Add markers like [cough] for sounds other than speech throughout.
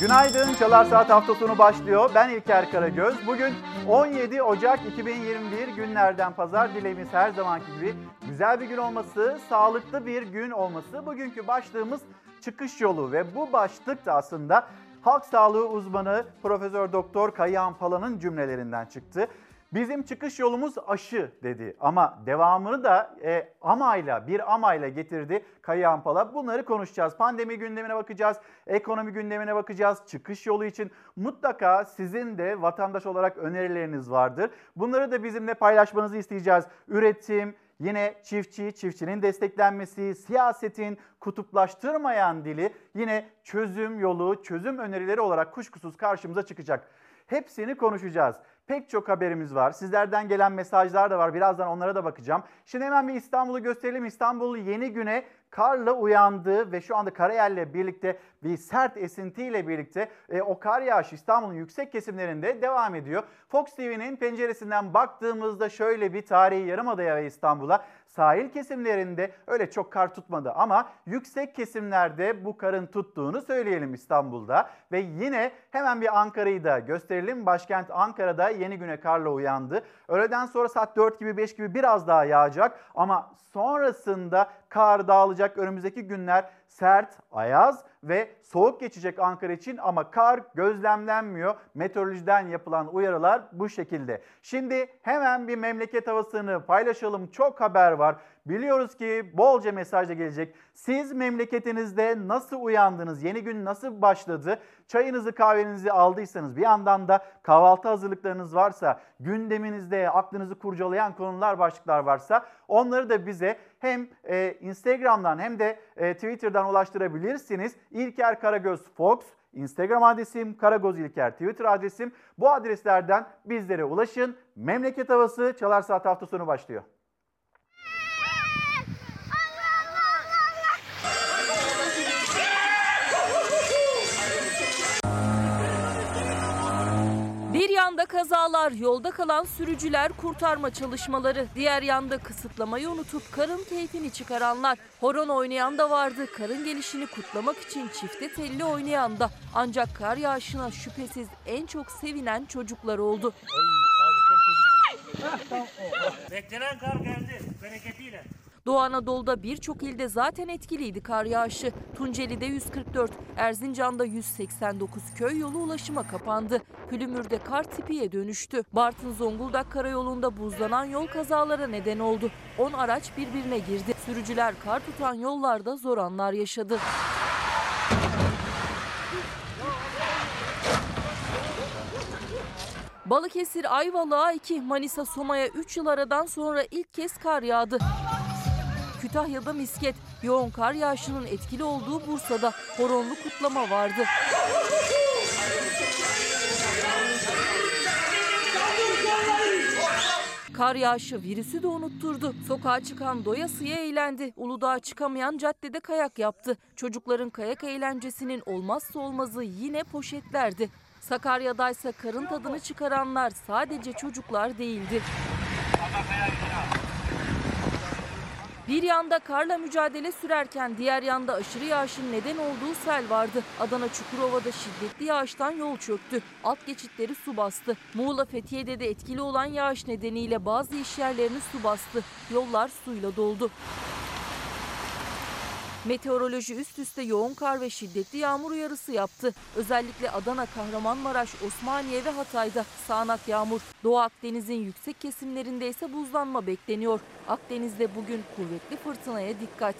Günaydın, Çalar Saat hafta sonu başlıyor. Ben İlker Karagöz. Bugün 17 Ocak 2021 günlerden pazar. Dileğimiz her zamanki gibi güzel bir gün olması, sağlıklı bir gün olması. Bugünkü başlığımız çıkış yolu ve bu başlık da aslında halk sağlığı uzmanı Profesör Doktor Kayahan Pala'nın cümlelerinden çıktı. Bizim çıkış yolumuz aşı dedi ama devamını da e, amayla bir amayla getirdi Kayahan Pala. Bunları konuşacağız. Pandemi gündemine bakacağız, ekonomi gündemine bakacağız. Çıkış yolu için mutlaka sizin de vatandaş olarak önerileriniz vardır. Bunları da bizimle paylaşmanızı isteyeceğiz. Üretim, Yine çiftçi, çiftçinin desteklenmesi, siyasetin kutuplaştırmayan dili yine çözüm yolu, çözüm önerileri olarak kuşkusuz karşımıza çıkacak. Hepsini konuşacağız. Pek çok haberimiz var. Sizlerden gelen mesajlar da var. Birazdan onlara da bakacağım. Şimdi hemen bir İstanbul'u gösterelim. İstanbul yeni güne karla uyandı ve şu anda karayelle birlikte bir sert esintiyle birlikte e, o kar yağışı İstanbul'un yüksek kesimlerinde devam ediyor. Fox TV'nin penceresinden baktığımızda şöyle bir tarihi yarımadaya ve İstanbul'a sahil kesimlerinde öyle çok kar tutmadı ama yüksek kesimlerde bu karın tuttuğunu söyleyelim İstanbul'da. Ve yine hemen bir Ankara'yı da gösterelim. Başkent Ankara'da yeni güne karla uyandı. Öğleden sonra saat 4 gibi 5 gibi biraz daha yağacak ama sonrasında kar dağılacak. Önümüzdeki günler sert, ayaz ve soğuk geçecek Ankara için ama kar gözlemlenmiyor. Meteorolojiden yapılan uyarılar bu şekilde. Şimdi hemen bir memleket havasını paylaşalım. Çok haber var. Biliyoruz ki bolca mesaj da gelecek. Siz memleketinizde nasıl uyandınız? Yeni gün nasıl başladı? Çayınızı kahvenizi aldıysanız bir yandan da kahvaltı hazırlıklarınız varsa, gündeminizde aklınızı kurcalayan konular, başlıklar varsa onları da bize hem e, Instagram'dan hem de e, Twitter'dan ulaştırabilirsiniz. İlker Karagöz Fox Instagram adresim, Karagoz İlker Twitter adresim. Bu adreslerden bizlere ulaşın. Memleket havası Çalar Saat hafta sonu başlıyor. Yanda kazalar, yolda kalan sürücüler, kurtarma çalışmaları. Diğer yanda kısıtlamayı unutup karın keyfini çıkaranlar. Horon oynayan da vardı. Karın gelişini kutlamak için çifte telli oynayan da. Ancak kar yağışına şüphesiz en çok sevinen çocuklar oldu. Beklenen kar geldi bereketiyle. Doğu Anadolu'da birçok ilde zaten etkiliydi kar yağışı. Tunceli'de 144, Erzincan'da 189 köy yolu ulaşıma kapandı. Pülümür'de kar tipiye dönüştü. Bartın Zonguldak karayolunda buzlanan yol kazalara neden oldu. 10 araç birbirine girdi. Sürücüler kar tutan yollarda zor anlar yaşadı. Balıkesir Ayvalık'a 2, Manisa Soma'ya 3 yıl aradan sonra ilk kez kar yağdı. Kütahya'da misket, yoğun kar yağışının etkili olduğu Bursa'da horonlu kutlama vardı. Kar yağışı virüsü de unutturdu. Sokağa çıkan doyasıya eğlendi. Uludağ'a çıkamayan caddede kayak yaptı. Çocukların kayak eğlencesinin olmazsa olmazı yine poşetlerdi. Sakarya'daysa karın tadını çıkaranlar sadece çocuklar değildi. Bir yanda karla mücadele sürerken diğer yanda aşırı yağışın neden olduğu sel vardı. Adana Çukurova'da şiddetli yağıştan yol çöktü. Alt geçitleri su bastı. Muğla Fethiye'de de etkili olan yağış nedeniyle bazı işyerlerini su bastı. Yollar suyla doldu. Meteoroloji üst üste yoğun kar ve şiddetli yağmur uyarısı yaptı. Özellikle Adana, Kahramanmaraş, Osmaniye ve Hatay'da sağanak yağmur. Doğu Akdeniz'in yüksek kesimlerinde ise buzlanma bekleniyor. Akdeniz'de bugün kuvvetli fırtınaya dikkat.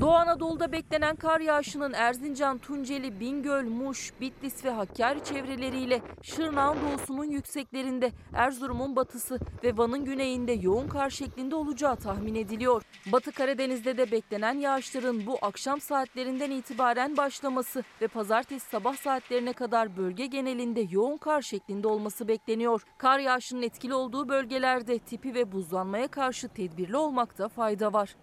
Doğu Anadolu'da beklenen kar yağışının Erzincan, Tunceli, Bingöl, Muş, Bitlis ve Hakkari çevreleriyle Şırnak'ın doğusunun yükseklerinde, Erzurum'un batısı ve Van'ın güneyinde yoğun kar şeklinde olacağı tahmin ediliyor. Batı Karadeniz'de de beklenen yağışların bu akşam saatlerinden itibaren başlaması ve pazartesi sabah saatlerine kadar bölge genelinde yoğun kar şeklinde olması bekleniyor. Kar yağışının etkili olduğu bölgelerde tipi ve buzlanmaya karşı tedbirli olmakta fayda var.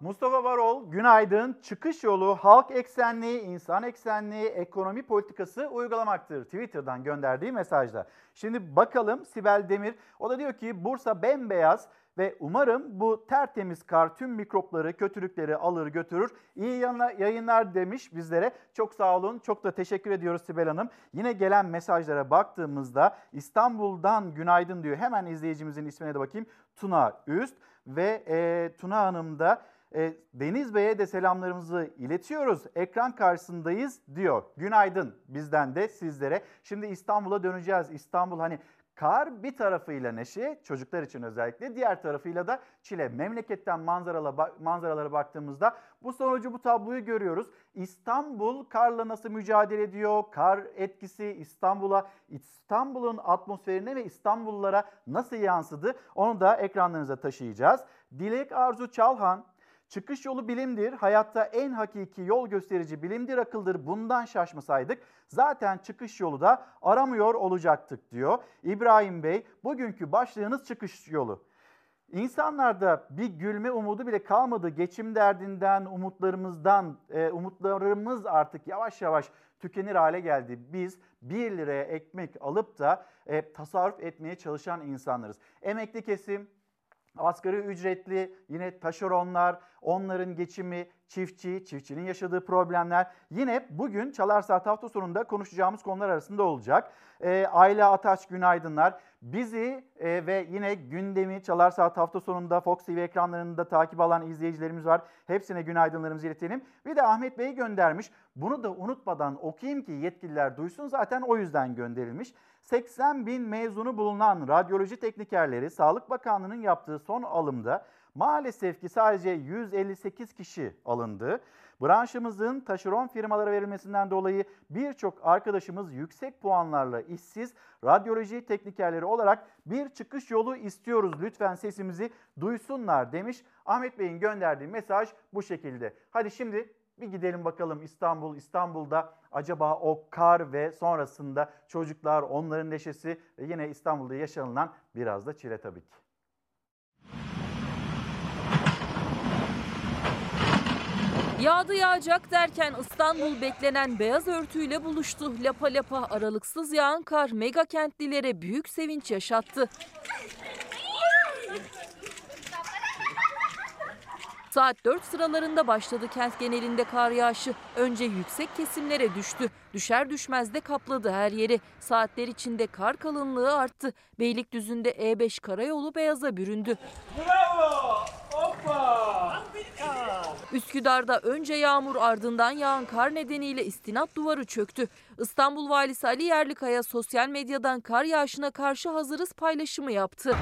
Mustafa Varol, günaydın. Çıkış yolu halk eksenli, insan eksenli ekonomi politikası uygulamaktır. Twitter'dan gönderdiği mesajda. Şimdi bakalım Sibel Demir, o da diyor ki Bursa bembeyaz, ve umarım bu tertemiz kar tüm mikropları, kötülükleri alır götürür. İyi yayınlar demiş bizlere. Çok sağ olun. Çok da teşekkür ediyoruz Sibel Hanım. Yine gelen mesajlara baktığımızda İstanbul'dan günaydın diyor. Hemen izleyicimizin ismine de bakayım. Tuna Üst ve e, Tuna Hanım da e, Deniz Bey'e de selamlarımızı iletiyoruz. Ekran karşısındayız diyor. Günaydın bizden de sizlere. Şimdi İstanbul'a döneceğiz. İstanbul hani Kar bir tarafıyla neşe, çocuklar için özellikle, diğer tarafıyla da çile. Memleketten manzaralara, manzaralara baktığımızda bu sonucu, bu tabloyu görüyoruz. İstanbul karla nasıl mücadele ediyor? Kar etkisi İstanbul'a, İstanbul'un atmosferine ve İstanbullulara nasıl yansıdı? Onu da ekranlarınıza taşıyacağız. Dilek Arzu Çalhan, Çıkış yolu bilimdir. Hayatta en hakiki yol gösterici bilimdir, akıldır. Bundan şaşmasaydık zaten çıkış yolu da aramıyor olacaktık diyor. İbrahim Bey bugünkü başlığınız çıkış yolu. İnsanlarda bir gülme umudu bile kalmadı. Geçim derdinden, umutlarımızdan, e, umutlarımız artık yavaş yavaş tükenir hale geldi. Biz 1 liraya ekmek alıp da e, tasarruf etmeye çalışan insanlarız. Emekli kesim, asgari ücretli, yine taşeronlar, onların geçimi, çiftçi, çiftçinin yaşadığı problemler yine bugün Çalar Saat hafta sonunda konuşacağımız konular arasında olacak. E, Ayla Ataç günaydınlar. Bizi e, ve yine gündemi Çalar Saat hafta sonunda Fox TV ekranlarında takip alan izleyicilerimiz var. Hepsine günaydınlarımızı iletelim. Bir de Ahmet Bey göndermiş. Bunu da unutmadan okuyayım ki yetkililer duysun zaten o yüzden gönderilmiş. 80 bin mezunu bulunan radyoloji teknikerleri Sağlık Bakanlığı'nın yaptığı son alımda maalesef ki sadece 158 kişi alındı. Branşımızın taşeron firmalara verilmesinden dolayı birçok arkadaşımız yüksek puanlarla işsiz radyoloji teknikerleri olarak bir çıkış yolu istiyoruz. Lütfen sesimizi duysunlar demiş. Ahmet Bey'in gönderdiği mesaj bu şekilde. Hadi şimdi bir gidelim bakalım İstanbul, İstanbul'da acaba o kar ve sonrasında çocuklar, onların neşesi ve yine İstanbul'da yaşanılan biraz da çile tabii ki. Yağdı yağacak derken İstanbul beklenen beyaz örtüyle buluştu. Lapa lapa aralıksız yağan kar mega kentlilere büyük sevinç yaşattı. Saat 4 sıralarında başladı kent genelinde kar yağışı. Önce yüksek kesimlere düştü. Düşer düşmez de kapladı her yeri. Saatler içinde kar kalınlığı arttı. Beylikdüzü'nde E5 karayolu beyaza büründü. Bravo! Üsküdar'da önce yağmur ardından yağan kar nedeniyle istinat duvarı çöktü. İstanbul Valisi Ali Yerlikaya sosyal medyadan kar yağışına karşı hazırız paylaşımı yaptı.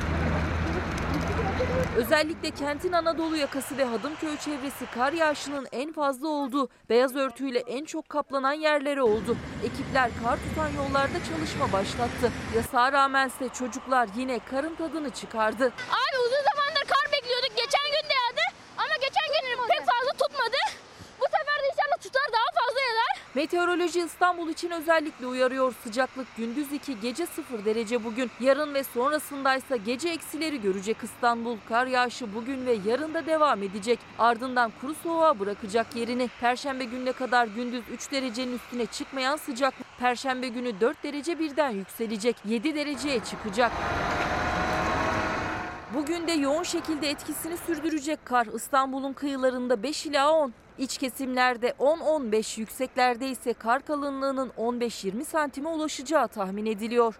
Özellikle kentin Anadolu yakası ve Hadımköy çevresi kar yağışının en fazla olduğu, beyaz örtüyle en çok kaplanan yerleri oldu. Ekipler kar tutan yollarda çalışma başlattı. Yasağa rağmense çocuklar yine karın tadını çıkardı. Abi uzun zamandır kar bekliyorduk. Geçen gün de yağdı ama geçen gün pek fazla tutmadı. Bu sefer de inşallah tutar daha fazla yağar. Meteoroloji İstanbul için özellikle uyarıyor. Sıcaklık gündüz 2 gece 0 derece bugün. Yarın ve sonrasındaysa gece eksileri görecek İstanbul. Kar yağışı bugün ve yarın da devam edecek. Ardından kuru soğuğa bırakacak yerini. Perşembe gününe kadar gündüz 3 derecenin üstüne çıkmayan sıcaklık. Perşembe günü 4 derece birden yükselecek. 7 dereceye çıkacak. Bugün de yoğun şekilde etkisini sürdürecek kar İstanbul'un kıyılarında 5 ila 10, İç kesimlerde 10-15 yükseklerde ise kar kalınlığının 15-20 santime ulaşacağı tahmin ediliyor.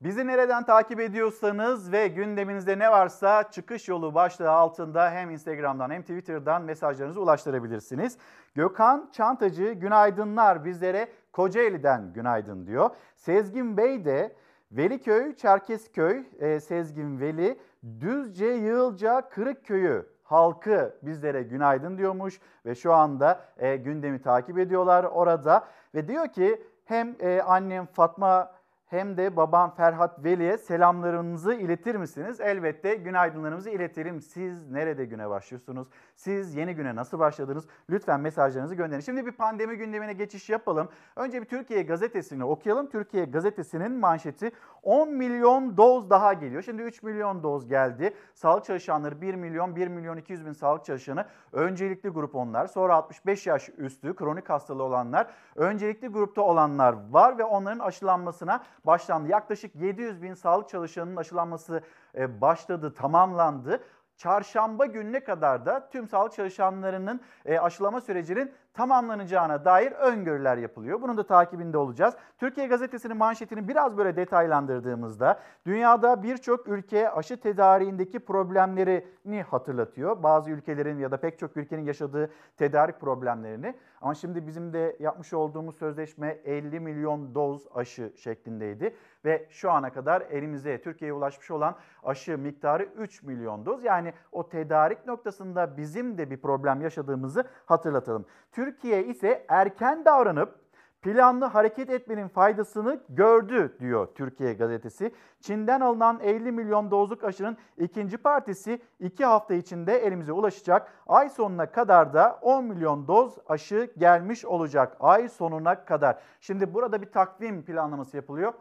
Bizi nereden takip ediyorsanız ve gündeminizde ne varsa çıkış yolu başlığı altında hem Instagram'dan hem Twitter'dan mesajlarınızı ulaştırabilirsiniz. Gökhan Çantacı günaydınlar bizlere Kocaeli'den günaydın diyor. Sezgin Bey de Veliköy, Çerkezköy, e, Sezgin Veli, Düzce, Yığılca, Kırıkköy'ü halkı bizlere günaydın diyormuş ve şu anda e, gündemi takip ediyorlar orada ve diyor ki hem e, annem Fatma hem de babam Ferhat Veli'ye selamlarınızı iletir misiniz? Elbette günaydınlarımızı iletelim. Siz nerede güne başlıyorsunuz? Siz yeni güne nasıl başladınız? Lütfen mesajlarınızı gönderin. Şimdi bir pandemi gündemine geçiş yapalım. Önce bir Türkiye gazetesini okuyalım. Türkiye gazetesinin manşeti 10 milyon doz daha geliyor. Şimdi 3 milyon doz geldi. Sağlık çalışanları 1 milyon, 1 milyon 200 bin sağlık çalışanı. Öncelikli grup onlar. Sonra 65 yaş üstü kronik hastalığı olanlar. Öncelikli grupta olanlar var ve onların aşılanmasına başlandı. Yaklaşık 700 bin sağlık çalışanının aşılanması e, başladı, tamamlandı. Çarşamba gününe kadar da tüm sağlık çalışanlarının e, aşılama sürecinin tamamlanacağına dair öngörüler yapılıyor. Bunun da takibinde olacağız. Türkiye Gazetesi'nin manşetini biraz böyle detaylandırdığımızda dünyada birçok ülke aşı tedariğindeki problemlerini hatırlatıyor. Bazı ülkelerin ya da pek çok ülkenin yaşadığı tedarik problemlerini. Ama şimdi bizim de yapmış olduğumuz sözleşme 50 milyon doz aşı şeklindeydi. Ve şu ana kadar elimize Türkiye'ye ulaşmış olan aşı miktarı 3 milyon doz. Yani o tedarik noktasında bizim de bir problem yaşadığımızı hatırlatalım. Türkiye ise erken davranıp planlı hareket etmenin faydasını gördü diyor Türkiye gazetesi. Çin'den alınan 50 milyon dozluk aşının ikinci partisi 2 hafta içinde elimize ulaşacak. Ay sonuna kadar da 10 milyon doz aşı gelmiş olacak. Ay sonuna kadar. Şimdi burada bir takvim planlaması yapılıyor.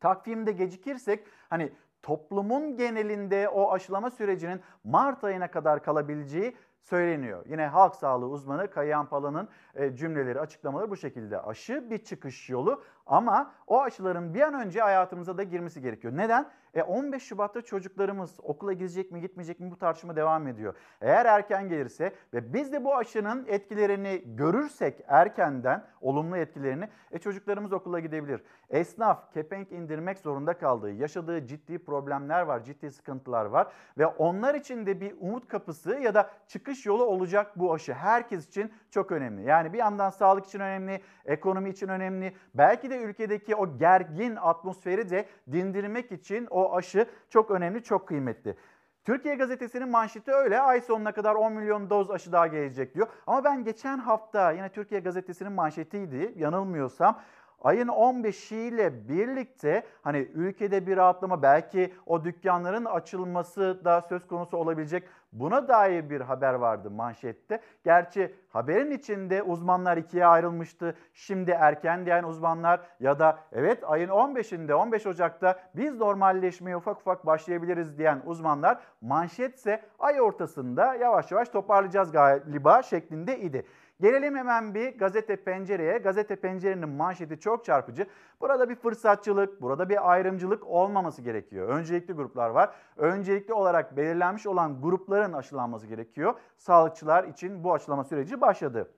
Takvimde gecikirsek hani toplumun genelinde o aşılama sürecinin Mart ayına kadar kalabileceği söyleniyor. Yine halk sağlığı uzmanı Kayan Pala'nın e, cümleleri, açıklamaları bu şekilde. Aşı bir çıkış yolu ama o aşıların bir an önce hayatımıza da girmesi gerekiyor. Neden? E 15 Şubat'ta çocuklarımız okula gidecek mi gitmeyecek mi bu tartışma devam ediyor. Eğer erken gelirse ve biz de bu aşının etkilerini görürsek erkenden olumlu etkilerini e çocuklarımız okula gidebilir. Esnaf kepenk indirmek zorunda kaldığı, yaşadığı ciddi problemler var, ciddi sıkıntılar var ve onlar için de bir umut kapısı ya da çıkış yolu olacak bu aşı. Herkes için çok önemli. Yani bir yandan sağlık için önemli, ekonomi için önemli. Belki de ülkedeki o gergin atmosferi de dindirmek için o aşı çok önemli, çok kıymetli. Türkiye Gazetesi'nin manşeti öyle. Ay sonuna kadar 10 milyon doz aşı daha gelecek diyor. Ama ben geçen hafta yine Türkiye Gazetesi'nin manşetiydi yanılmıyorsam. Ayın 15'iyle birlikte hani ülkede bir rahatlama belki o dükkanların açılması da söz konusu olabilecek buna dair bir haber vardı manşette. Gerçi haberin içinde uzmanlar ikiye ayrılmıştı. Şimdi erken diyen uzmanlar ya da evet ayın 15'inde 15 Ocak'ta biz normalleşmeye ufak ufak başlayabiliriz diyen uzmanlar manşetse ay ortasında yavaş yavaş toparlayacağız galiba şeklinde idi. Gelelim hemen bir gazete pencereye. Gazete pencerenin manşeti çok çarpıcı. Burada bir fırsatçılık, burada bir ayrımcılık olmaması gerekiyor. Öncelikli gruplar var. Öncelikli olarak belirlenmiş olan grupların aşılanması gerekiyor. Sağlıkçılar için bu aşılama süreci başladı.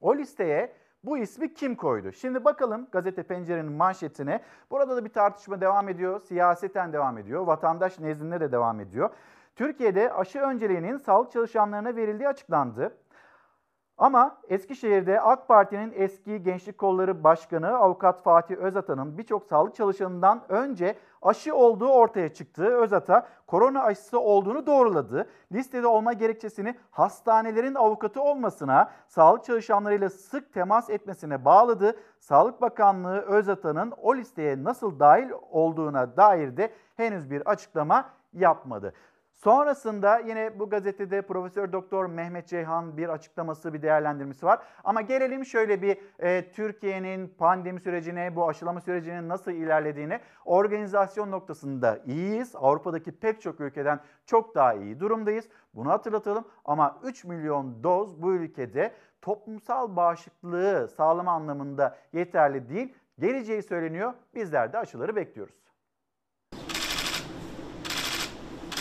O listeye bu ismi kim koydu? Şimdi bakalım gazete pencerenin manşetine. Burada da bir tartışma devam ediyor. Siyaseten devam ediyor. Vatandaş nezdinde de devam ediyor. Türkiye'de aşı önceliğinin sağlık çalışanlarına verildiği açıklandı. Ama Eskişehir'de AK Parti'nin eski Gençlik Kolları Başkanı Avukat Fatih Özatan'ın birçok sağlık çalışanından önce aşı olduğu ortaya çıktı. Özata korona aşısı olduğunu doğruladı. Listede olma gerekçesini hastanelerin avukatı olmasına, sağlık çalışanlarıyla sık temas etmesine bağladı. Sağlık Bakanlığı Özata'nın o listeye nasıl dahil olduğuna dair de henüz bir açıklama yapmadı. Sonrasında yine bu gazetede Profesör Doktor Mehmet Ceyhan bir açıklaması, bir değerlendirmesi var. Ama gelelim şöyle bir e, Türkiye'nin pandemi sürecine, bu aşılama sürecinin nasıl ilerlediğine. Organizasyon noktasında iyiyiz. Avrupa'daki pek çok ülkeden çok daha iyi durumdayız. Bunu hatırlatalım ama 3 milyon doz bu ülkede toplumsal bağışıklığı sağlama anlamında yeterli değil. Geleceği söyleniyor. Bizler de aşıları bekliyoruz.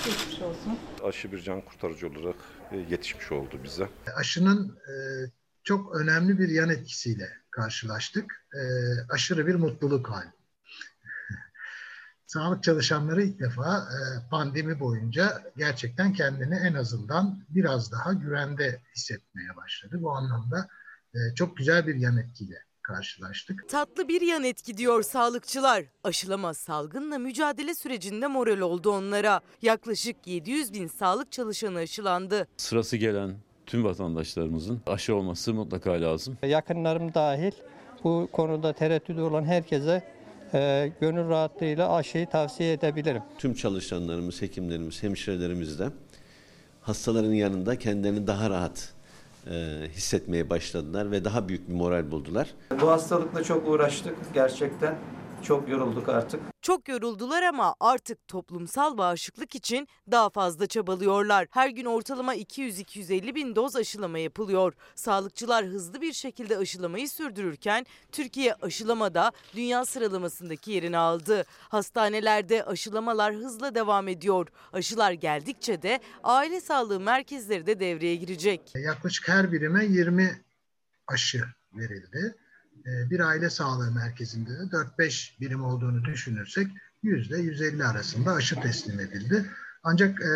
Geçmiş olsun. Aşı bir can kurtarıcı olarak e, yetişmiş oldu bize. Aşının e, çok önemli bir yan etkisiyle karşılaştık. E, aşırı bir mutluluk hali. [laughs] Sağlık çalışanları ilk defa e, pandemi boyunca gerçekten kendini en azından biraz daha güvende hissetmeye başladı. Bu anlamda e, çok güzel bir yan etkiyle karşılaştık. Tatlı bir yan etki diyor sağlıkçılar. Aşılama salgınla mücadele sürecinde moral oldu onlara. Yaklaşık 700 bin sağlık çalışanı aşılandı. Sırası gelen tüm vatandaşlarımızın aşı olması mutlaka lazım. Yakınlarım dahil bu konuda tereddütü olan herkese e, gönül rahatlığıyla aşıyı tavsiye edebilirim. Tüm çalışanlarımız, hekimlerimiz, hemşirelerimiz de hastaların yanında kendilerini daha rahat e, hissetmeye başladılar ve daha büyük bir moral buldular. Bu hastalıkla çok uğraştık gerçekten. Çok yorulduk artık. Çok yoruldular ama artık toplumsal bağışıklık için daha fazla çabalıyorlar. Her gün ortalama 200-250 bin doz aşılama yapılıyor. Sağlıkçılar hızlı bir şekilde aşılamayı sürdürürken Türkiye aşılamada dünya sıralamasındaki yerini aldı. Hastanelerde aşılamalar hızla devam ediyor. Aşılar geldikçe de aile sağlığı merkezleri de devreye girecek. Yaklaşık her birime 20 aşı verildi. Ee, bir aile sağlığı merkezinde de 4-5 birim olduğunu düşünürsek %150 arasında aşı teslim edildi. Ancak e,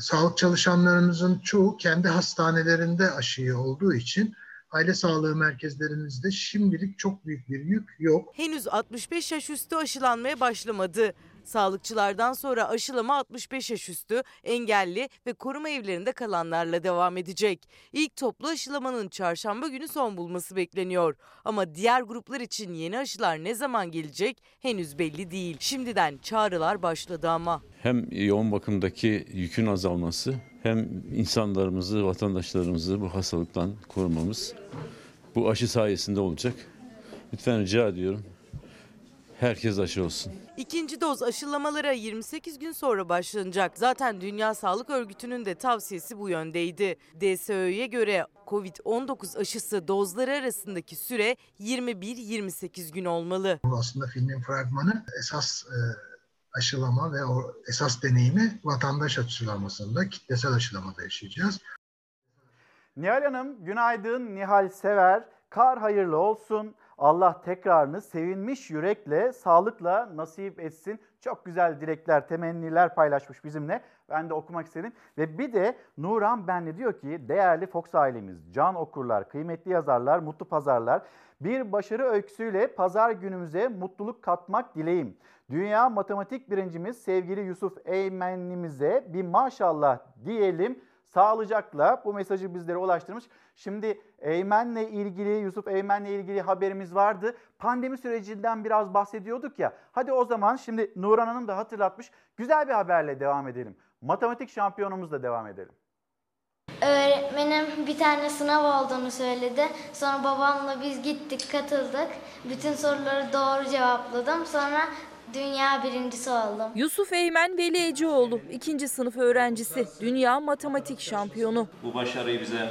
sağlık çalışanlarımızın çoğu kendi hastanelerinde aşıyı olduğu için aile sağlığı merkezlerimizde şimdilik çok büyük bir yük yok. Henüz 65 yaş üstü aşılanmaya başlamadı. Sağlıkçılardan sonra aşılama 65 yaş üstü, engelli ve koruma evlerinde kalanlarla devam edecek. İlk toplu aşılamanın çarşamba günü son bulması bekleniyor. Ama diğer gruplar için yeni aşılar ne zaman gelecek henüz belli değil. Şimdiden çağrılar başladı ama. Hem yoğun bakımdaki yükün azalması hem insanlarımızı, vatandaşlarımızı bu hastalıktan korumamız bu aşı sayesinde olacak. Lütfen rica ediyorum. Herkes aşı olsun. İkinci doz aşılamalara 28 gün sonra başlanacak. Zaten Dünya Sağlık Örgütü'nün de tavsiyesi bu yöndeydi. DSÖ'ye göre Covid-19 aşısı dozları arasındaki süre 21-28 gün olmalı. Bu aslında filmin fragmanı esas e, aşılama ve o esas deneyimi vatandaş aşılamasında, kitlesel aşılamada yaşayacağız. Nihal Hanım günaydın. Nihal Sever. Kar hayırlı olsun. Allah tekrarını sevinmiş yürekle, sağlıkla nasip etsin. Çok güzel dilekler, temenniler paylaşmış bizimle. Ben de okumak istedim. Ve bir de Nuran Benli diyor ki değerli Fox ailemiz, can okurlar, kıymetli yazarlar, mutlu pazarlar. Bir başarı öyküsüyle pazar günümüze mutluluk katmak dileyim. Dünya matematik birincimiz sevgili Yusuf Eymen'imize bir maşallah diyelim sağlıcakla bu mesajı bizlere ulaştırmış. Şimdi Eymen'le ilgili, Yusuf Eymen'le ilgili haberimiz vardı. Pandemi sürecinden biraz bahsediyorduk ya. Hadi o zaman şimdi Nuran Hanım da hatırlatmış. Güzel bir haberle devam edelim. Matematik şampiyonumuzla devam edelim. Öğretmenim bir tane sınav olduğunu söyledi. Sonra babamla biz gittik, katıldık. Bütün soruları doğru cevapladım. Sonra dünya birincisi oldum. Yusuf Eymen Veli Eceoğlu, ikinci sınıf öğrencisi, dünya matematik şampiyonu. Bu başarıyı bize,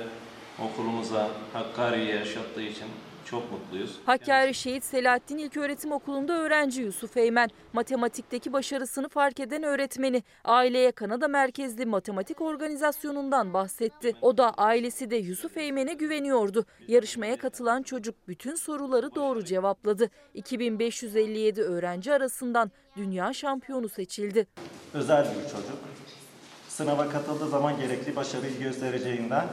okulumuza, Hakkari'ye yaşattığı için çok mutluyuz. Hakkari Şehit Selahattin İlköğretim Okulu'nda öğrenci Yusuf Eymen. Matematikteki başarısını fark eden öğretmeni aileye Kanada merkezli matematik organizasyonundan bahsetti. O da ailesi de Yusuf Eymen'e güveniyordu. Yarışmaya katılan çocuk bütün soruları doğru cevapladı. 2557 öğrenci arasından dünya şampiyonu seçildi. Özel bir çocuk. Sınava katıldığı zaman gerekli başarıyı göstereceğinden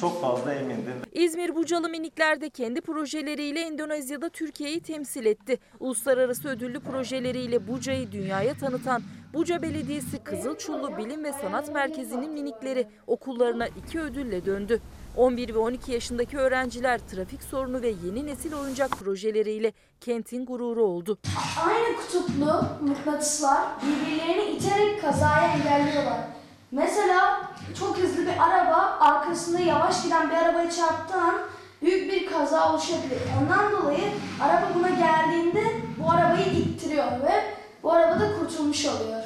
çok fazla emindim. İzmir Bucalı Minikler de kendi projeleriyle Endonezya'da Türkiye'yi temsil etti. Uluslararası ödüllü projeleriyle Buca'yı dünyaya tanıtan Buca Belediyesi Kızılçullu Bilim ve Sanat Merkezi'nin minikleri okullarına iki ödülle döndü. 11 ve 12 yaşındaki öğrenciler trafik sorunu ve yeni nesil oyuncak projeleriyle kentin gururu oldu. Aynı kutuplu mıknatıslar birbirlerini iterek kazayı engelliyorlar. Mesela çok hızlı bir araba arkasında yavaş giden bir arabaya çarptığı an büyük bir kaza oluşabilir. Ondan dolayı araba buna geldiğinde bu arabayı ittiriyor ve bu araba da kurtulmuş oluyor.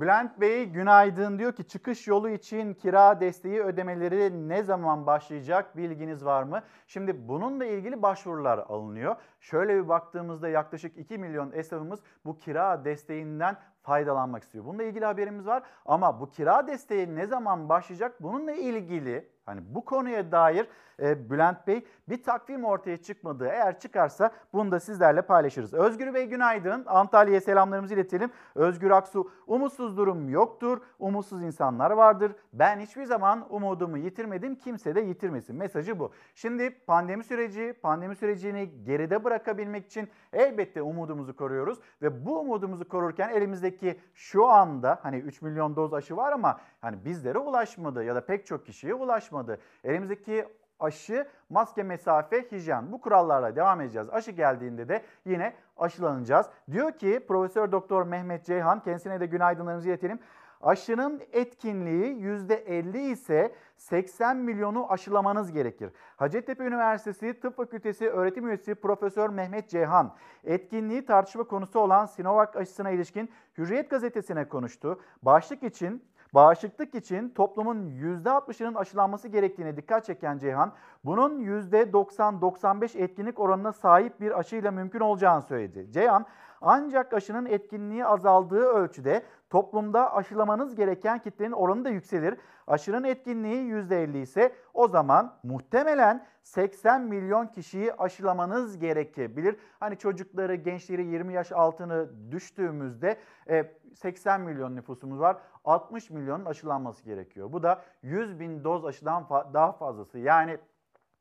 Bülent Bey günaydın diyor ki çıkış yolu için kira desteği ödemeleri ne zaman başlayacak bilginiz var mı? Şimdi bununla ilgili başvurular alınıyor. Şöyle bir baktığımızda yaklaşık 2 milyon esnafımız bu kira desteğinden faydalanmak istiyor. Bununla ilgili haberimiz var ama bu kira desteği ne zaman başlayacak? Bununla ilgili hani bu konuya dair e, Bülent Bey bir takvim ortaya çıkmadı. Eğer çıkarsa bunu da sizlerle paylaşırız. Özgür Bey günaydın. Antalya'ya selamlarımızı iletelim. Özgür Aksu umutsuz durum yoktur. Umutsuz insanlar vardır. Ben hiçbir zaman umudumu yitirmedim. Kimse de yitirmesin. Mesajı bu. Şimdi pandemi süreci, pandemi sürecini geride bırakabilmek için elbette umudumuzu koruyoruz ve bu umudumuzu korurken elimizdeki şu anda hani 3 milyon doz aşı var ama hani bizlere ulaşmadı ya da pek çok kişiye ulaşmadı. Elimizdeki aşı, maske, mesafe, hijyen. Bu kurallarla devam edeceğiz. Aşı geldiğinde de yine aşılanacağız. Diyor ki Profesör Doktor Mehmet Ceyhan, kendisine de günaydınlarımızı iletelim. Aşının etkinliği %50 ise 80 milyonu aşılamanız gerekir. Hacettepe Üniversitesi Tıp Fakültesi öğretim üyesi Profesör Mehmet Ceyhan, etkinliği tartışma konusu olan Sinovac aşısına ilişkin Hürriyet gazetesine konuştu. Başlık için Bağışıklık için toplumun %60'ının aşılanması gerektiğine dikkat çeken Ceyhan, bunun %90-95 etkinlik oranına sahip bir aşıyla mümkün olacağını söyledi. Ceyhan, ancak aşının etkinliği azaldığı ölçüde toplumda aşılamanız gereken kitlenin oranı da yükselir. Aşının etkinliği %50 ise o zaman muhtemelen 80 milyon kişiyi aşılamanız gerekebilir. Hani çocukları, gençleri 20 yaş altını düştüğümüzde 80 milyon nüfusumuz var. 60 milyonun aşılanması gerekiyor. Bu da 100 bin doz aşıdan daha fazlası. Yani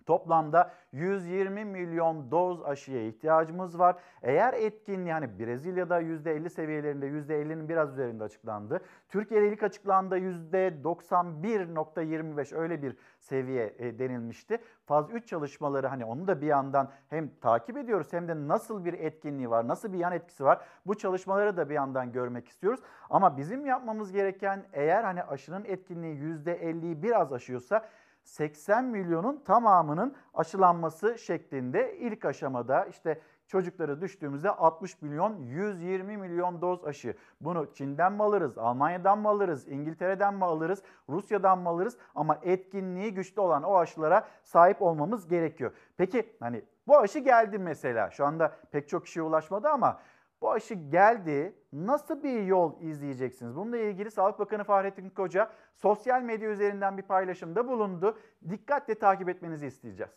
Toplamda 120 milyon doz aşıya ihtiyacımız var. Eğer etkinliği hani Brezilya'da %50 seviyelerinde %50'nin biraz üzerinde açıklandı. Türkiye'de ilk açıklandığı %91.25 öyle bir seviye e, denilmişti. Faz 3 çalışmaları hani onu da bir yandan hem takip ediyoruz hem de nasıl bir etkinliği var, nasıl bir yan etkisi var bu çalışmaları da bir yandan görmek istiyoruz. Ama bizim yapmamız gereken eğer hani aşının etkinliği %50'yi biraz aşıyorsa 80 milyonun tamamının aşılanması şeklinde ilk aşamada işte çocukları düştüğümüzde 60 milyon 120 milyon doz aşı. Bunu Çin'den mi alırız, Almanya'dan mı alırız, İngiltere'den mi alırız, Rusya'dan mı alırız ama etkinliği güçlü olan o aşılara sahip olmamız gerekiyor. Peki hani bu aşı geldi mesela şu anda pek çok kişiye ulaşmadı ama bu aşı geldi. Nasıl bir yol izleyeceksiniz? Bununla ilgili Sağlık Bakanı Fahrettin Koca sosyal medya üzerinden bir paylaşımda bulundu. Dikkatle takip etmenizi isteyeceğiz.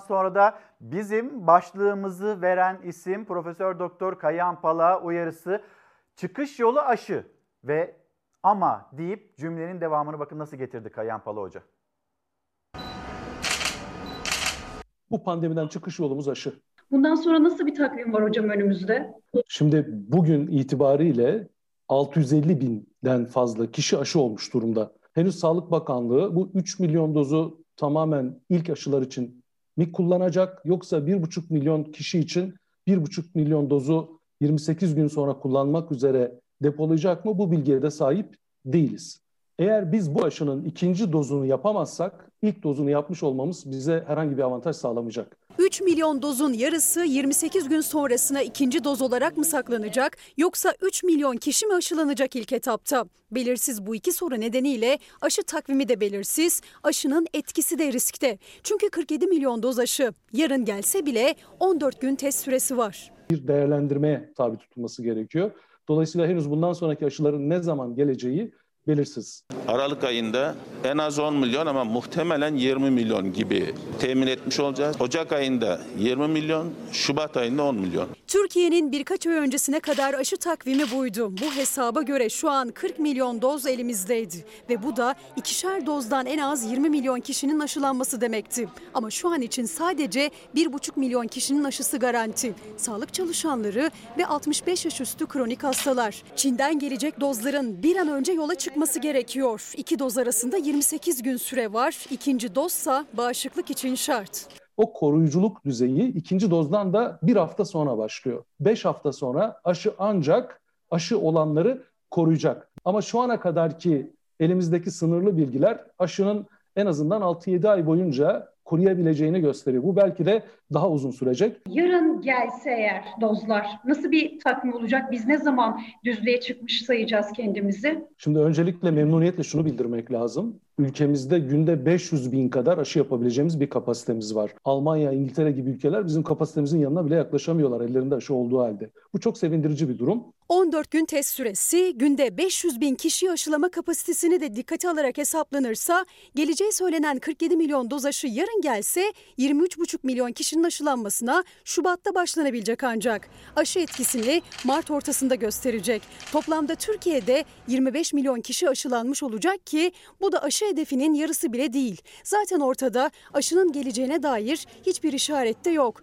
Sonra da bizim başlığımızı veren isim Profesör Doktor Kayan Pala uyarısı çıkış yolu aşı ve ama deyip cümlenin devamını bakın nasıl getirdi Kayan Pala Hoca. Bu pandemiden çıkış yolumuz aşı. Bundan sonra nasıl bir takvim var hocam önümüzde? Şimdi bugün itibariyle 650 binden fazla kişi aşı olmuş durumda. Henüz Sağlık Bakanlığı bu 3 milyon dozu tamamen ilk aşılar için mi kullanacak yoksa 1,5 milyon kişi için 1,5 milyon dozu 28 gün sonra kullanmak üzere depolayacak mı? Bu bilgiye de sahip değiliz. Eğer biz bu aşının ikinci dozunu yapamazsak ilk dozunu yapmış olmamız bize herhangi bir avantaj sağlamayacak. 3 milyon dozun yarısı 28 gün sonrasına ikinci doz olarak mı saklanacak yoksa 3 milyon kişi mi aşılanacak ilk etapta? Belirsiz bu iki soru nedeniyle aşı takvimi de belirsiz, aşının etkisi de riskte. Çünkü 47 milyon doz aşı yarın gelse bile 14 gün test süresi var. Bir değerlendirmeye tabi tutulması gerekiyor. Dolayısıyla henüz bundan sonraki aşıların ne zaman geleceği belirsiz. Aralık ayında en az 10 milyon ama muhtemelen 20 milyon gibi temin etmiş olacağız. Ocak ayında 20 milyon, Şubat ayında 10 milyon. Türkiye'nin birkaç ay öncesine kadar aşı takvimi buydu. Bu hesaba göre şu an 40 milyon doz elimizdeydi ve bu da ikişer dozdan en az 20 milyon kişinin aşılanması demekti. Ama şu an için sadece 1,5 milyon kişinin aşısı garanti. Sağlık çalışanları ve 65 yaş üstü kronik hastalar. Çin'den gelecek dozların bir an önce yola çıkması gerekiyor. İki doz arasında 28 gün süre var. İkinci dozsa bağışıklık için şart. o koruyuculuk düzeyi ikinci dozdan da bir hafta sonra başlıyor. Beş hafta sonra aşı ancak aşı olanları koruyacak. Ama şu ana kadarki elimizdeki sınırlı bilgiler aşının en azından 6-7 ay boyunca koruyabileceğini gösteriyor. Bu belki de daha uzun sürecek. Yarın gelse eğer dozlar nasıl bir takvim olacak? Biz ne zaman düzlüğe çıkmış sayacağız kendimizi? Şimdi öncelikle memnuniyetle şunu bildirmek lazım. Ülkemizde günde 500 bin kadar aşı yapabileceğimiz bir kapasitemiz var. Almanya, İngiltere gibi ülkeler bizim kapasitemizin yanına bile yaklaşamıyorlar ellerinde aşı olduğu halde. Bu çok sevindirici bir durum. 14 gün test süresi, günde 500 bin kişi aşılama kapasitesini de dikkate alarak hesaplanırsa, geleceği söylenen 47 milyon doz aşı yarın gelse 23,5 milyon kişinin aşılanmasına Şubat'ta başlanabilecek ancak. Aşı etkisini Mart ortasında gösterecek. Toplamda Türkiye'de 25 milyon kişi aşılanmış olacak ki bu da aşı hedefinin yarısı bile değil. Zaten ortada aşının geleceğine dair hiçbir işaret de yok.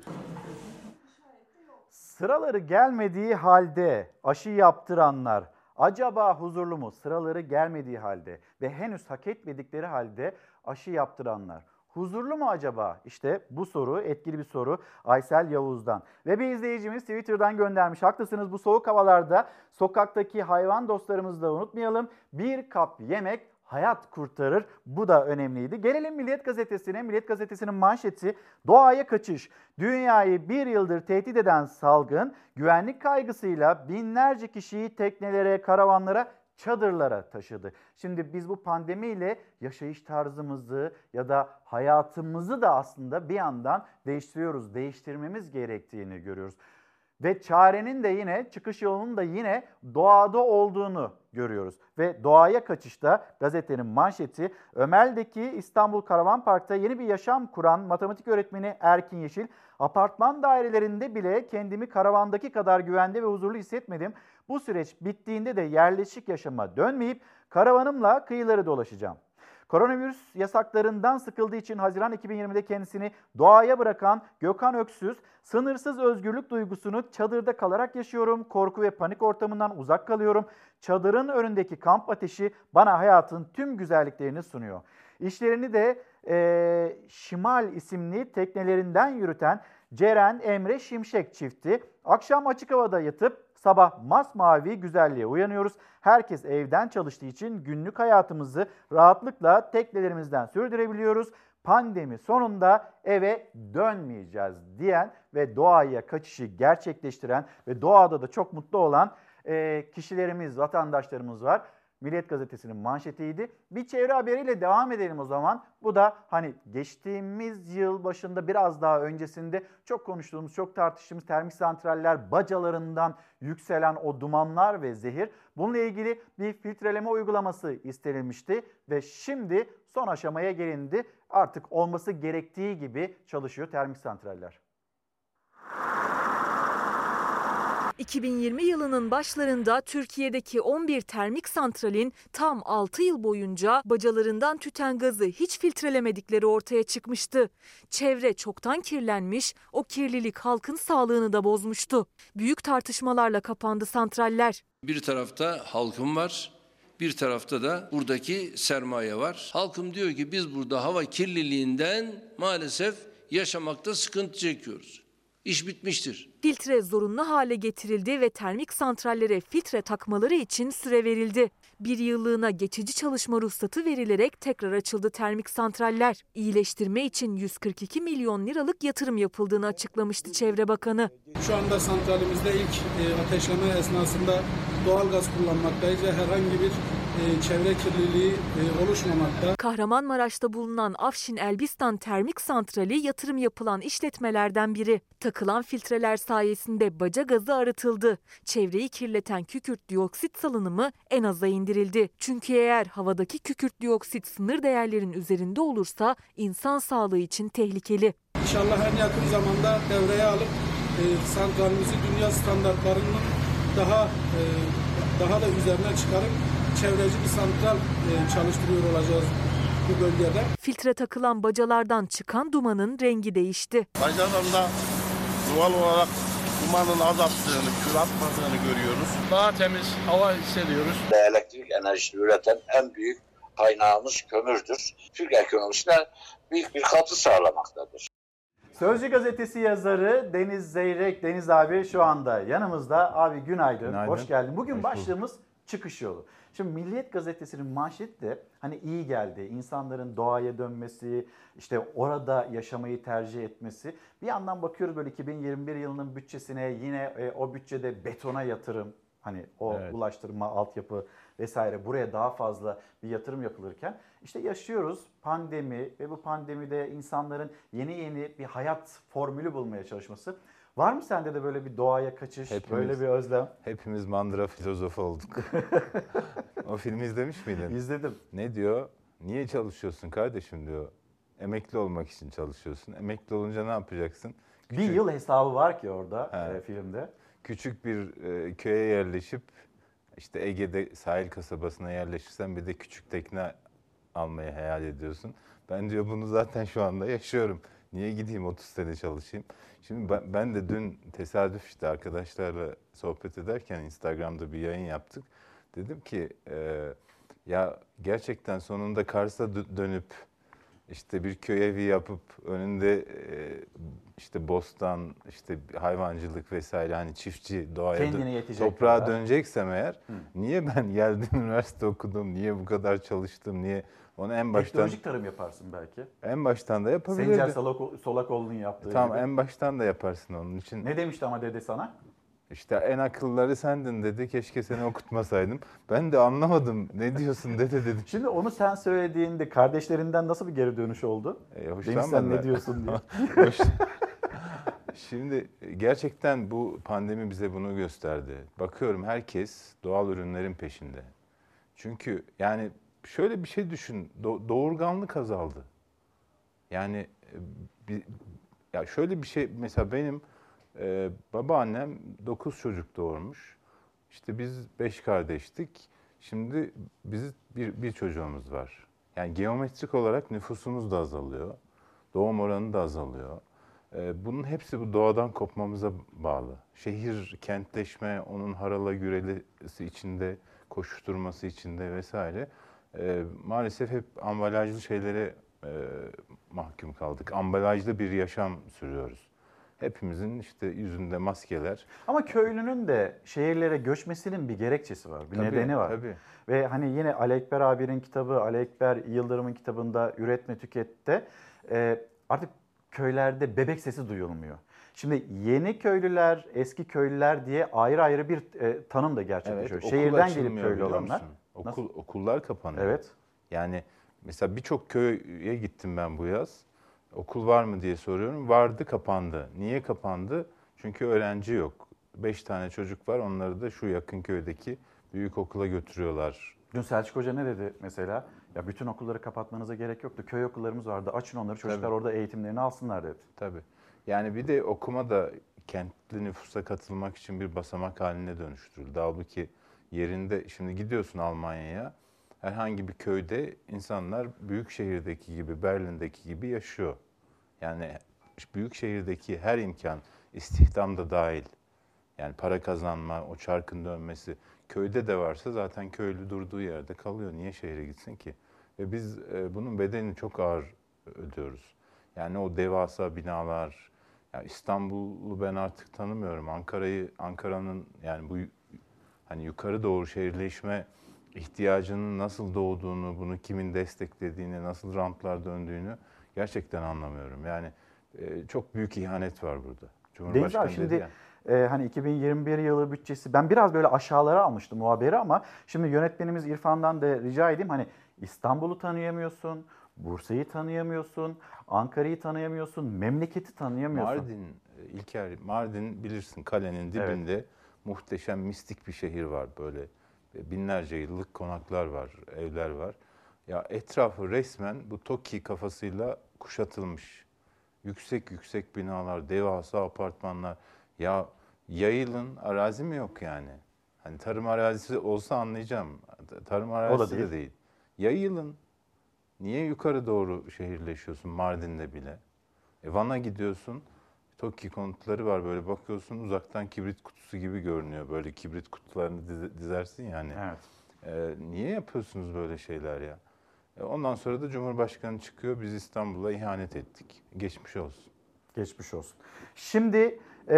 Sıraları gelmediği halde aşı yaptıranlar acaba huzurlu mu? Sıraları gelmediği halde ve henüz hak etmedikleri halde aşı yaptıranlar huzurlu mu acaba? İşte bu soru etkili bir soru Aysel Yavuz'dan. Ve bir izleyicimiz Twitter'dan göndermiş. Haklısınız bu soğuk havalarda sokaktaki hayvan dostlarımızı da unutmayalım. Bir kap yemek hayat kurtarır. Bu da önemliydi. Gelelim Milliyet Gazetesi'ne. Milliyet Gazetesi'nin manşeti doğaya kaçış. Dünyayı bir yıldır tehdit eden salgın güvenlik kaygısıyla binlerce kişiyi teknelere, karavanlara çadırlara taşıdı. Şimdi biz bu pandemiyle yaşayış tarzımızı ya da hayatımızı da aslında bir yandan değiştiriyoruz, değiştirmemiz gerektiğini görüyoruz. Ve çarenin de yine çıkış yolunun da yine doğada olduğunu görüyoruz. Ve doğaya kaçışta gazetenin manşeti Ömel'deki İstanbul Karavan Park'ta yeni bir yaşam kuran matematik öğretmeni Erkin Yeşil apartman dairelerinde bile kendimi karavandaki kadar güvende ve huzurlu hissetmedim. Bu süreç bittiğinde de yerleşik yaşama dönmeyip karavanımla kıyıları dolaşacağım. Koronavirüs yasaklarından sıkıldığı için Haziran 2020'de kendisini doğaya bırakan Gökhan Öksüz, sınırsız özgürlük duygusunu çadırda kalarak yaşıyorum, korku ve panik ortamından uzak kalıyorum. Çadırın önündeki kamp ateşi bana hayatın tüm güzelliklerini sunuyor. İşlerini de e, Şimal isimli teknelerinden yürüten Ceren Emre Şimşek çifti akşam açık havada yatıp Sabah masmavi güzelliğe uyanıyoruz. Herkes evden çalıştığı için günlük hayatımızı rahatlıkla teknelerimizden sürdürebiliyoruz. Pandemi sonunda eve dönmeyeceğiz diyen ve doğaya kaçışı gerçekleştiren ve doğada da çok mutlu olan kişilerimiz, vatandaşlarımız var. Milliyet Gazetesi'nin manşetiydi. Bir çevre haberiyle devam edelim o zaman. Bu da hani geçtiğimiz yıl başında biraz daha öncesinde çok konuştuğumuz, çok tartıştığımız termik santraller bacalarından yükselen o dumanlar ve zehir. Bununla ilgili bir filtreleme uygulaması istenilmişti ve şimdi son aşamaya gelindi. Artık olması gerektiği gibi çalışıyor termik santraller. 2020 yılının başlarında Türkiye'deki 11 termik santralin tam 6 yıl boyunca bacalarından tüten gazı hiç filtrelemedikleri ortaya çıkmıştı. Çevre çoktan kirlenmiş, o kirlilik halkın sağlığını da bozmuştu. Büyük tartışmalarla kapandı santraller. Bir tarafta halkım var, bir tarafta da buradaki sermaye var. Halkım diyor ki biz burada hava kirliliğinden maalesef yaşamakta sıkıntı çekiyoruz. İş bitmiştir. Filtre zorunlu hale getirildi ve termik santrallere filtre takmaları için süre verildi. Bir yıllığına geçici çalışma ruhsatı verilerek tekrar açıldı termik santraller. İyileştirme için 142 milyon liralık yatırım yapıldığını açıklamıştı Çevre Bakanı. Şu anda santralimizde ilk e, ateşleme esnasında doğal gaz kullanmaktayız ve herhangi bir çevre kirliliği e, oluşmamakta. Kahramanmaraş'ta bulunan Afşin Elbistan Termik Santrali yatırım yapılan işletmelerden biri. Takılan filtreler sayesinde baca gazı arıtıldı. Çevreyi kirleten kükürt dioksit salınımı en aza indirildi. Çünkü eğer havadaki kükürt dioksit sınır değerlerin üzerinde olursa insan sağlığı için tehlikeli. İnşallah en yakın zamanda devreye alıp e, santralimizi dünya standartlarının daha e, daha da üzerine çıkarıp çevreci bir santral e, çalıştırıyor olacağız bu bölgede. Filtre takılan bacalardan çıkan dumanın rengi değişti. Bacalarında doğal olarak dumanın azalttığını, kül atmadığını görüyoruz. Daha temiz hava hissediyoruz. Elektrik enerjisi üreten en büyük kaynağımız kömürdür. Türk ekonomisine büyük bir katkı sağlamaktadır. Sözcü gazetesi yazarı Deniz Zeyrek. Deniz abi şu anda yanımızda. Abi günaydın, Günaydın. hoş geldin. Bugün Hoş başlığımız çıkış yolu. Şimdi Milliyet Gazetesi'nin manşeti de hani iyi geldi. İnsanların doğaya dönmesi, işte orada yaşamayı tercih etmesi. Bir yandan bakıyoruz böyle 2021 yılının bütçesine yine e, o bütçede betona yatırım. Hani o Evet. ulaştırma, altyapı vesaire buraya daha fazla bir yatırım yapılırken işte yaşıyoruz pandemi ve bu pandemide insanların yeni yeni bir hayat formülü bulmaya çalışması. Var mı sende de böyle bir doğaya kaçış, böyle bir özlem? Hepimiz mandıra filozofu olduk. [laughs] o filmi izlemiş miydin? İzledim. Ne diyor? Niye çalışıyorsun kardeşim diyor. Emekli olmak için çalışıyorsun. Emekli olunca ne yapacaksın? Bir yıl hesabı var ki orada Evet. e, filmde. Küçük bir e, köye yerleşip işte Ege'de sahil kasabasına yerleşirsen bir de küçük tekne almayı hayal ediyorsun. Ben diyor bunu zaten şu anda yaşıyorum. Niye gideyim 30 sene çalışayım? Şimdi ben, ben de dün tesadüf işte arkadaşlarla sohbet ederken Instagram'da bir yayın yaptık. Dedim ki e, ya gerçekten sonunda Kars'a dö- dönüp işte bir köy evi yapıp önünde e, işte bostan, işte hayvancılık vesaire hani çiftçi doğaya toprağa kadar. döneceksem eğer niye ben [laughs] geldim üniversite okudum, niye bu kadar çalıştım, niye onu en baştan Teknolojik tarım yaparsın belki. en baştan da yapabilirdim. Sencer Solak, Solakoğlu'nun yaptığı Tamam gibi. en baştan da yaparsın onun için. Ne demişti ama dede sana? İşte en akılları sendin dedi. Keşke seni okutmasaydım. Ben de anlamadım. Ne diyorsun dede dedim. [laughs] Şimdi onu sen söylediğinde kardeşlerinden nasıl bir geri dönüş oldu? E, Demiş sen ne diyorsun diye. [laughs] Hoş- Şimdi gerçekten bu pandemi bize bunu gösterdi. Bakıyorum herkes doğal ürünlerin peşinde. Çünkü yani şöyle bir şey düşün. do- doğurganlık azaldı. Yani e, bir, ya şöyle bir şey mesela benim e, babaannem 9 çocuk doğurmuş. İşte biz 5 kardeştik. Şimdi biz bir, bir çocuğumuz var. Yani geometrik olarak nüfusumuz da azalıyor. Doğum oranı da azalıyor. E, bunun hepsi bu doğadan kopmamıza bağlı. Şehir, kentleşme, onun harala gürelisi içinde, koşuşturması içinde vesaire. E, maalesef hep ambalajlı şeylere e, mahkum kaldık. Ambalajlı bir yaşam sürüyoruz. Hepimizin işte yüzünde maskeler. Ama köylünün de şehirlere göçmesinin bir gerekçesi var, bir Tabii, nedeni var. tabii. Ve hani yine Ali Ekber abinin kitabı, Ali Ekber Yıldırım'ın kitabında Üretme Tüket'te e, artık köylerde bebek sesi duyulmuyor. Şimdi yeni köylüler, eski köylüler diye ayrı ayrı bir e, tanım da gerçekleşiyor. okul Şehirden gelip köylü olanlar. musun? Okul, okullar kapanıyor. Evet. Yani mesela birçok köye gittim ben bu yaz. Okul var mı diye soruyorum. Vardı kapandı. Niye kapandı? Çünkü öğrenci yok. Beş tane çocuk var. Onları da şu yakın köydeki büyük okula götürüyorlar. Dün Selçuk Hoca ne dedi mesela? Ya bütün okulları kapatmanıza gerek yoktu. Köy okullarımız vardı. Açın onları çocuklar Tabii. orada eğitimlerini alsınlar dedi. Tabii. Yani bir de okuma da kentli nüfusa katılmak için bir basamak haline dönüştürüldü. Halbuki yerinde şimdi gidiyorsun Almanya'ya herhangi bir köyde insanlar büyük şehirdeki gibi Berlin'deki gibi yaşıyor. Yani büyük şehirdeki her imkan istihdam da dahil. Yani para kazanma, o çarkın dönmesi köyde de varsa zaten köylü durduğu yerde kalıyor. Niye şehre gitsin ki? Ve biz e, bunun bedelini çok ağır ödüyoruz. Yani o devasa binalar, ya İstanbul'u ben artık tanımıyorum. Ankara'yı, Ankara'nın yani bu hani yukarı doğru şehirleşme ihtiyacının nasıl doğduğunu, bunu kimin desteklediğini, nasıl rantlar döndüğünü gerçekten anlamıyorum. Yani e, çok büyük ihanet var burada. Deniz Cumhurbaşkanı abi şimdi dedi ya. e, hani 2021 yılı bütçesi ben biraz böyle aşağılara almıştım o haberi ama şimdi yönetmenimiz İrfan'dan da rica edeyim hani İstanbul'u tanıyamıyorsun, Bursa'yı tanıyamıyorsun, Ankara'yı tanıyamıyorsun, memleketi tanıyamıyorsun. Mardin, e, İlker, Mardin bilirsin kalenin Evet. Muhteşem mistik bir şehir var böyle. E, Binlerce yıllık konaklar var, evler var. Ya etrafı resmen bu TOKİ kafasıyla kuşatılmış. Yüksek yüksek binalar, devasa apartmanlar. Ya yayılın arazi mi yok yani? Hani tarım arazisi olsa anlayacağım. Tarım arazisi değil. de değil. Yayılın. Niye yukarı doğru şehirleşiyorsun Mardin'de bile? E Van'a gidiyorsun. TOKİ konutları var böyle bakıyorsun uzaktan kibrit kutusu gibi görünüyor. Böyle kibrit kutularını dize- dizersin yani. Evet. E, niye yapıyorsunuz böyle şeyler ya? E, ondan sonra da Cumhurbaşkanı çıkıyor biz İstanbul'a ihanet ettik. Geçmiş olsun. Geçmiş olsun. Şimdi e,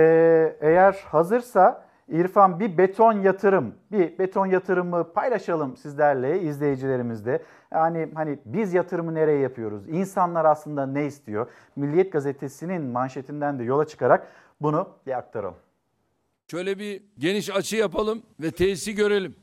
eğer hazırsa İrfan bir beton yatırım, bir beton yatırımı paylaşalım sizlerle, izleyicilerimizle. Yani hani biz yatırımı nereye yapıyoruz? İnsanlar aslında ne istiyor? Milliyet Gazetesi'nin manşetinden de yola çıkarak bunu bir aktaralım. Şöyle bir geniş açı yapalım ve tesisi görelim.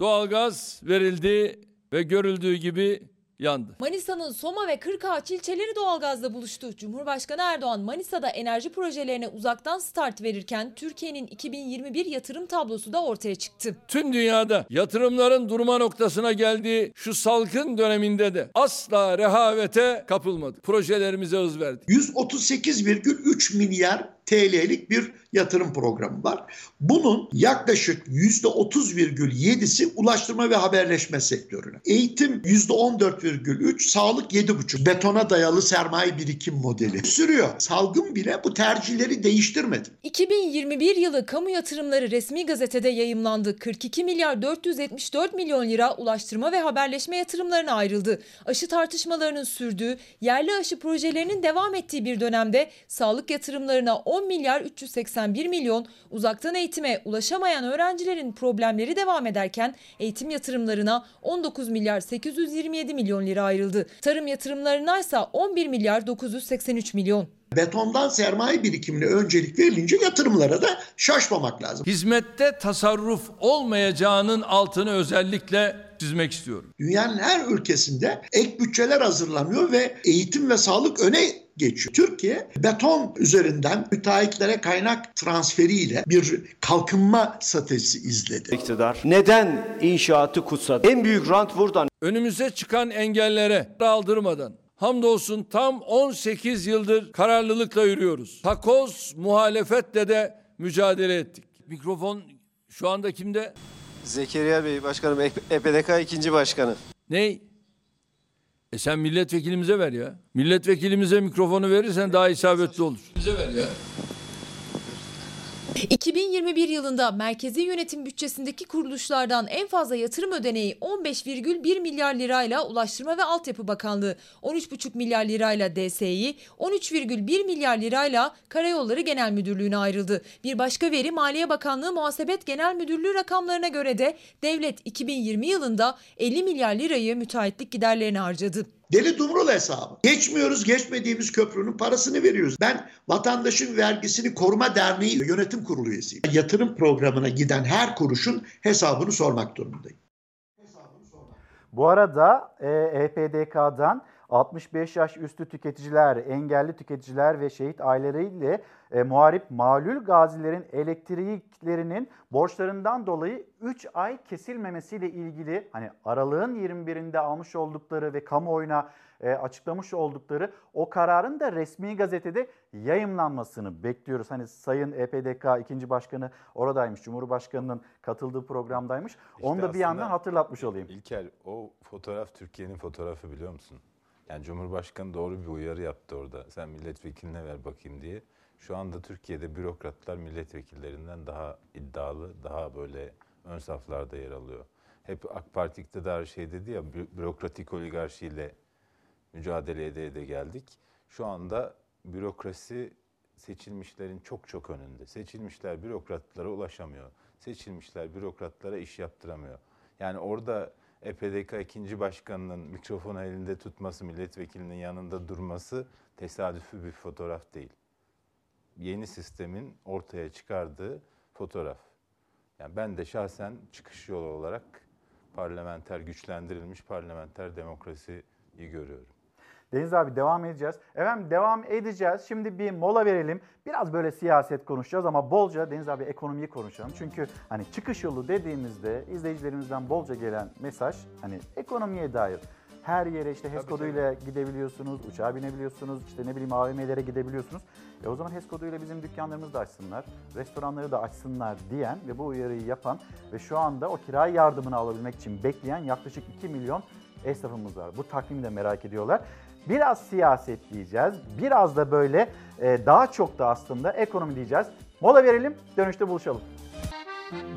Doğalgaz verildi ve görüldüğü gibi yandı. Manisa'nın Soma ve Kırkağaç ilçeleri doğalgazla buluştu. Cumhurbaşkanı Erdoğan Manisa'da enerji projelerine uzaktan start verirken Türkiye'nin 2021 yatırım tablosu da ortaya çıktı. Tüm dünyada yatırımların durma noktasına geldiği şu salgın döneminde de asla rehavete kapılmadık. Projelerimize hız verdik. 138,3 milyar TL'lik bir yatırım programı var. Bunun yaklaşık %30,7'si ulaştırma ve haberleşme sektörüne. Eğitim %14,3, sağlık 7,5. Betona dayalı sermaye birikim modeli sürüyor. Salgın bile bu tercihleri değiştirmedi. 2021 yılı kamu yatırımları resmi gazetede yayımlandı. 42 milyar 474 milyon lira ulaştırma ve haberleşme yatırımlarına ayrıldı. Aşı tartışmalarının sürdüğü, yerli aşı projelerinin devam ettiği bir dönemde sağlık yatırımlarına 10 milyar 381 milyon, uzaktan eğitime ulaşamayan öğrencilerin problemleri devam ederken eğitim yatırımlarına 19 milyar 827 milyon lira ayrıldı. Tarım yatırımlarına ise 11 milyar 983 milyon. Betondan sermaye birikimine öncelik verilince yatırımlara da şaşmamak lazım. Hizmette tasarruf olmayacağının altını özellikle çizmek istiyorum. Dünyanın her ülkesinde ek bütçeler hazırlanıyor ve eğitim ve sağlık öne geçiyor. Türkiye beton üzerinden müteahhitlere kaynak transferiyle bir kalkınma stratejisi izledi. İktidar neden inşaatı kutsadı? En büyük rant buradan. Önümüze çıkan engellere aldırmadan hamdolsun tam 18 yıldır kararlılıkla yürüyoruz. Takoz muhalefetle de mücadele ettik. Mikrofon şu anda kimde? Zekeriya Bey başkanım EPDK ikinci başkanı. Ney? E sen milletvekilimize ver ya. Milletvekilimize mikrofonu verirsen daha isabetli olur. Bize ver ya. 2021 yılında merkezi yönetim bütçesindeki kuruluşlardan en fazla yatırım ödeneği 15,1 milyar lirayla Ulaştırma ve Altyapı Bakanlığı, 13,5 milyar lirayla DSİ, 13,1 milyar lirayla Karayolları Genel Müdürlüğü'ne ayrıldı. Bir başka veri Maliye Bakanlığı Muhasebet Genel Müdürlüğü rakamlarına göre de devlet 2020 yılında 50 milyar lirayı müteahhitlik giderlerine harcadı. Deli Dumrul hesabı. Geçmiyoruz, geçmediğimiz köprünün parasını veriyoruz. Ben Vatandaşın Vergisini Koruma Derneği yönetim kurulu üyesiyim. Yatırım programına giden her kuruşun hesabını sormak durumundayım. Bu arada e, EPDK'dan 65 yaş üstü tüketiciler, engelli tüketiciler ve şehit aileleriyle e, muharip malul gazilerin elektriklerinin borçlarından dolayı 3 ay kesilmemesiyle ilgili hani aralığın 21'inde almış oldukları ve kamuoyuna e, açıklamış oldukları o kararın da resmi gazetede yayımlanmasını bekliyoruz. Hani Sayın EPDK ikinci başkanı oradaymış, Cumhurbaşkanı'nın katıldığı programdaymış. İşte Onu da bir yandan hatırlatmış olayım. İlker o fotoğraf Türkiye'nin fotoğrafı biliyor musun? Yani Cumhurbaşkanı doğru bir uyarı yaptı orada. Sen milletvekiline ver bakayım diye. Şu anda Türkiye'de bürokratlar milletvekillerinden daha iddialı, daha böyle ön saflarda yer alıyor. Hep AK Parti iktidarı şey dedi ya bü- bürokratik oligarşiyle mücadele ede ede geldik. Şu anda bürokrasi seçilmişlerin çok çok önünde. Seçilmişler bürokratlara ulaşamıyor. Seçilmişler bürokratlara iş yaptıramıyor. Yani orada EPDK ikinci başkanının mikrofonu elinde tutması, milletvekilinin yanında durması tesadüfi bir fotoğraf değil. Yeni sistemin ortaya çıkardığı fotoğraf. Yani ben de şahsen çıkış yolu olarak parlamenter, güçlendirilmiş parlamenter demokrasiyi görüyorum. Deniz abi devam edeceğiz. Efendim devam edeceğiz. Şimdi bir mola verelim. Biraz böyle siyaset konuşacağız ama bolca Deniz abi ekonomiyi konuşalım. Çünkü hani çıkış yolu dediğimizde izleyicilerimizden bolca gelen mesaj hani ekonomiye dair. Her yere işte HES koduyla gidebiliyorsunuz, uçağa binebiliyorsunuz, işte ne bileyim AVM'lere gidebiliyorsunuz. E o zaman HES koduyla bizim dükkanlarımızı da açsınlar, restoranları da açsınlar diyen ve bu uyarıyı yapan ve şu anda o kira yardımını alabilmek için bekleyen yaklaşık 2 milyon esnafımız var. Bu takvimi de merak ediyorlar. Biraz siyaset diyeceğiz. Biraz da böyle e, daha çok da aslında ekonomi diyeceğiz. Mola verelim, dönüşte buluşalım.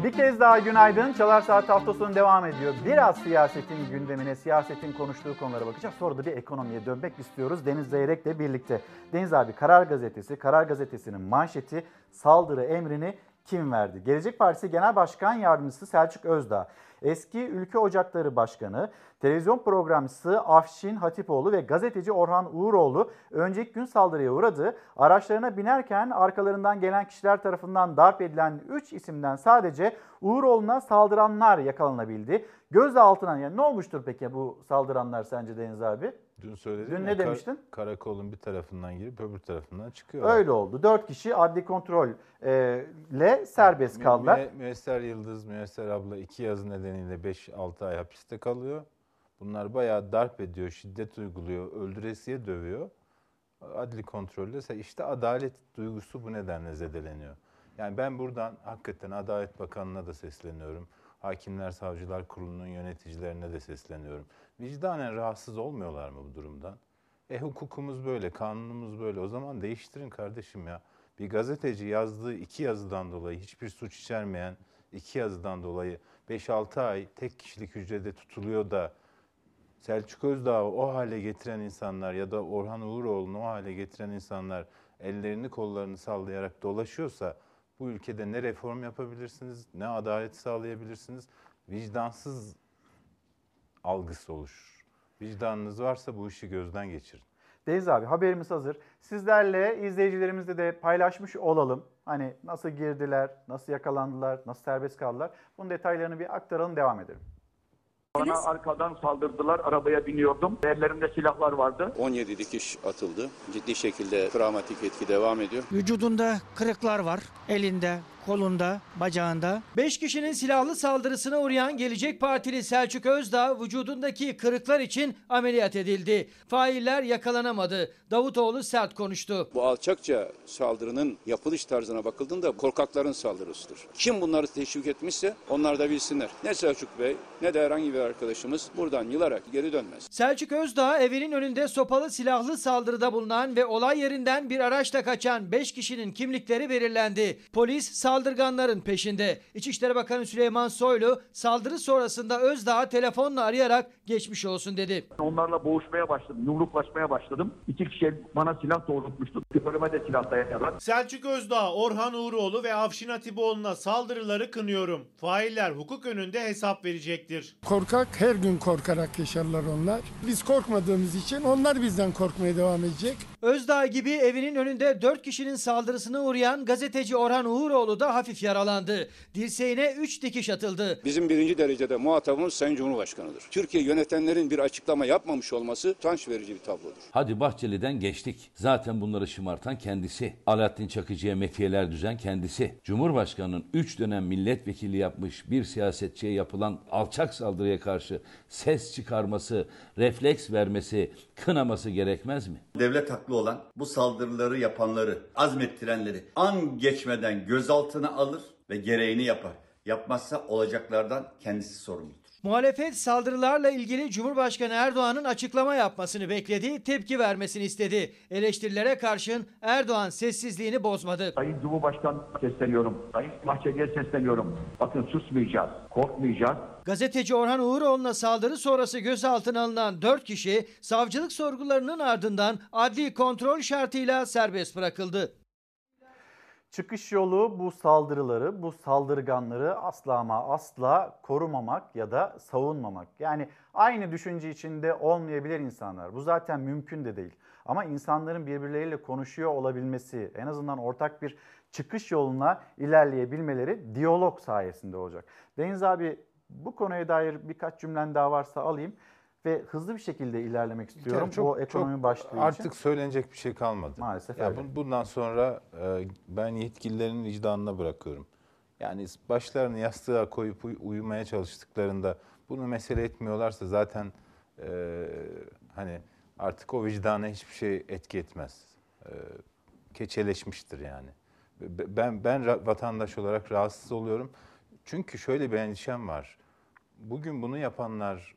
Bir kez daha günaydın. Çalar Saat hafta sonu devam ediyor. Biraz siyasetin gündemine, siyasetin konuştuğu konulara bakacağız. Sonra da bir ekonomiye dönmek istiyoruz Deniz Zeyrek'le birlikte. Deniz abi Karar Gazetesi, Karar Gazetesi'nin manşeti saldırı emrini kim verdi? Gelecek Partisi Genel Başkan Yardımcısı Selçuk Özdağ, eski Ülke Ocakları Başkanı, televizyon programcısı Afşin Hatipoğlu ve gazeteci Orhan Uğuroğlu önceki gün saldırıya uğradı. Araçlarına binerken arkalarından gelen kişiler tarafından darp edilen 3 isimden sadece Uğuroğlu'na saldıranlar yakalanabildi. Gözaltına yani ne olmuştur peki bu saldıranlar sence Deniz abi? Dün söyledim Dün ya, ne demiştin? karakolun bir tarafından girip öbür tarafından çıkıyor. Öyle oldu. 4 kişi adli kontrol e, serbest kaldılar. Mü- Müesser Yıldız, Müesser abla iki yazı nedeniyle 5-6 ay hapiste kalıyor. Bunlar bayağı darp ediyor, şiddet uyguluyor, öldüresiye dövüyor. Adli kontrolle ise işte adalet duygusu bu nedenle zedeleniyor. Yani ben buradan hakikaten Adalet Bakanı'na da sesleniyorum. Hakimler Savcılar Kurulu'nun yöneticilerine de sesleniyorum. Vicdanen rahatsız olmuyorlar mı bu durumdan? E hukukumuz böyle, kanunumuz böyle. O zaman değiştirin kardeşim ya. Bir gazeteci yazdığı iki yazıdan dolayı hiçbir suç içermeyen iki yazıdan dolayı 5-6 ay tek kişilik hücrede tutuluyor da Selçuk Özdağ'ı o hale getiren insanlar ya da Orhan Uğuroğlu'nu o hale getiren insanlar ellerini kollarını sallayarak dolaşıyorsa bu ülkede ne reform yapabilirsiniz, ne adalet sağlayabilirsiniz, vicdansız algısı oluşur. Vicdanınız varsa bu işi gözden geçirin. Deniz abi haberimiz hazır. Sizlerle izleyicilerimizle de paylaşmış olalım. Hani nasıl girdiler, nasıl yakalandılar, nasıl serbest kaldılar. Bunun detaylarını bir aktaralım devam edelim. Bana arkadan saldırdılar. Arabaya biniyordum. Ellerimde silahlar vardı. 17 dikiş atıldı. Ciddi şekilde travmatik etki devam ediyor. Vücudunda kırıklar var. Elinde, kolunda, bacağında. 5 kişinin silahlı saldırısına uğrayan Gelecek Partili Selçuk Özdağ vücudundaki kırıklar için ameliyat edildi. Failler yakalanamadı. Davutoğlu sert konuştu. Bu alçakça saldırının yapılış tarzına bakıldığında korkakların saldırısıdır. Kim bunları teşvik etmişse onlar da bilsinler. Ne Selçuk Bey ne de herhangi bir arkadaşımız buradan yılarak geri dönmez. Selçuk Özdağ evinin önünde sopalı silahlı saldırıda bulunan ve olay yerinden bir araçla kaçan 5 kişinin kimlikleri belirlendi. Polis saldırganların peşinde. İçişleri Bakanı Süleyman Soylu saldırı sonrasında Özdağ'ı telefonla arayarak geçmiş olsun dedi. Onlarla boğuşmaya başladım. Yumruklaşmaya başladım. İki kişi bana silah doğrultmuştu. Önüme de silah dayadılar. Selçuk Özdağ, Orhan Uğuroğlu ve Afşin Atiboğlu'na saldırıları kınıyorum. Failler hukuk önünde hesap verecektir. Korkak her gün korkarak yaşarlar onlar. Biz korkmadığımız için onlar bizden korkmaya devam edecek. Özdağ gibi evinin önünde 4 kişinin saldırısına uğrayan gazeteci Orhan Uğuroğlu da hafif yaralandı. Dirseğine 3 dikiş atıldı. Bizim birinci derecede muhatabımız Sayın Cumhurbaşkanı'dır. Türkiye yönetenlerin bir açıklama yapmamış olması utanç verici bir tablodur. Hadi Bahçeli'den geçtik. Zaten bunları şımartan kendisi. Alaaddin Çakıcı'ya metiyeler düzen kendisi. Cumhurbaşkanının 3 dönem milletvekili yapmış bir siyasetçiye yapılan alçak saldırıya karşı ses çıkarması, refleks vermesi, kınaması gerekmez mi? Devlet haklı olan bu saldırıları yapanları, azmettirenleri an geçmeden gözaltına alır ve gereğini yapar. Yapmazsa olacaklardan kendisi sorumludur. Muhalefet saldırılarla ilgili Cumhurbaşkanı Erdoğan'ın açıklama yapmasını bekledi, tepki vermesini istedi. Eleştirilere karşın Erdoğan sessizliğini bozmadı. Sayın Cumhurbaşkanı sesleniyorum. Sayın Bahçeli'ye sesleniyorum. Bakın susmayacağız. Korkmayacağız. Gazeteci Orhan Uğuroğlu'na saldırı sonrası gözaltına alınan 4 kişi savcılık sorgularının ardından adli kontrol şartıyla serbest bırakıldı. Çıkış yolu bu saldırıları, bu saldırganları asla ama asla korumamak ya da savunmamak. Yani aynı düşünce içinde olmayabilir insanlar. Bu zaten mümkün de değil. Ama insanların birbirleriyle konuşuyor olabilmesi, en azından ortak bir çıkış yoluna ilerleyebilmeleri diyalog sayesinde olacak. Deniz abi bu konuya dair birkaç cümlen daha varsa alayım ve hızlı bir şekilde ilerlemek istiyorum çok- o ekonomi çok başlığı Artık için. söylenecek bir şey kalmadı. Maalesef ya bu- Bundan sonra e, ben yetkililerin vicdanına bırakıyorum. Yani başlarını yastığa koyup uy- uyumaya çalıştıklarında bunu mesele etmiyorlarsa zaten e, hani artık o vicdana hiçbir şey etki etmez. E, keçeleşmiştir yani. Be- Ben ben vatandaş olarak rahatsız oluyorum. Çünkü şöyle bir endişem var. Bugün bunu yapanlar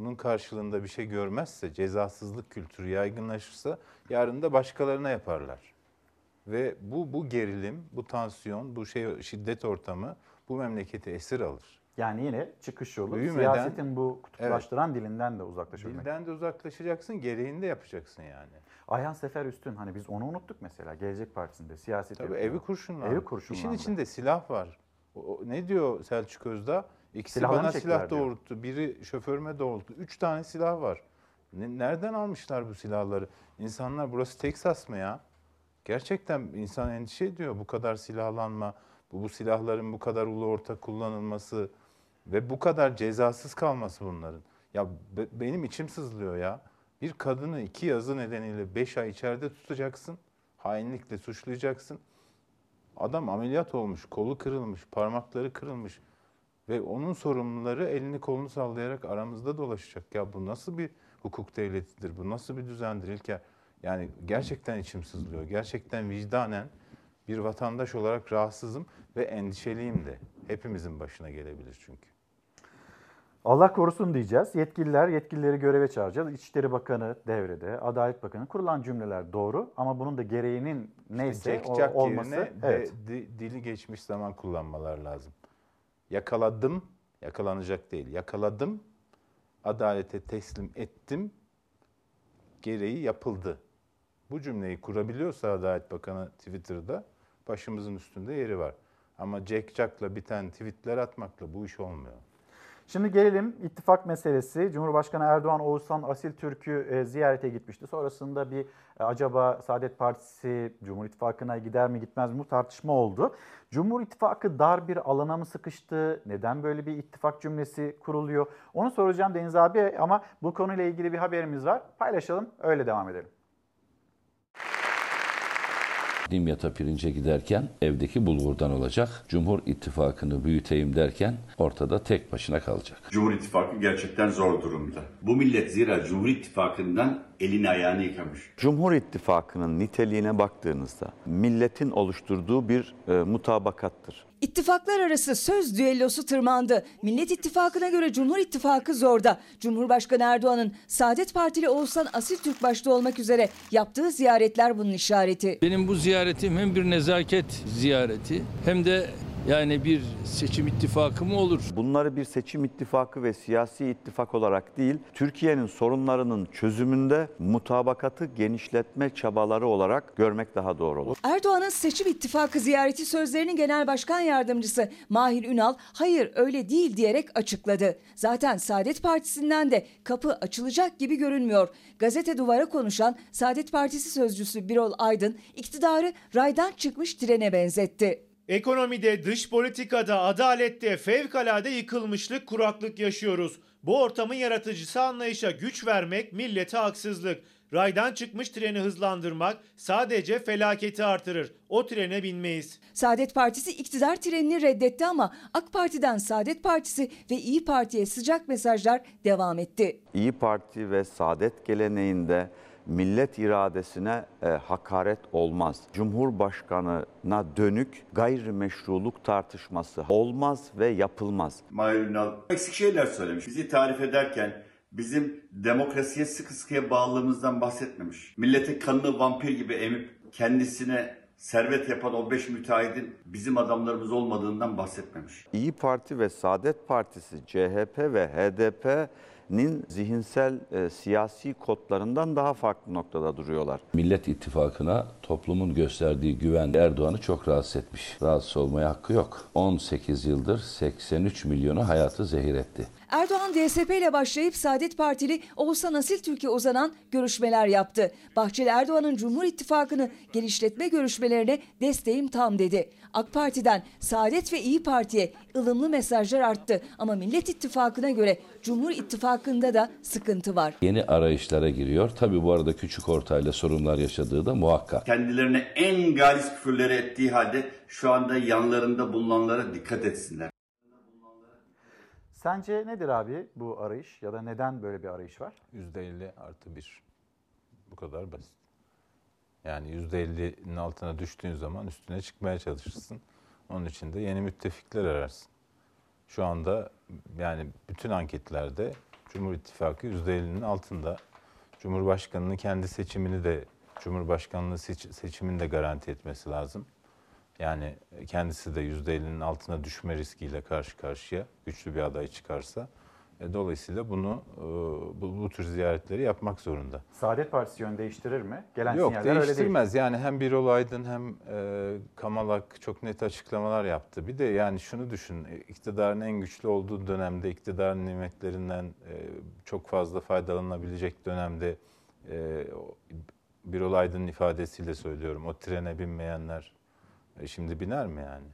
bunun karşılığında bir şey görmezse, cezasızlık kültürü yaygınlaşırsa yarın da başkalarına yaparlar. Ve bu bu gerilim, bu tansiyon, bu şey şiddet ortamı bu memleketi esir alır. Yani yine çıkış yolu Büyümeden- siyasetin bu kutuplaştıran dilinden de uzaklaşabilmek. Dilden de uzaklaşacaksın, gereğini de yapacaksın yani. Ayhan Sefer Üstün hani biz onu unuttuk mesela Gelecek Partisi'nde siyaset Tabii evi kurşunlandı. Evi kurşunlandı. İşin içinde silah var. O- ne diyor Selçuk Özda? İkisi Silahlarını bana çektiler silah diyor. doğrulttu. Biri şoförüme doğrulttu. Üç tane silah var. Ne- nereden almışlar bu silahları? İnsanlar burası Teksas mı ya? Gerçekten insan endişe ediyor. Bu kadar silahlanma, bu, bu silahların bu kadar ulu orta kullanılması ve bu kadar cezasız kalması bunların. Ya be- benim içim sızlıyor ya. Bir kadını iki yazı nedeniyle beş ay içeride tutacaksın. Hainlikle suçlayacaksın. Adam ameliyat olmuş, kolu kırılmış, parmakları kırılmış ve onun sorumluları elini kolunu sallayarak aramızda dolaşacak. Ya bu nasıl bir hukuk devletidir? Bu nasıl bir düzendir İlker? Yani gerçekten içim sızlıyor. Gerçekten vicdanen bir vatandaş olarak rahatsızım ve endişeliyim de. Hepimizin başına gelebilir çünkü. Allah korusun diyeceğiz. Yetkililer yetkilileri göreve çağıracağız. İçişleri Bakanı devrede, Adalet Bakanı kurulan cümleler doğru ama bunun da gereğinin neyse o, Jack olması. evet. de- dili geçmiş zaman kullanmalar lazım. Yakaladım, yakalanacak değil. Yakaladım, adalete teslim ettim, gereği yapıldı. Bu cümleyi kurabiliyorsa Adalet Bakanı Twitter'da başımızın üstünde yeri var. Ama Jack Jack'la biten tweetler atmakla bu iş olmuyor. Şimdi gelelim ittifak meselesi. Cumhurbaşkanı Erdoğan Oğuzhan Asil Türk'ü e, ziyarete gitmişti. Sonrasında bir e, acaba Saadet Partisi Cumhur İttifakı'na gider mi gitmez mi bu tartışma oldu. Cumhur İttifakı dar bir alana mı sıkıştı? Neden böyle bir ittifak cümlesi kuruluyor? Onu soracağım Deniz abi ama bu konuyla ilgili bir haberimiz var. Paylaşalım öyle devam edelim. Dimyat'a pirince giderken evdeki bulgurdan olacak. Cumhur İttifakı'nı büyüteyim derken ortada tek başına kalacak. Cumhur İttifakı gerçekten zor durumda. Bu millet zira Cumhur İttifakı'ndan elini ayağını yıkamış. Cumhur İttifakı'nın niteliğine baktığınızda milletin oluşturduğu bir e, mutabakattır. İttifaklar arası söz düellosu tırmandı. Millet İttifakı'na göre Cumhur İttifakı zorda. Cumhurbaşkanı Erdoğan'ın Saadet Partili Oğuzhan Asil Türk başta olmak üzere yaptığı ziyaretler bunun işareti. Benim bu ziyaretim hem bir nezaket ziyareti hem de yani bir seçim ittifakı mı olur? Bunları bir seçim ittifakı ve siyasi ittifak olarak değil, Türkiye'nin sorunlarının çözümünde mutabakatı genişletme çabaları olarak görmek daha doğru olur. Erdoğan'ın seçim ittifakı ziyareti sözlerini Genel Başkan Yardımcısı Mahir Ünal hayır öyle değil diyerek açıkladı. Zaten Saadet Partisi'nden de kapı açılacak gibi görünmüyor. Gazete Duvara konuşan Saadet Partisi sözcüsü Birol Aydın iktidarı raydan çıkmış trene benzetti. Ekonomide, dış politikada, adalette fevkalade yıkılmışlık, kuraklık yaşıyoruz. Bu ortamın yaratıcısı anlayışa güç vermek millete haksızlık. Raydan çıkmış treni hızlandırmak sadece felaketi artırır. O trene binmeyiz. Saadet Partisi iktidar trenini reddetti ama AK Parti'den Saadet Partisi ve İyi Parti'ye sıcak mesajlar devam etti. İyi Parti ve Saadet geleneğinde millet iradesine e, hakaret olmaz. Cumhurbaşkanına dönük gayrimeşruluk tartışması olmaz ve yapılmaz. Mahir Ünal eksik şeyler söylemiş. Bizi tarif ederken bizim demokrasiye sıkı sıkıya bağlılığımızdan bahsetmemiş. Millete kanını vampir gibi emip kendisine servet yapan o beş müteahhidin bizim adamlarımız olmadığından bahsetmemiş. İyi Parti ve Saadet Partisi, CHP ve HDP'nin zihinsel e, siyasi kodlarından daha farklı noktada duruyorlar. Millet İttifakı'na toplumun gösterdiği güven Erdoğan'ı çok rahatsız etmiş. Rahatsız olmaya hakkı yok. 18 yıldır 83 milyonu hayatı zehir etti. Erdoğan DSP ile başlayıp Saadet Partili Oğuzhan Asil Türkiye uzanan görüşmeler yaptı. Bahçeli Erdoğan'ın Cumhur İttifakı'nı genişletme görüşmelerine desteğim tam dedi. AK Parti'den Saadet ve İyi Parti'ye ılımlı mesajlar arttı ama Millet İttifakı'na göre Cumhur İttifakı'nda da sıkıntı var. Yeni arayışlara giriyor. Tabii bu arada küçük ortayla sorunlar yaşadığı da muhakkak. Kendilerine en galis küfürleri ettiği halde şu anda yanlarında bulunanlara dikkat etsinler. Sence nedir abi bu arayış ya da neden böyle bir arayış var? %50 artı 1. Bu kadar basit. Yani %50'nin altına düştüğün zaman üstüne çıkmaya çalışırsın. Onun için de yeni müttefikler ararsın. Şu anda yani bütün anketlerde Cumhur İttifakı %50'nin altında. Cumhurbaşkanının kendi seçimini de Cumhurbaşkanlığı seç, seçimini de garanti etmesi lazım. Yani kendisi de %50'nin altına düşme riskiyle karşı karşıya güçlü bir aday çıkarsa. E, dolayısıyla bunu e, bu, bu tür ziyaretleri yapmak zorunda. Saadet Partisi yön değiştirir mi? Gelen Yok sinyaller öyle değil. değiştirmez. Yani hem Birol Aydın hem e, Kamalak çok net açıklamalar yaptı. Bir de yani şunu düşün. iktidarın en güçlü olduğu dönemde, iktidarın nimetlerinden e, çok fazla faydalanabilecek dönemde e, Birol Aydın'ın ifadesiyle söylüyorum. O trene binmeyenler e, şimdi biner mi yani?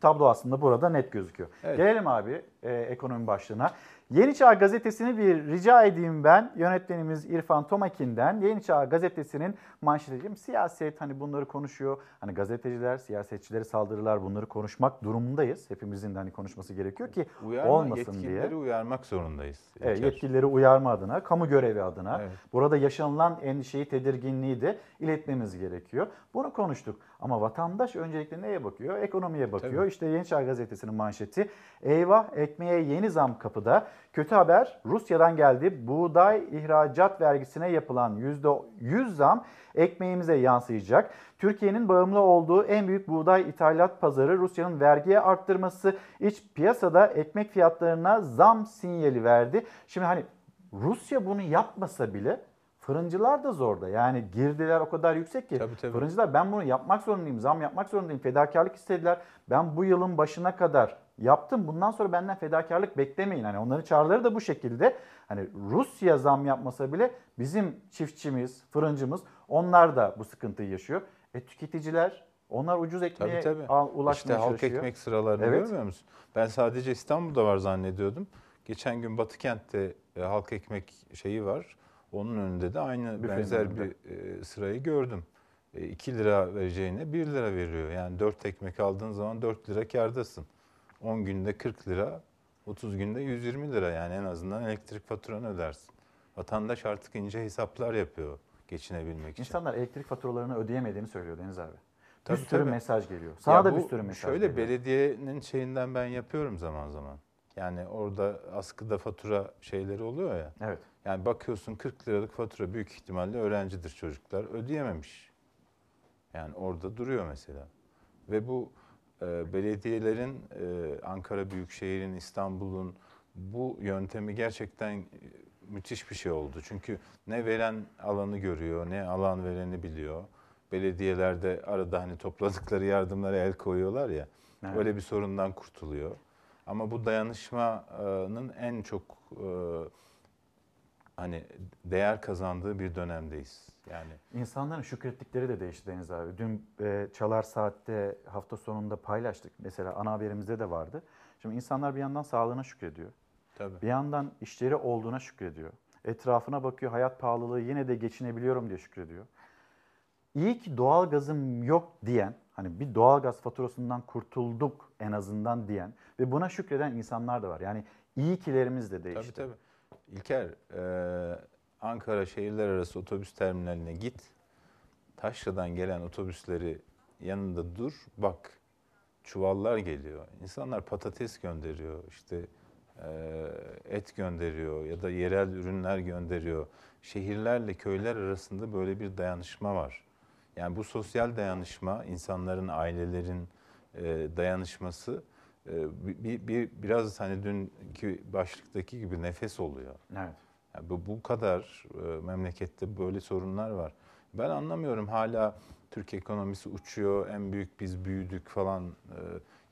Tablo aslında burada net gözüküyor. Evet. Gelelim abi e, ekonomi başlığına. Yeni Çağ Gazetesi'ni bir rica edeyim ben yönetmenimiz İrfan Tomakin'den. Yeni Çağ Gazetesi'nin manşetiyim. Siyaset hani bunları konuşuyor. Hani gazeteciler, siyasetçilere saldırılar bunları konuşmak durumundayız. Hepimizin de hani konuşması gerekiyor ki Uyarma, olmasın yetkilileri diye. uyarmak zorundayız. Evet, İlker. yetkilileri uyarma adına, kamu görevi adına, Evet. burada yaşanılan endişeyi, tedirginliği de iletmemiz gerekiyor. Bunu konuştuk. Ama vatandaş öncelikle neye bakıyor? Ekonomiye bakıyor. Tabii. İşte Yeni Çağ Gazetesi'nin manşeti. Eyvah ekmeğe yeni zam kapıda. Kötü haber Rusya'dan geldi. Buğday ihracat vergisine yapılan %100 zam ekmeğimize yansıyacak. Türkiye'nin bağımlı olduğu en büyük buğday ithalat pazarı Rusya'nın vergiye arttırması iç piyasada ekmek fiyatlarına zam sinyali verdi. Şimdi hani Rusya bunu yapmasa bile fırıncılar da zorda. Yani girdiler o kadar yüksek ki. Tabii, tabii. Fırıncılar ben bunu yapmak zorundayım, zam yapmak zorundayım, fedakarlık istediler. Ben bu yılın başına kadar yaptım. Bundan sonra benden fedakarlık beklemeyin. Hani onların çağrıları da bu şekilde. Hani Rusya zam yapmasa bile bizim çiftçimiz, fırıncımız onlar da bu sıkıntıyı yaşıyor. E tüketiciler onlar ucuz ekmeğe Tabii tabii. ulaşmaya işte halk çalışıyor. ekmek sıralarını Evet. görmüyor musun? Ben sadece İstanbul'da var zannediyordum. Geçen gün Batıkent'te e, halk ekmek şeyi var. Onun önünde de aynı Büfenin benzer önünde. bir e, sırayı gördüm. 2 lira vereceğine 1 lira veriyor. Yani 4 ekmek aldığın zaman 4 lira kârdasın. 10 günde 40 lira, 30 günde 120 lira. Yani en azından elektrik faturanı ödersin. Vatandaş artık ince hesaplar yapıyor geçinebilmek için. İnsanlar elektrik faturalarını ödeyemediğini söylüyor Deniz abi. Tabii, bir sürü tabii. mesaj geliyor. Sana da bir sürü mesaj Şöyle geliyor. belediyenin şeyinden ben yapıyorum zaman zaman. Yani orada askıda fatura şeyleri oluyor ya. Evet. Yani bakıyorsun 40 liralık fatura büyük ihtimalle öğrencidir çocuklar ödeyememiş. Yani orada duruyor mesela. Ve bu e, belediyelerin e, Ankara Büyükşehir'in, İstanbul'un bu yöntemi gerçekten e, müthiş bir şey oldu. Çünkü ne veren alanı görüyor, ne alan vereni biliyor. Belediyelerde arada hani topladıkları yardımlara el koyuyorlar ya. Evet. Öyle bir sorundan kurtuluyor. Ama bu dayanışmanın en çok e, hani değer kazandığı bir dönemdeyiz. Yani İnsanların şükrettikleri de değişti Deniz abi. Dün e, Çalar Saat'te hafta sonunda paylaştık. Mesela ana haberimizde de vardı. Şimdi insanlar bir yandan sağlığına şükrediyor. tabii. Bir yandan işleri olduğuna şükrediyor. Etrafına bakıyor, hayat pahalılığı yine de geçinebiliyorum diye şükrediyor. İyi ki doğalgazım yok diyen, hani bir doğalgaz faturasından kurtulduk en azından diyen ve buna şükreden insanlar da var. Yani iyi kilerimiz de değişti. Tabii tabii. İlker, e, Ankara şehirler arası otobüs terminaline git. Taşra'dan gelen otobüsleri yanında dur, bak. Çuvallar geliyor. İnsanlar patates gönderiyor, işte et gönderiyor ya da yerel ürünler gönderiyor. Şehirlerle köyler arasında böyle bir dayanışma var. Yani bu sosyal dayanışma, insanların, ailelerin dayanışması bir, bir biraz hani dünkü başlıktaki gibi nefes oluyor. Evet. Yani bu, bu kadar e, memlekette böyle sorunlar var. Ben anlamıyorum hala Türk ekonomisi uçuyor, en büyük biz büyüdük falan e,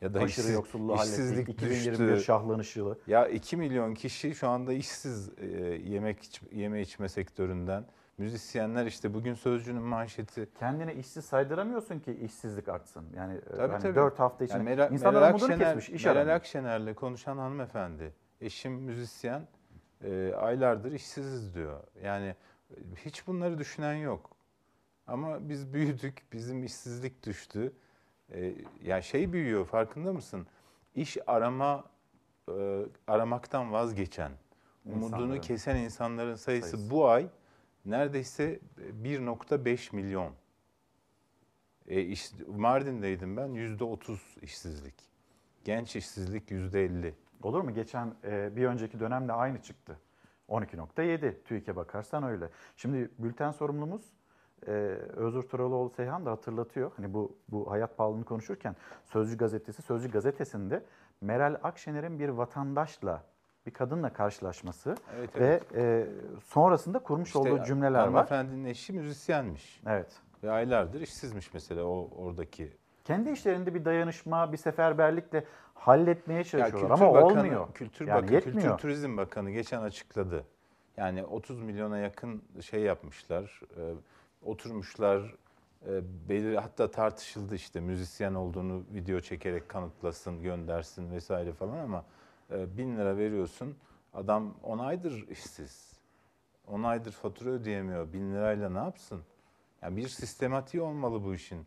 ya da Aşırı işsiz- yoksulluğu işsizlik hallettik. 2021 düştü. şahlanışılı. Ya 2 milyon kişi şu anda işsiz e, yemek iç- yeme içme sektöründen. Müzisyenler işte bugün Sözcü'nün manşeti. Kendine işsiz saydıramıyorsun ki işsizlik artsın. Yani e, Tabii, hani tabii. 4 hafta içinde Yani Meral, insanlar Meral umudunu Akşener, kesmiş, iş Meral. Akşener'le konuşan hanımefendi. Eşim müzisyen, e, aylardır işsiziz diyor. Yani hiç bunları düşünen yok. Ama biz [laughs] büyüdük, bizim işsizlik düştü. E, ya şey büyüyor, farkında mısın? İş arama, e, aramaktan vazgeçen, umudunu İnsanların. kesen insanların sayısı, Sayısı. bu ay neredeyse 1.5 milyon. E, iş, Mardin'deydim ben yüzde otuz işsizlik. Genç işsizlik yüzde elli. Olur mu? Geçen e, bir önceki dönemde aynı çıktı. 12.7 TÜİK'e bakarsan öyle. Şimdi bülten sorumlumuz e, Özgür Turaloğlu Seyhan da hatırlatıyor. Hani bu bu hayat pahalılığını konuşurken Sözcü gazetesi Sözcü gazetesinde Meral Akşener'in bir vatandaşla bir kadınla karşılaşması Evet, ve evet. e, sonrasında kurmuş İşte olduğu cümleler var. Hanımefendinin eşi müzisyenmiş. Evet. Ve aylardır işsizmiş mesela o oradaki. Kendi işlerinde bir dayanışma, bir seferberlikle halletmeye çalışıyorlar ama Bakanı, olmuyor. Kültür yani Bakanı, yetmiyor. Kültür Turizm Bakanı geçen açıkladı. Yani 30 milyona yakın şey yapmışlar. e, oturmuşlar. E, belir hatta tartışıldı işte müzisyen olduğunu video çekerek kanıtlasın, göndersin vesaire falan ama e, bin lira veriyorsun. Adam 10 aydır işsiz. 10 aydır fatura ödeyemiyor. Bin lirayla ne yapsın? Ya bir sistematiği olmalı bu işin.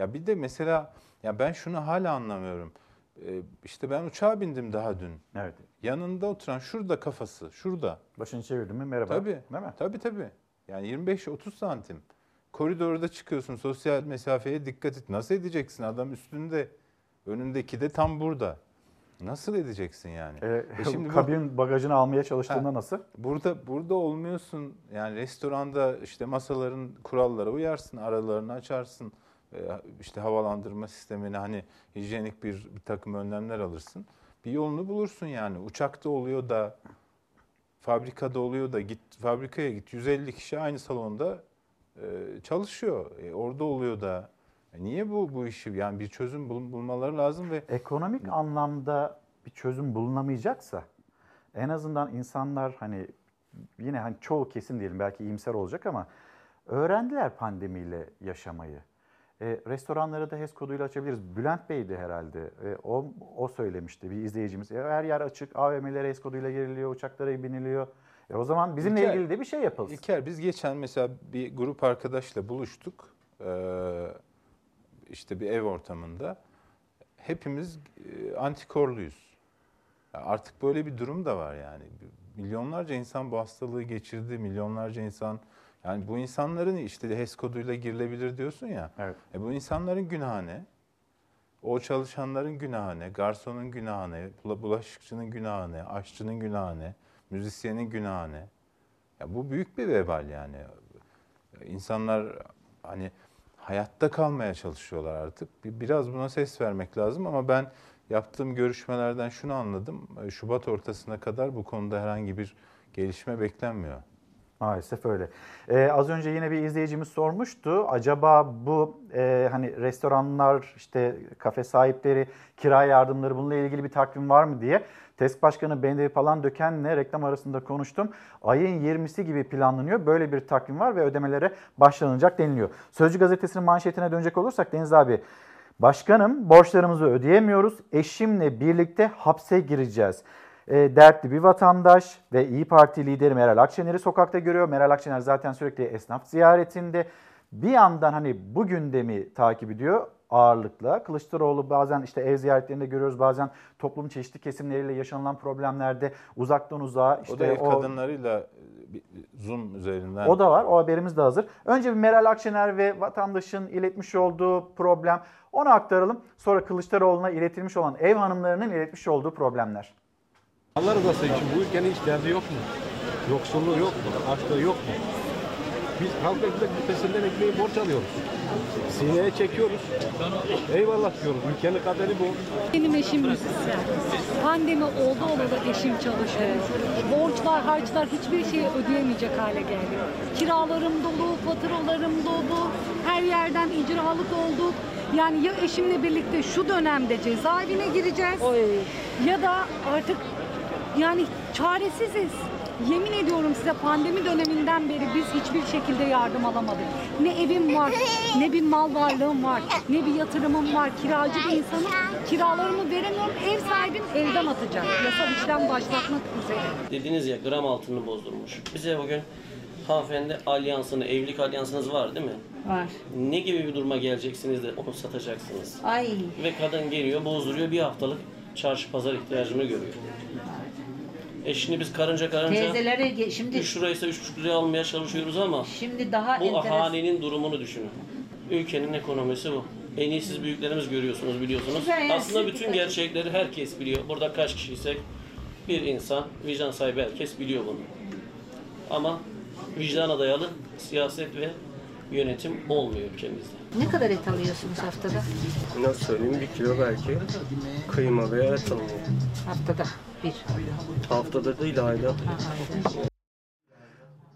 Ya bir de mesela ya ben şunu hala anlamıyorum. Ee, işte ben uçağa bindim daha dün. Evet. Yanında oturan şurada kafası, şurada. Başını çevirdim mi merhaba. Tabii. Değil mi? Tabii tabii. Yani 25-30 santim. Koridorda çıkıyorsun sosyal mesafeye dikkat et. Nasıl edeceksin? Adam üstünde. Önündeki de tam burada. Nasıl edeceksin yani? E, E [laughs] şimdi bu- kabin bagajını almaya çalıştığında Ha, nasıl? Burada burada olmuyorsun. Yani restoranda işte masaların kurallara uyarsın, aralarını açarsın. Ee, işte havalandırma sistemine hani hijyenik bir, bir takım önlemler alırsın. Bir yolunu bulursun yani. Uçakta oluyor da fabrikada oluyor da git fabrikaya git 150 kişi aynı salonda e, çalışıyor. E, orada oluyor da. E, niye bu bu işi yani bir çözüm bul- bulmaları lazım ve Ekonomik anlamda bir çözüm bulunamayacaksa en azından insanlar hani yine hani çoğu kesim diyelim belki iyimser olacak ama öğrendiler pandemiyle yaşamayı. E, restoranları da HES koduyla açabiliriz. Bülent Bey'di herhalde. E, o, o söylemişti bir izleyicimiz. E, her yer açık, AVM'lere HES koduyla giriliyor, uçaklara biniliyor. E, o zaman bizimle İlker- ilgili de bir şey yapılsın. İlker biz geçen mesela bir grup arkadaşla buluştuk. Ee, işte bir ev ortamında. Hepimiz e, antikorluyuz. Artık böyle bir durum da var yani. Milyonlarca insan bu hastalığı geçirdi. Milyonlarca insan yani bu insanların işte HES koduyla girilebilir diyorsun ya. Evet. E bu insanların günahı ne? O çalışanların günahı ne? Garsonun günahı ne? bula- Bulaşıkçının günahı ne? Aşçının günahı ne? Müzisyenin günahı ne? Ya bu büyük bir vebal yani. İnsanlar hani hayatta kalmaya çalışıyorlar artık. Bir- Biraz buna ses vermek lazım ama ben yaptığım görüşmelerden şunu anladım. Şubat ortasına kadar bu konuda herhangi bir gelişme beklenmiyor. Maalesef öyle. Ee, az önce yine bir izleyicimiz sormuştu. Acaba bu e, hani restoranlar, işte kafe sahipleri, kira yardımları bununla ilgili bir takvim var mı diye. TESK Başkanı Bendevi falan Döken'le reklam arasında konuştum. Ayın 20'si gibi planlanıyor. Böyle bir takvim var ve ödemelere başlanacak deniliyor. Sözcü gazetesinin manşetine dönecek olursak Deniz abi, Başkanım borçlarımızı ödeyemiyoruz. Eşimle birlikte hapse gireceğiz. E, dertli bir vatandaş ve İyi Parti lideri Meral Akşener'i sokakta görüyor. Meral Akşener zaten sürekli esnaf ziyaretinde. Bir yandan hani bu gündemi takip ediyor ağırlıkla. Kılıçdaroğlu bazen işte ev ziyaretlerinde görüyoruz. Bazen toplum çeşitli kesimleriyle yaşanılan problemlerde uzaktan uzağa işte o da ev o- kadınlarıyla Zoom üzerinden o da var. O haberimiz de hazır. Önce bir Meral Akşener ve vatandaşın iletmiş olduğu problem. Onu aktaralım. Sonra Kılıçdaroğlu'na iletilmiş olan ev hanımlarının iletmiş olduğu problemler. Allah rızası için bu ülkenin hiç derdi yok mu? Yoksulluğu yok mu? Açlığı yok mu? Biz halk ekmek büfesinden ekmeği borç alıyoruz. Sineye çekiyoruz. Eyvallah diyoruz. Ülkenin kaderi bu. Benim eşim müzisyen. Pandemi oldu olalı eşim çalışıyor. Borçlar, harçlar hiçbir şeyi ödeyemeyecek hale geldi. Kiralarım dolu, faturalarım dolu. Her yerden icralık olduk. Yani ya eşimle birlikte şu dönemde cezaevine gireceğiz ya da artık yani çaresiziz. Yemin ediyorum size pandemi döneminden beri biz hiçbir şekilde yardım alamadık. Ne evim var, ne bir mal varlığım var, ne bir yatırımım var. Kiracı bir insanım. Kiralarımı veremiyorum. Ev sahibim evden atacak. Yasal işlem başlatmak üzere. Dediniz ya gram altını bozdurmuş. Bize bugün hanımefendi alyansını, evlilik alyansınız var değil mi? Var. Ne gibi bir duruma geleceksiniz de onu satacaksınız? Ay. Ve kadın geliyor, bozduruyor bir haftalık çarşı pazar ihtiyacını görüyor. E şimdi biz karınca karınca Teyzelere ge- şimdi 3 liraysa 3,5 liraya almaya çalışıyoruz ama şimdi daha bu enteresan. ahalinin durumunu düşünün. Ülkenin ekonomisi bu. En iyi siz büyüklerimiz görüyorsunuz, biliyorsunuz. Güzel yani, Aslında siz bütün gerçekleri herkes biliyor. Burada kaç kişiysek bir insan, vicdan sahibi herkes biliyor bunu. Ama vicdana dayalı siyaset ve yönetim olmuyor ülkemizde. Ne kadar et alıyorsunuz haftada? Nasıl söyleyeyim? Bir kilo belki kıyma veya et alınıyor. Haftada bir. Haftada değil ayda.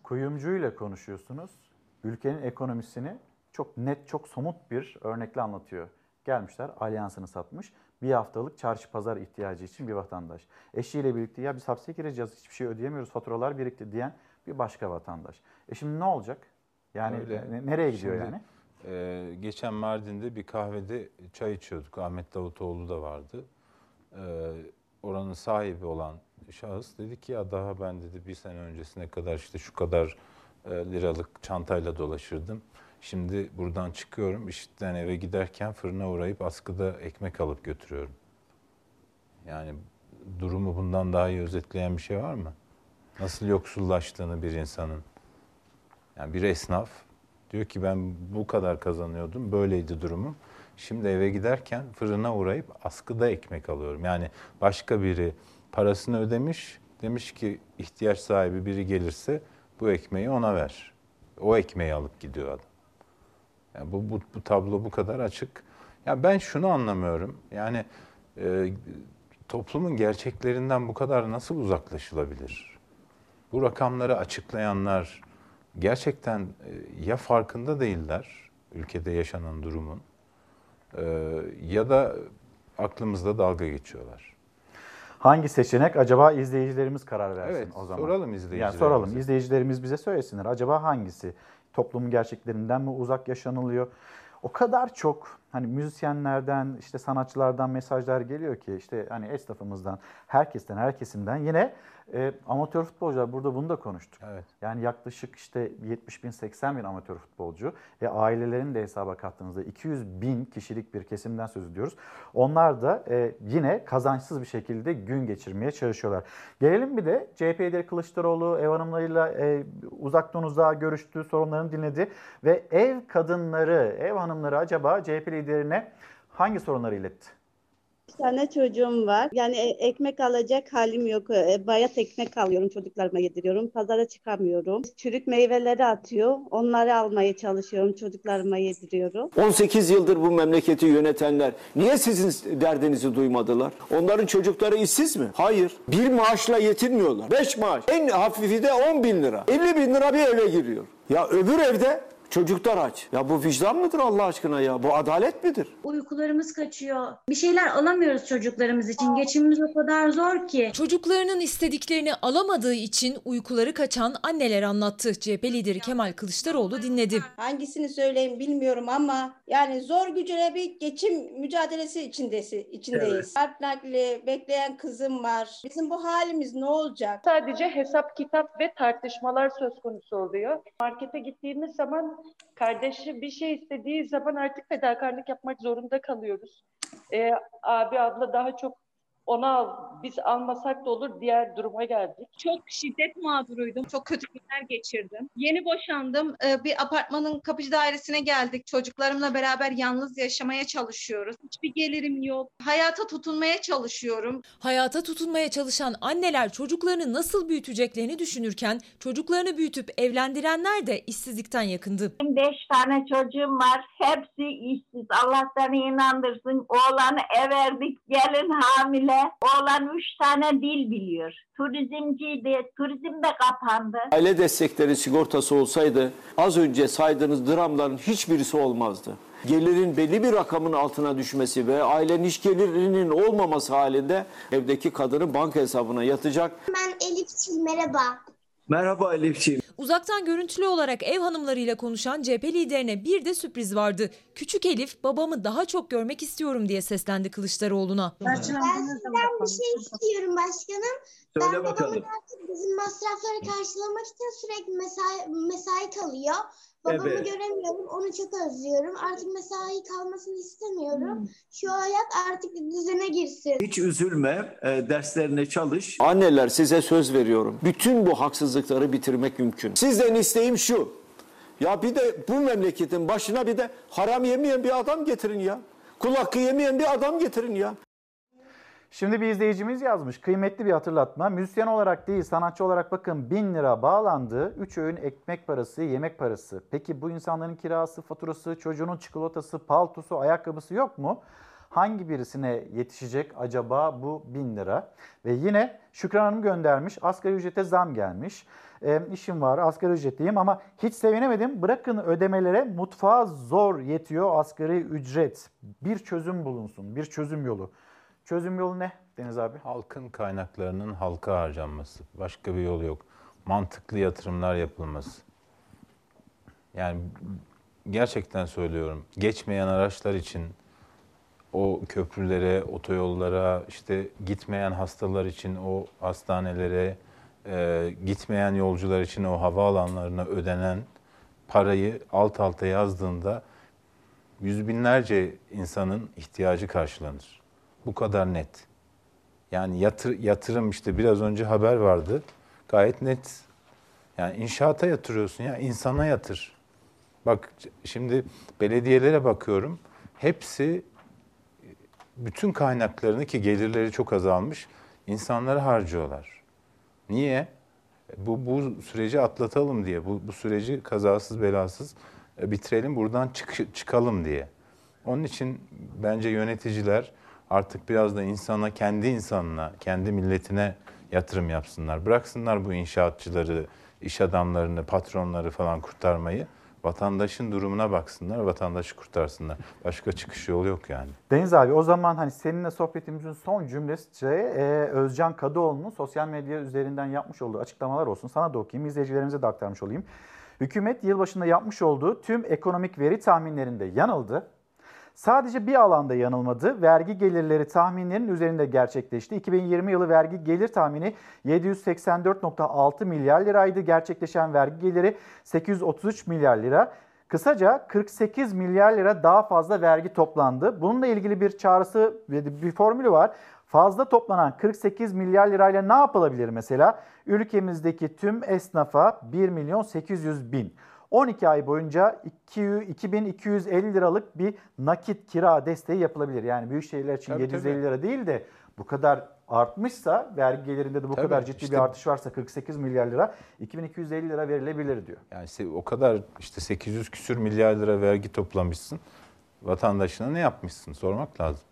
Kuyumcu ile konuşuyorsunuz. Ülkenin ekonomisini çok net, çok somut bir örnekle anlatıyor. Gelmişler, alyansını satmış. Bir haftalık çarşı pazar ihtiyacı için bir vatandaş. Eşiyle birlikte ya biz hapse gireceğiz, hiçbir şey ödeyemiyoruz, faturalar birikti diyen bir başka vatandaş. E şimdi ne olacak? Yani Öyle. ne- nereye gidiyor Şimdi, yani? e, geçen Mardin'de bir kahvede çay içiyorduk. Ahmet Davutoğlu da vardı. E, oranın sahibi olan şahıs dedi ki ya daha ben dedi bir sene öncesine kadar işte şu kadar e, liralık çantayla dolaşırdım. Şimdi buradan çıkıyorum işten eve giderken fırına uğrayıp askıda ekmek alıp götürüyorum. Yani durumu bundan daha iyi özetleyen bir şey var mı? Nasıl yoksullaştığını bir insanın. Yani bir esnaf diyor ki ben bu kadar kazanıyordum, böyleydi durumum. Şimdi eve giderken fırına uğrayıp askıda ekmek alıyorum. Yani başka biri parasını ödemiş, demiş ki ihtiyaç sahibi biri gelirse bu ekmeği ona ver. O ekmeği alıp gidiyor adam. Yani bu, bu, bu tablo bu kadar açık. Ya ben şunu anlamıyorum. Yani e, toplumun gerçeklerinden bu kadar nasıl uzaklaşılabilir? Bu rakamları açıklayanlar gerçekten e, ya farkında değiller ülkede yaşanan durumun ya da aklımızda dalga geçiyorlar. Hangi seçenek acaba izleyicilerimiz karar versin Evet, o zaman? soralım Yani izleyicilerimize. soralım. İzleyicilerimiz bize söylesinler. Acaba hangisi? Toplumun gerçeklerinden mi uzak yaşanılıyor? O kadar çok hani müzisyenlerden, işte sanatçılardan mesajlar geliyor ki işte hani esnafımızdan, herkesten, her kesimden yine e, amatör futbolcular burada bunu da konuştuk. Evet. Yani yaklaşık işte 70 bin 80 bin amatör futbolcu ve ailelerini de hesaba kattığınızda 200 bin kişilik bir kesimden söz ediyoruz. Onlar da e, yine kazançsız bir şekilde gün geçirmeye çalışıyorlar. Gelelim bir de CHP lideri Kılıçdaroğlu ev hanımlarıyla e, uzaktan uzağa görüştü, sorunlarını dinledi ve ev kadınları, ev hanımları acaba CHP liderine hangi sorunları iletti? Bir tane çocuğum var. Yani e- ekmek alacak halim yok. E, Bayat ekmek alıyorum çocuklarıma yediriyorum. Pazara çıkamıyorum. Çürük meyveleri atıyor. Onları almaya çalışıyorum. Çocuklarıma yediriyorum. 18 yıldır bu memleketi yönetenler niye sizin derdinizi duymadılar? Onların çocukları işsiz mi? Hayır. Bir maaşla yetinmiyorlar. 5 maaş. En hafifi de 10 bin lira. 50 bin lira bir eve giriyor. Ya öbür evde çocuklar aç. Ya bu vicdan mıdır Allah aşkına ya? Bu adalet midir? Uykularımız kaçıyor. Bir şeyler alamıyoruz çocuklarımız için. Geçimimiz o kadar zor ki. Çocuklarının istediklerini alamadığı için uykuları kaçan anneler anlattı. CHP lideri Kemal Kılıçdaroğlu dinledi. Hangisini söyleyeyim bilmiyorum ama yani zor gücüne bir geçim mücadelesi içindesi, içindeyiz. Kalp nakli bekleyen kızım var. Bizim bu halimiz ne olacak? Sadece hesap kitap ve tartışmalar söz konusu oluyor. Markete gittiğimiz zaman kardeşi bir şey istediği zaman artık fedakarlık yapmak zorunda kalıyoruz. Ee, abi abla daha çok ona biz almasak da olur diğer duruma geldik. Çok şiddet mağduruydum. Çok kötü günler geçirdim. Yeni boşandım. Ee, Bir apartmanın kapıcı dairesine geldik. Çocuklarımla beraber yalnız yaşamaya çalışıyoruz. Hiçbir gelirim yok. Hayata tutunmaya çalışıyorum. Hayata tutunmaya çalışan anneler çocuklarını nasıl büyüteceklerini düşünürken çocuklarını büyütüp evlendirenler de işsizlikten yakındı. Beş tane çocuğum var. Hepsi işsiz. Allah seni inandırsın. Oğlanı ev verdik. Gelin hamile. Oğlan üç tane dil biliyor. Turizmciydi. Turizm de kapandı. Aile destekleri sigortası olsaydı az önce saydığınız dramların hiçbirisi olmazdı. Gelirin belli bir rakamın altına düşmesi ve ailenin iş gelirinin olmaması halinde evdeki kadının banka hesabına yatacak. Ben Elifçil merhaba. Merhaba Elifciğim. Uzaktan görüntülü olarak ev hanımlarıyla konuşan CHP liderine bir de sürpriz vardı. Küçük Elif babamı daha çok görmek istiyorum diye seslendi Kılıçdaroğlu'na. Ben sizden bir şey istiyorum başkanım. Söyle ben bakalım. babamın artık bizim masrafları karşılamak için sürekli mesai, mesai kalıyor. Babamı Evet. göremiyorum, onu çok özlüyorum. Artık mesai kalmasını istemiyorum. Şu hayat artık düzene girsin. Hiç üzülme, e, derslerine çalış. Anneler size söz veriyorum. Bütün bu haksızlıkları bitirmek mümkün. Sizden isteğim şu. Ya bir de bu memleketin başına bir de haram yemeyen bir adam getirin ya. Kul hakkı yemeyen bir adam getirin ya. Şimdi bir izleyicimiz yazmış. Kıymetli bir hatırlatma. Müzisyen olarak değil sanatçı olarak bakın 1000 lira bağlandı. 3 öğün ekmek parası, yemek parası. Peki bu insanların kirası, faturası, çocuğunun çikolatası, paltosu, ayakkabısı yok mu? Hangi birisine yetişecek acaba bu 1000 lira? Ve yine Şükran Hanım göndermiş. Asgari ücrete zam gelmiş. E, işim var, asgari ücretliyim ama hiç sevinemedim. Bırakın ödemelere mutfağa zor yetiyor asgari ücret. Bir çözüm bulunsun, bir çözüm yolu. Çözüm yolu ne Deniz abi? Halkın kaynaklarının halka harcanması. Başka bir yol yok. Mantıklı yatırımlar yapılması. Yani gerçekten söylüyorum. Geçmeyen araçlar için o köprülere, otoyollara, işte gitmeyen hastalar için o hastanelere, e, gitmeyen yolcular için o havaalanlarına ödenen parayı alt alta yazdığında yüz binlerce insanın ihtiyacı karşılanır. Bu kadar net. Yani yatır, yatırım işte biraz önce haber vardı. Gayet net. Yani inşaata yatırıyorsun ya insana yatır. Bak şimdi belediyelere bakıyorum. Hepsi bütün kaynaklarını ki gelirleri çok azalmış insanlara harcıyorlar. Niye? Bu, bu süreci atlatalım diye, bu, bu süreci kazasız belasız e, bitirelim, buradan çık, çıkalım diye. Onun için bence yöneticiler artık biraz da insana, kendi insanına, kendi milletine yatırım yapsınlar. Bıraksınlar bu inşaatçıları, iş adamlarını, patronları falan kurtarmayı. Vatandaşın durumuna baksınlar, vatandaşı kurtarsınlar. Başka çıkış yolu yok yani. Deniz abi o zaman hani seninle sohbetimizin son cümlesi e, Özcan Kadıoğlu'nun sosyal medya üzerinden yapmış olduğu açıklamalar olsun. Sana da okuyayım, izleyicilerimize de aktarmış olayım. Hükümet yılbaşında yapmış olduğu tüm ekonomik veri tahminlerinde yanıldı. Sadece bir alanda yanılmadı. Vergi gelirleri tahminlerinin üzerinde gerçekleşti. 2020 yılı vergi gelir tahmini 784.6 milyar liraydı. Gerçekleşen vergi geliri 833 milyar lira. Kısaca 48 milyar lira daha fazla vergi toplandı. Bununla ilgili bir çağrısı bir formülü var. Fazla toplanan 48 milyar lirayla ne yapılabilir mesela? Ülkemizdeki tüm esnafa 1 milyon 800 bin. 12 ay boyunca 2250 liralık bir nakit kira desteği yapılabilir. Yani büyük şehirler için tabii, 750 tabii. lira değil de bu kadar artmışsa vergi gelirinde de bu tabii, kadar ciddi işte, bir artış varsa 48 milyar lira 2250 lira verilebilir diyor. Yani o kadar işte 800 küsür milyar lira vergi toplamışsın. Vatandaşına ne yapmışsın sormak lazım.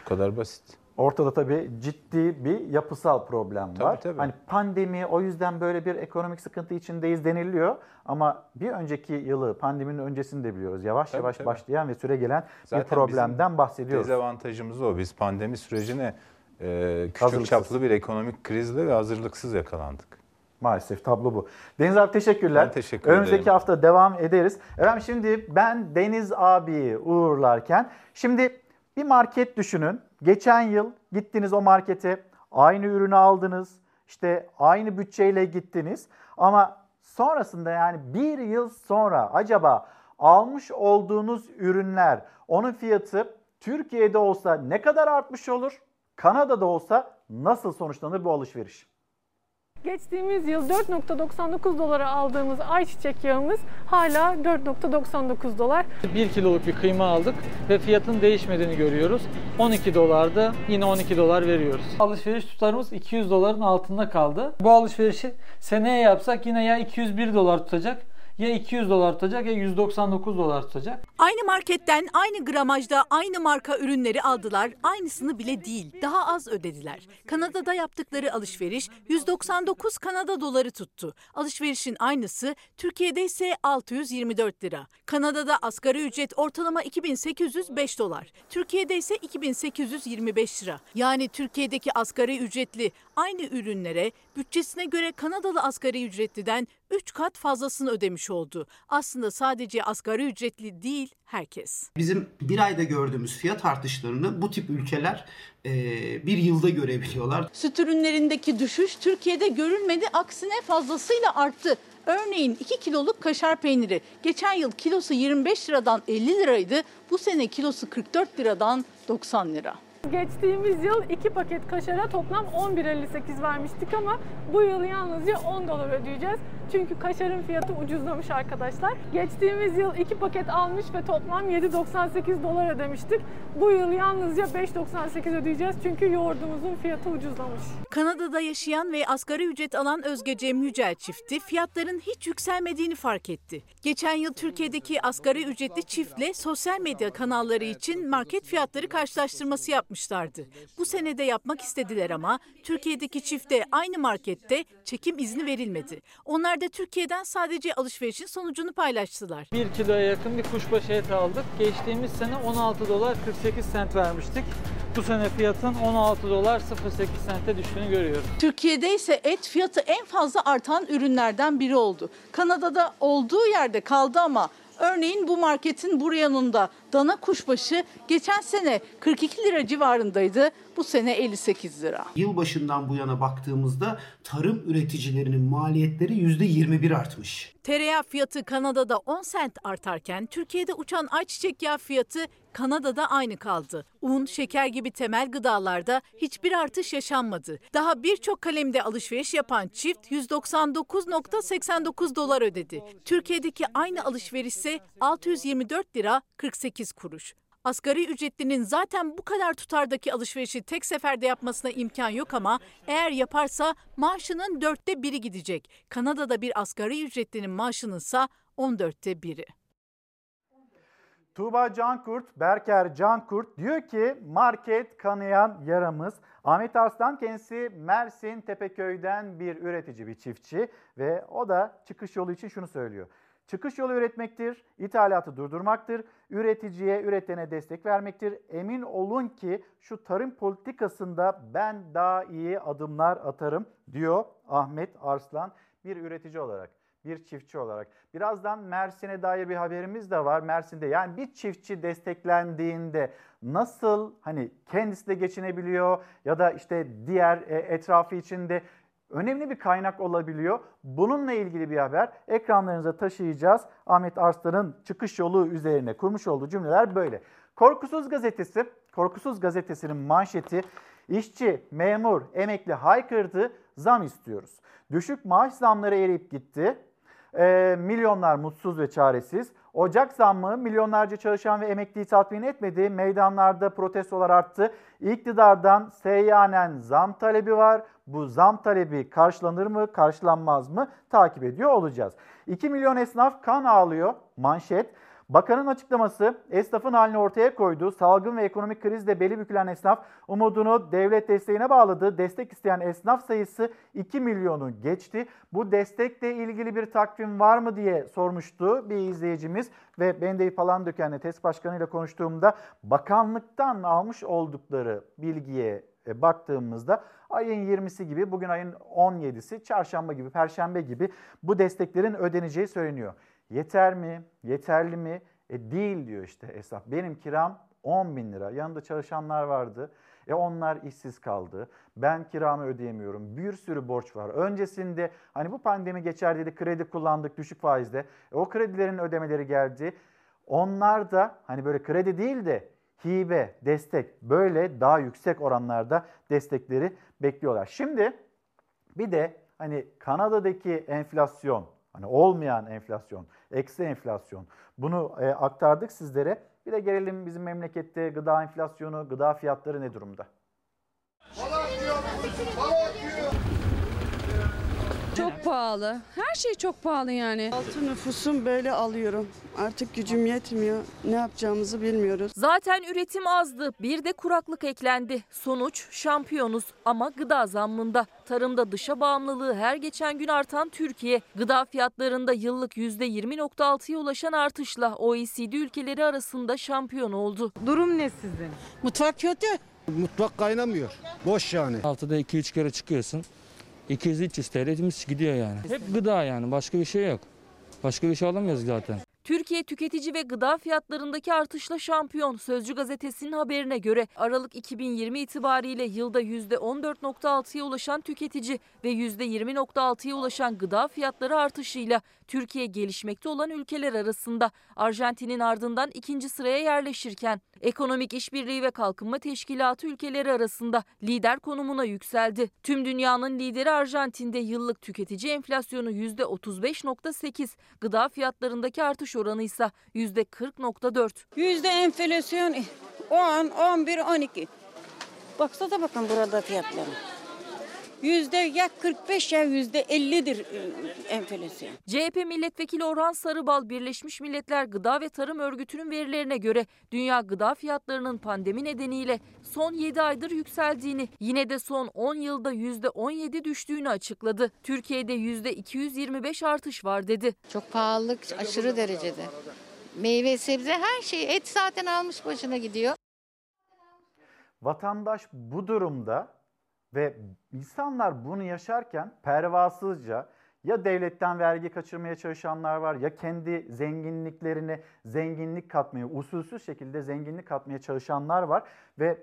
Bu kadar basit. Ortada tabii ciddi bir yapısal problem tabii, var. Tabii. Hani pandemi o yüzden böyle bir ekonomik sıkıntı içindeyiz deniliyor ama bir önceki yılı pandeminin öncesini de biliyoruz. Yavaş tabii, yavaş tabii. başlayan ve süre gelen Zaten bir problemden bahsediyoruz. Dezavantajımız o. Biz pandemi sürecine e, küçük çaplı bir ekonomik krizle ve hazırlıksız yakalandık. Maalesef tablo bu. Deniz abi teşekkürler. Ben teşekkür Önümüzdeki ederim. hafta devam ederiz. Efendim şimdi ben Deniz abiyi uğurlarken şimdi bir market düşünün. Geçen yıl gittiniz o markete aynı ürünü aldınız. İşte aynı bütçeyle gittiniz. Ama sonrasında yani bir yıl sonra acaba almış olduğunuz ürünler onun fiyatı Türkiye'de olsa ne kadar artmış olur? Kanada'da olsa nasıl sonuçlanır bu alışveriş? Geçtiğimiz yıl 4.99 dolara aldığımız ayçiçek yağımız hala 4.99 dolar. 1 kiloluk bir kıyma aldık ve fiyatın değişmediğini görüyoruz. 12 dolarda yine 12 dolar veriyoruz. Alışveriş tutarımız 200 doların altında kaldı. Bu alışverişi seneye yapsak yine ya 201 dolar tutacak ya 200 dolar tutacak ya 199 dolar tutacak. Aynı marketten aynı gramajda aynı marka ürünleri aldılar. Aynısını bile değil. Daha az ödediler. Kanada'da yaptıkları alışveriş 199 Kanada doları tuttu. Alışverişin aynısı Türkiye'de ise 624 lira. Kanada'da asgari ücret ortalama 2805 dolar. Türkiye'de ise 2825 lira. Yani Türkiye'deki asgari ücretli aynı ürünlere bütçesine göre Kanadalı asgari ücretliden 3 kat fazlasını ödemiş oldu. Aslında sadece asgari ücretli değil herkes. Bizim bir ayda gördüğümüz fiyat artışlarını bu tip ülkeler e, bir yılda görebiliyorlar. Süt ürünlerindeki düşüş Türkiye'de görülmedi aksine fazlasıyla arttı. Örneğin 2 kiloluk kaşar peyniri geçen yıl kilosu 25 liradan 50 liraydı. Bu sene kilosu 44 liradan 90 lira. Geçtiğimiz yıl 2 paket kaşara toplam 11.58 vermiştik ama bu yıl yalnızca 10 dolar ödeyeceğiz. Çünkü kaşarın fiyatı ucuzlamış arkadaşlar. Geçtiğimiz yıl iki paket almış ve toplam 7.98 dolar ödemiştik. Bu yıl yalnızca 5.98 ödeyeceğiz çünkü yoğurdumuzun fiyatı ucuzlamış. Kanada'da yaşayan ve asgari ücret alan Özge Cem Yücel çifti fiyatların hiç yükselmediğini fark etti. Geçen yıl Türkiye'deki asgari ücretli çiftle sosyal medya kanalları için market fiyatları karşılaştırması yapmışlardı. Bu senede yapmak istediler ama Türkiye'deki çifte aynı markette çekim izni verilmedi. Onlar da Türkiye'den sadece alışverişin sonucunu paylaştılar. 1 kiloya yakın bir kuşbaşı eti aldık. Geçtiğimiz sene 16 dolar 48 sent vermiştik. Bu sene fiyatın 16 dolar 08 sente düştüğünü görüyoruz. Türkiye'de ise et fiyatı en fazla artan ürünlerden biri oldu. Kanada'da olduğu yerde kaldı ama örneğin bu marketin bu yanında dana kuşbaşı geçen sene 42 lira civarındaydı. Bu sene 58 lira. Yılbaşından bu yana baktığımızda tarım üreticilerinin maliyetleri %21 artmış. Tereyağı fiyatı Kanada'da 10 sent artarken Türkiye'de uçan ayçiçek yağı fiyatı Kanada'da aynı kaldı. Un, şeker gibi temel gıdalarda hiçbir artış yaşanmadı. Daha birçok kalemde alışveriş yapan çift 199.89 dolar ödedi. Türkiye'deki aynı alışveriş ise 624 lira 48 kuruş. Asgari ücretlinin zaten bu kadar tutardaki alışverişi tek seferde yapmasına imkan yok ama eğer yaparsa maaşının dörtte biri gidecek. Kanada'da bir asgari ücretlinin maaşının ise 14'te biri. Tuğba Cankurt, Berker Cankurt diyor ki market kanayan yaramız. Ahmet Arslan kendisi Mersin Tepeköy'den bir üretici, bir çiftçi ve o da çıkış yolu için şunu söylüyor. Çıkış yolu üretmektir, ithalatı durdurmaktır, üreticiye, üretene destek vermektir. Emin olun ki şu tarım politikasında ben daha iyi adımlar atarım diyor Ahmet Arslan bir üretici olarak bir çiftçi olarak. Birazdan Mersin'e dair bir haberimiz de var. Mersin'de yani bir çiftçi desteklendiğinde nasıl hani kendisi de geçinebiliyor ya da işte diğer e, etrafı içinde önemli bir kaynak olabiliyor. Bununla ilgili bir haber ekranlarınıza taşıyacağız. Ahmet Arslan'ın çıkış yolu üzerine kurmuş olduğu cümleler böyle. Korkusuz gazetesi, Korkusuz gazetesinin manşeti işçi, memur, emekli haykırdı, zam istiyoruz. Düşük maaş zamları eriyip gitti. E, milyonlar mutsuz ve çaresiz. Ocak zammı milyonlarca çalışan ve emekliyi tatmin etmedi. Meydanlarda protestolar arttı. İktidardan seyyanen zam talebi var. Bu zam talebi karşılanır mı, karşılanmaz mı takip ediyor olacağız. 2 milyon esnaf kan ağlıyor. Manşet. Bakanın açıklaması esnafın halini ortaya koydu. Salgın ve ekonomik krizde beli bükülen esnaf umudunu devlet desteğine bağladı. Destek isteyen esnaf sayısı 2 milyonu geçti. Bu destekle ilgili bir takvim var mı diye sormuştu bir izleyicimiz ve Bendeyi Palandöken'le TES Başkanı ile konuştuğumda bakanlıktan almış oldukları bilgiye e, baktığımızda ayın 20'si gibi bugün ayın 17'si çarşamba gibi perşembe gibi bu desteklerin ödeneceği söyleniyor. Yeter mi? Yeterli mi? E değil diyor işte esnaf. Benim kiram 10 bin lira. Yanında çalışanlar vardı. E onlar işsiz kaldı. Ben kiramı ödeyemiyorum. Bir sürü borç var. Öncesinde hani bu pandemi geçer dedi kredi kullandık düşük faizde. E o kredilerin ödemeleri geldi. Onlar da hani böyle kredi değil de hibe, destek böyle daha yüksek oranlarda destekleri bekliyorlar. Şimdi bir de hani Kanada'daki enflasyon, hani olmayan enflasyon, eksi enflasyon bunu e, aktardık sizlere. Bir de gelelim bizim memlekette gıda enflasyonu, gıda fiyatları ne durumda? Çok pahalı. Her şey çok pahalı yani. Altı nüfusum böyle alıyorum. Artık gücüm yetmiyor. Ne yapacağımızı bilmiyoruz. Zaten üretim azdı. Bir de kuraklık eklendi. Sonuç şampiyonuz ama gıda zammında. Tarımda dışa bağımlılığı her geçen gün artan Türkiye, gıda fiyatlarında yıllık %20.6'ya ulaşan artışla OECD ülkeleri arasında şampiyon oldu. Durum ne sizin? Mutfak kötü. Mutfak kaynamıyor. Boş yani. Haftada 2-3 kere çıkıyorsun. 200-300 TL gidiyor yani. Hep gıda yani başka bir şey yok. Başka bir şey alamıyoruz zaten. Türkiye tüketici ve gıda fiyatlarındaki artışla şampiyon. Sözcü gazetesinin haberine göre Aralık 2020 itibariyle yılda %14.6'ya ulaşan tüketici ve %20.6'ya ulaşan gıda fiyatları artışıyla Türkiye gelişmekte olan ülkeler arasında Arjantin'in ardından ikinci sıraya yerleşirken Ekonomik İşbirliği ve Kalkınma Teşkilatı ülkeleri arasında lider konumuna yükseldi. Tüm dünyanın lideri Arjantin'de yıllık tüketici enflasyonu %35.8, gıda fiyatlarındaki artış oranı ise %40.4. Yüzde enflasyon 10, 11, 12. Baksana bakın burada fiyatları. Yüzde ya 45 ya yüzde 50'dir e, enflasyon. CHP milletvekili Orhan Sarıbal Birleşmiş Milletler Gıda ve Tarım Örgütü'nün verilerine göre dünya gıda fiyatlarının pandemi nedeniyle son 7 aydır yükseldiğini, yine de son 10 yılda %17 düştüğünü açıkladı. Türkiye'de %225 artış var dedi. Çok pahalılık aşırı derecede. Meyve, sebze her şey. Et zaten almış başına gidiyor. Vatandaş bu durumda ve insanlar bunu yaşarken pervasızca ya devletten vergi kaçırmaya çalışanlar var ya kendi zenginliklerine zenginlik katmaya, usulsüz şekilde zenginlik katmaya çalışanlar var ve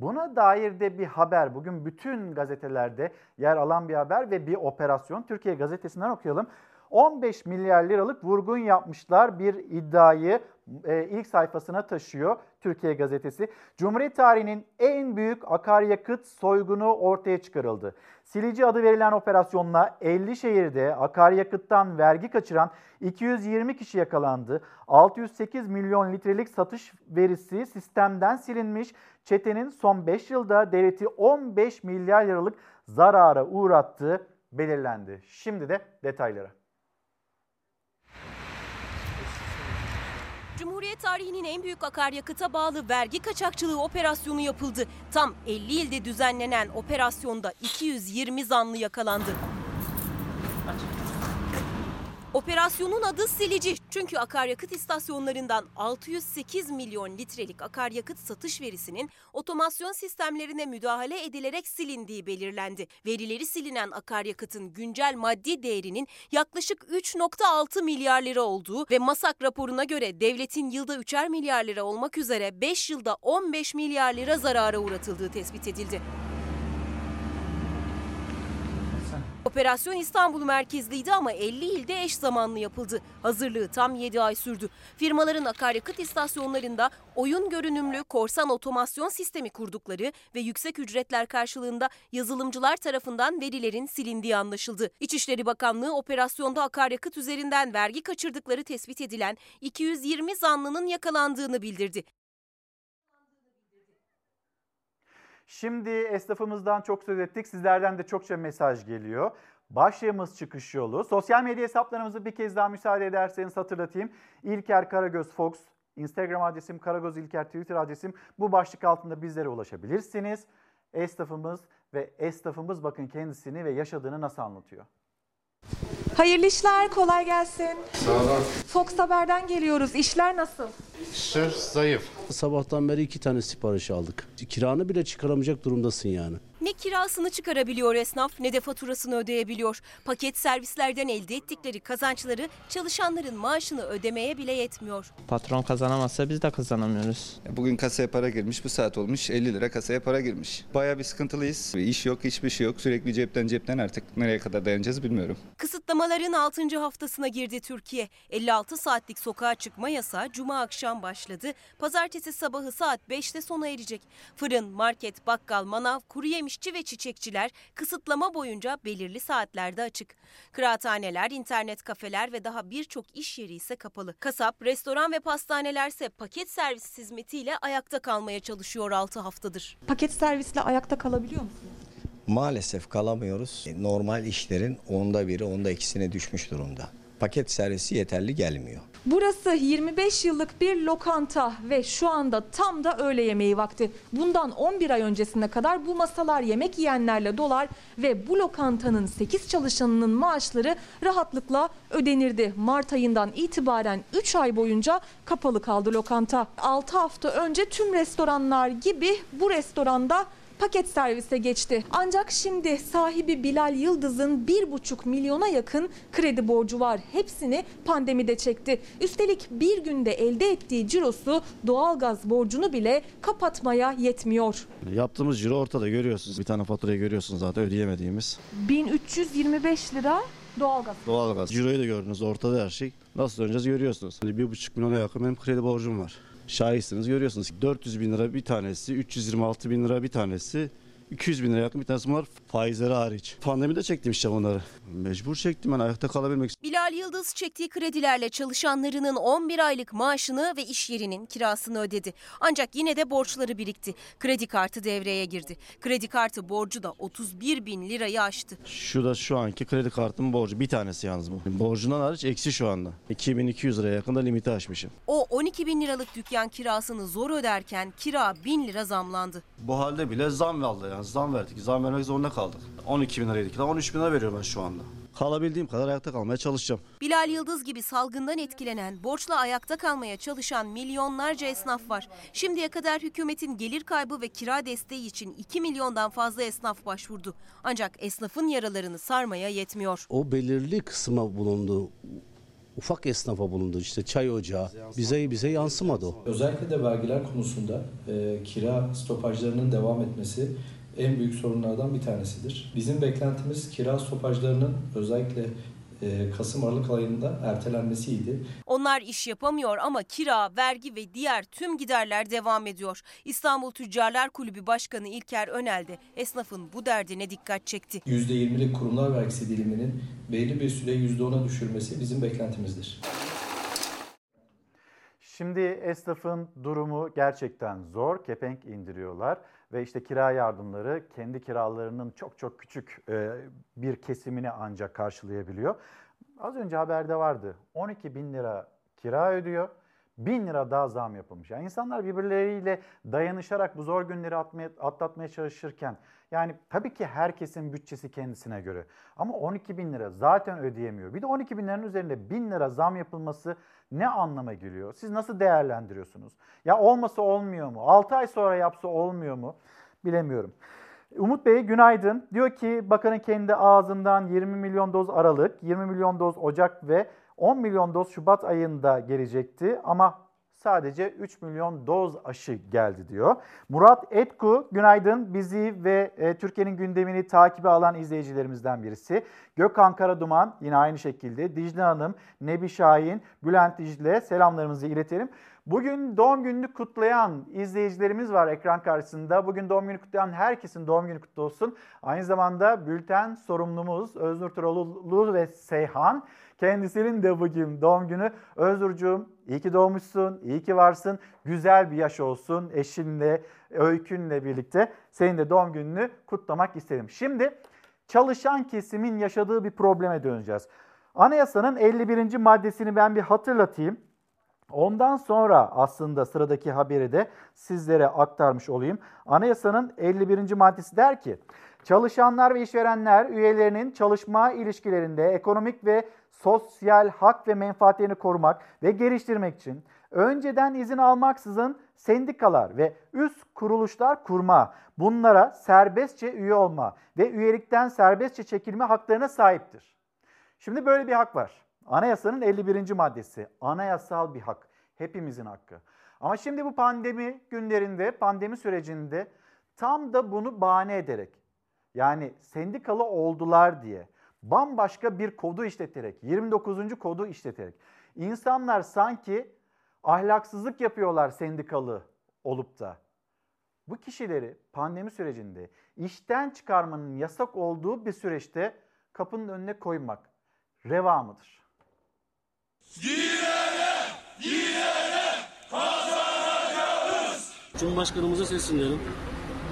buna dair de bir haber bugün bütün gazetelerde yer alan bir haber ve bir operasyon. Türkiye gazetesinden okuyalım. 15 milyar liralık vurgun yapmışlar bir iddiayı e, ilk sayfasına taşıyor Türkiye gazetesi. Cumhuriyet tarihinin en büyük akaryakıt soygunu ortaya çıkarıldı. Silici adı verilen operasyonla 50 şehirde akaryakıttan vergi kaçıran 220 kişi yakalandı. 608 milyon litrelik satış verisi sistemden silinmiş. Çetenin son 5 yılda devleti 15 milyar liralık zarara uğrattığı belirlendi. Şimdi de detaylara. Cumhuriyet tarihinin en büyük akaryakıta bağlı vergi kaçakçılığı operasyonu yapıldı. Tam 50 ilde düzenlenen operasyonda 220 zanlı yakalandı. Operasyonun adı silici. Çünkü akaryakıt istasyonlarından 608 milyon litrelik akaryakıt satış verisinin otomasyon sistemlerine müdahale edilerek silindiği belirlendi. Verileri silinen akaryakıtın güncel maddi değerinin yaklaşık 3.6 milyar lira olduğu ve MASAK raporuna göre devletin yılda 3'er milyar lira olmak üzere 5 yılda 15 milyar lira zarara uğratıldığı tespit edildi. Operasyon İstanbul merkezliydi ama 50 ilde eş zamanlı yapıldı. Hazırlığı tam 7 ay sürdü. Firmaların akaryakıt istasyonlarında oyun görünümlü korsan otomasyon sistemi kurdukları ve yüksek ücretler karşılığında yazılımcılar tarafından verilerin silindiği anlaşıldı. İçişleri Bakanlığı operasyonda akaryakıt üzerinden vergi kaçırdıkları tespit edilen 220 zanlının yakalandığını bildirdi. Şimdi esnafımızdan çok söz ettik. Sizlerden de çokça mesaj geliyor. Başlığımız çıkış yolu. Sosyal medya hesaplarımızı bir kez daha müsaade ederseniz hatırlatayım. İlker Karagöz Fox, Instagram adresim Karagöz İlker, Twitter adresim. Bu başlık altında bizlere ulaşabilirsiniz. Esnafımız ve esnafımız bakın kendisini ve yaşadığını nasıl anlatıyor. Hayırlı işler, kolay gelsin. Sağ olun. Fox Haber'den geliyoruz. İşler nasıl? İşler zayıf. Sabahtan beri iki tane sipariş aldık. Kiranı bile çıkaramayacak durumdasın yani. Ne kirasını çıkarabiliyor esnaf ne de faturasını ödeyebiliyor. Paket servislerden elde ettikleri kazançları çalışanların maaşını ödemeye bile yetmiyor. Patron kazanamazsa biz de kazanamıyoruz. Bugün kasaya para girmiş, bu saat olmuş 50 lira kasaya para girmiş. Bayağı bir sıkıntılıyız. İş yok, hiçbir şey yok. Sürekli cepten cepten artık nereye kadar dayanacağız bilmiyorum. Kısıtlamaların 6. haftasına girdi Türkiye. 56 saatlik sokağa çıkma yasağı cuma akşam başladı. Pazartesi sabahı saat 5'te sona erecek. Fırın, market, bakkal, manav, kuru yemişçi ve çiçekçiler kısıtlama boyunca belirli saatlerde açık. Kıraathaneler, internet kafeler ve daha birçok iş yeri ise kapalı. Kasap, restoran ve pastanelerse paket servis hizmetiyle ayakta kalmaya çalışıyor 6 haftadır. Paket servisle ayakta kalabiliyor musunuz? Maalesef kalamıyoruz. Normal işlerin onda biri, onda ikisine düşmüş durumda. Paket servisi yeterli gelmiyor. Burası 25 yıllık bir lokanta ve şu anda tam da öğle yemeği vakti. Bundan 11 ay öncesine kadar bu masalar yemek yiyenlerle dolar ve bu lokantanın 8 çalışanının maaşları rahatlıkla ödenirdi. Mart ayından itibaren 3 ay boyunca kapalı kaldı lokanta. 6 hafta önce tüm restoranlar gibi bu restoranda paket servise geçti. Ancak şimdi sahibi Bilal Yıldız'ın 1,5 milyona yakın kredi borcu var. Hepsini pandemide çekti. Üstelik bir günde elde ettiği cirosu doğalgaz borcunu bile kapatmaya yetmiyor. Yaptığımız ciro ortada görüyorsunuz. Bir tane faturayı görüyorsunuz zaten ödeyemediğimiz. 1325 lira doğalgaz. Doğalgaz. Ciroyu da gördünüz ortada her şey. Nasıl döneceğiz görüyorsunuz. Hani bir buçuk milyona yakın benim kredi borcum var. Şahitsiniz görüyorsunuz. 400 bin lira bir tanesi, 326 bin lira bir tanesi, 200 bin lira yakın bir tanesi bunlar faizleri hariç. Pandemide çektim işte bunları. Mecbur çektim ben ayakta kalabilmek için. Bilal Yıldız çektiği kredilerle çalışanlarının 11 aylık maaşını ve iş yerinin kirasını ödedi. Ancak yine de borçları birikti. Kredi kartı devreye girdi. Kredi kartı borcu da 31 bin lirayı aştı. Şu da şu anki kredi kartımın borcu. Bir tanesi yalnız bu. Borcundan hariç eksi şu anda. 2200 liraya yakında limiti aşmışım. O 12 bin liralık dükkan kirasını zor öderken kira 1000 lira zamlandı. Bu halde bile zam aldı yani zam verdik. Zam vermek zorunda kaldık. 12 bin liraydı. 13 bin lira veriyorum ben şu anda. Kalabildiğim kadar ayakta kalmaya çalışacağım. Bilal Yıldız gibi salgından etkilenen, borçla ayakta kalmaya çalışan milyonlarca esnaf var. Şimdiye kadar hükümetin gelir kaybı ve kira desteği için 2 milyondan fazla esnaf başvurdu. Ancak esnafın yaralarını sarmaya yetmiyor. O belirli kısma bulundu. Ufak esnafa bulundu işte çay ocağı. Bize bize yansımadı o. Özellikle de vergiler konusunda e, kira stopajlarının devam etmesi en büyük sorunlardan bir tanesidir. Bizim beklentimiz kira stopajlarının özellikle e, Kasım Aralık ayında ertelenmesiydi. Onlar iş yapamıyor ama kira, vergi ve diğer tüm giderler devam ediyor. İstanbul Tüccarlar Kulübü Başkanı İlker Önel de esnafın bu derdine dikkat çekti. %20'lik kurumlar vergisi diliminin belli bir süre %10'a düşürmesi bizim beklentimizdir. Şimdi esnafın durumu gerçekten zor. Kepenk indiriyorlar ve işte kira yardımları kendi kiralarının çok çok küçük e, bir kesimini ancak karşılayabiliyor. Az önce haberde vardı. 12 bin lira kira ödüyor. 1000 lira daha zam yapılmış. Yani insanlar birbirleriyle dayanışarak bu zor günleri atmaya, atlatmaya çalışırken yani tabii ki herkesin bütçesi kendisine göre. Ama 12 bin lira zaten ödeyemiyor. Bir de 12 bin liranın üzerinde 1000 lira zam yapılması ne anlama geliyor? Siz nasıl değerlendiriyorsunuz? Ya olmasa olmuyor mu? 6 ay sonra yapsa olmuyor mu? Bilemiyorum. Umut Bey günaydın. Diyor ki bakanın kendi ağzından 20 milyon doz Aralık, 20 milyon doz Ocak ve 10 milyon doz Şubat ayında gelecekti ama sadece 3 milyon doz aşı geldi diyor. Murat Etku günaydın bizi ve e, Türkiye'nin gündemini takibe alan izleyicilerimizden birisi. Gökhan Karaduman yine aynı şekilde. Dicle Hanım, Nebi Şahin, Bülent Dicle selamlarımızı iletelim. Bugün doğum gününü kutlayan izleyicilerimiz var ekran karşısında. Bugün doğum günü kutlayan herkesin doğum günü kutlu olsun. Aynı zamanda bülten sorumlumuz Öznur Turoğlu ve Seyhan. Kendisinin de bugün doğum günü. Özgürcüğüm iyi ki doğmuşsun, iyi ki varsın. Güzel bir yaş olsun eşinle, öykünle birlikte. Senin de doğum gününü kutlamak isterim. Şimdi çalışan kesimin yaşadığı bir probleme döneceğiz. Anayasanın 51. maddesini ben bir hatırlatayım. Ondan sonra aslında sıradaki haberi de sizlere aktarmış olayım. Anayasanın 51. maddesi der ki, çalışanlar ve işverenler üyelerinin çalışma ilişkilerinde ekonomik ve sosyal hak ve menfaatlerini korumak ve geliştirmek için önceden izin almaksızın sendikalar ve üst kuruluşlar kurma, bunlara serbestçe üye olma ve üyelikten serbestçe çekilme haklarına sahiptir. Şimdi böyle bir hak var. Anayasanın 51. maddesi. Anayasal bir hak. Hepimizin hakkı. Ama şimdi bu pandemi günlerinde, pandemi sürecinde tam da bunu bahane ederek yani sendikalı oldular diye bambaşka bir kodu işleterek, 29. kodu işleterek insanlar sanki ahlaksızlık yapıyorlar sendikalı olup da. Bu kişileri pandemi sürecinde işten çıkarmanın yasak olduğu bir süreçte kapının önüne koymak reva mıdır? Yine yine kazanacağız. Cumhurbaşkanımıza sesleniyorum.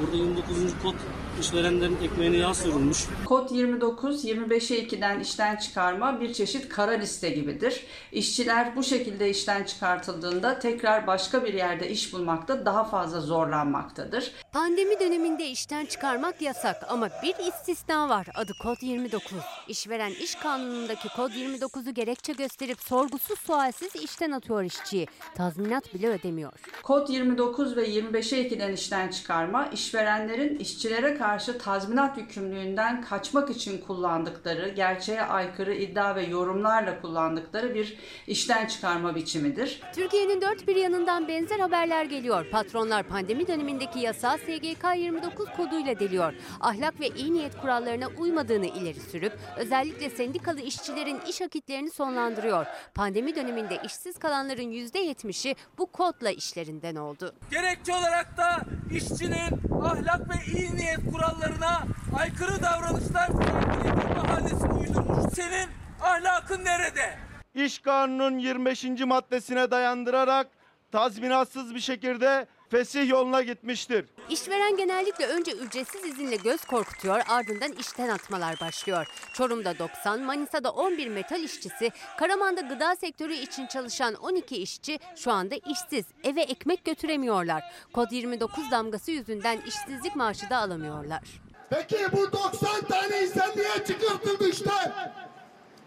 Burada 29. kod işverenlerin ekmeğine yağ sürülmüş. Kod 29, 25'e 2'den işten çıkarma bir çeşit kara liste gibidir. İşçiler bu şekilde işten çıkartıldığında tekrar başka bir yerde iş bulmakta daha fazla zorlanmaktadır. Pandemi döneminde işten çıkarmak yasak ama bir istisna var. Adı Kod 29. İşveren iş kanunundaki Kod 29'u gerekçe gösterip sorgusuz sualsiz işten atıyor işçiyi. Tazminat bile ödemiyor. Kod 29 ve 25'e 2'den işten çıkarma, işverenlerin işçilere karşı tazminat yükümlülüğünden kaçmak için kullandıkları, gerçeğe aykırı iddia ve yorumlarla kullandıkları bir işten çıkarma biçimidir. Türkiye'nin dört bir yanından benzer haberler geliyor. Patronlar pandemi dönemindeki yasağı SGK 29 koduyla deliyor. Ahlak ve iyi niyet kurallarına uymadığını ileri sürüp özellikle sendikalı işçilerin iş akitlerini sonlandırıyor. Pandemi döneminde işsiz kalanların %70'i bu kodla işlerinden oldu. Gerekçe olarak da işçinin ahlak ve iyi niyet kurallarına aykırı davranışlar sergilediği bahanesini uydurmuş. Senin ahlakın nerede? İş kanunun 25. maddesine dayandırarak tazminatsız bir şekilde fesih yoluna gitmiştir. İşveren genellikle önce ücretsiz izinle göz korkutuyor ardından işten atmalar başlıyor. Çorum'da 90, Manisa'da 11 metal işçisi, Karaman'da gıda sektörü için çalışan 12 işçi şu anda işsiz, eve ekmek götüremiyorlar. Kod 29 damgası yüzünden işsizlik maaşı da alamıyorlar. Peki bu 90 tane insan niye çıkartıldı işte?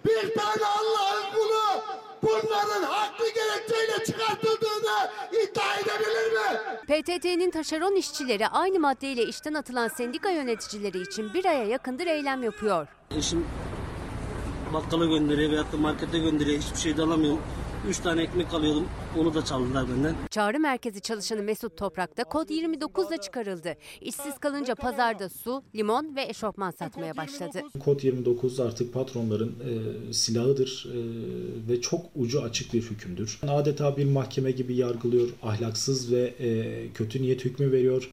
Bir tane Allah'ın kulu bunların haklı gerekçeyle çıkartıldığını iddia edebilir mi? PTT'nin taşeron işçileri aynı maddeyle işten atılan sendika yöneticileri için bir aya yakındır eylem yapıyor. Eşim bakkala gönderiyor veyahut da markete gönderiyor. Hiçbir şey de alamıyorum. Üç tane ekmek alıyordum. Onu da çaldılar benden. Çağrı merkezi çalışanı Mesut Toprak'ta kod 29 ile çıkarıldı. İşsiz kalınca pazarda su, limon ve eşofman satmaya başladı. Kod 29 artık patronların e, silahıdır e, ve çok ucu açık bir hükümdür. Adeta bir mahkeme gibi yargılıyor, ahlaksız ve e, kötü niyet hükmü veriyor.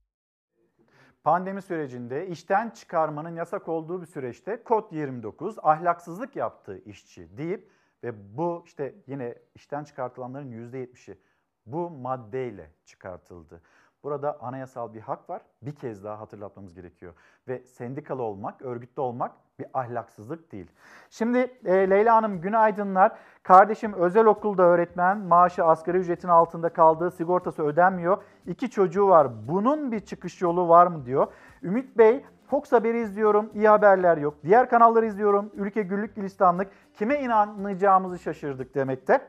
Pandemi sürecinde işten çıkarmanın yasak olduğu bir süreçte kod 29 ahlaksızlık yaptığı işçi deyip ve bu işte yine işten çıkartılanların %70'i bu maddeyle çıkartıldı. Burada anayasal bir hak var. Bir kez daha hatırlatmamız gerekiyor. Ve sendikalı olmak, örgütlü olmak bir ahlaksızlık değil. Şimdi e, Leyla Hanım günaydınlar. Kardeşim özel okulda öğretmen, maaşı asgari ücretin altında kaldığı, sigortası ödenmiyor. İki çocuğu var. Bunun bir çıkış yolu var mı diyor. Ümit Bey Fox Haber'i izliyorum, iyi haberler yok. Diğer kanalları izliyorum, ülke güllük gülistanlık. Kime inanacağımızı şaşırdık demekte.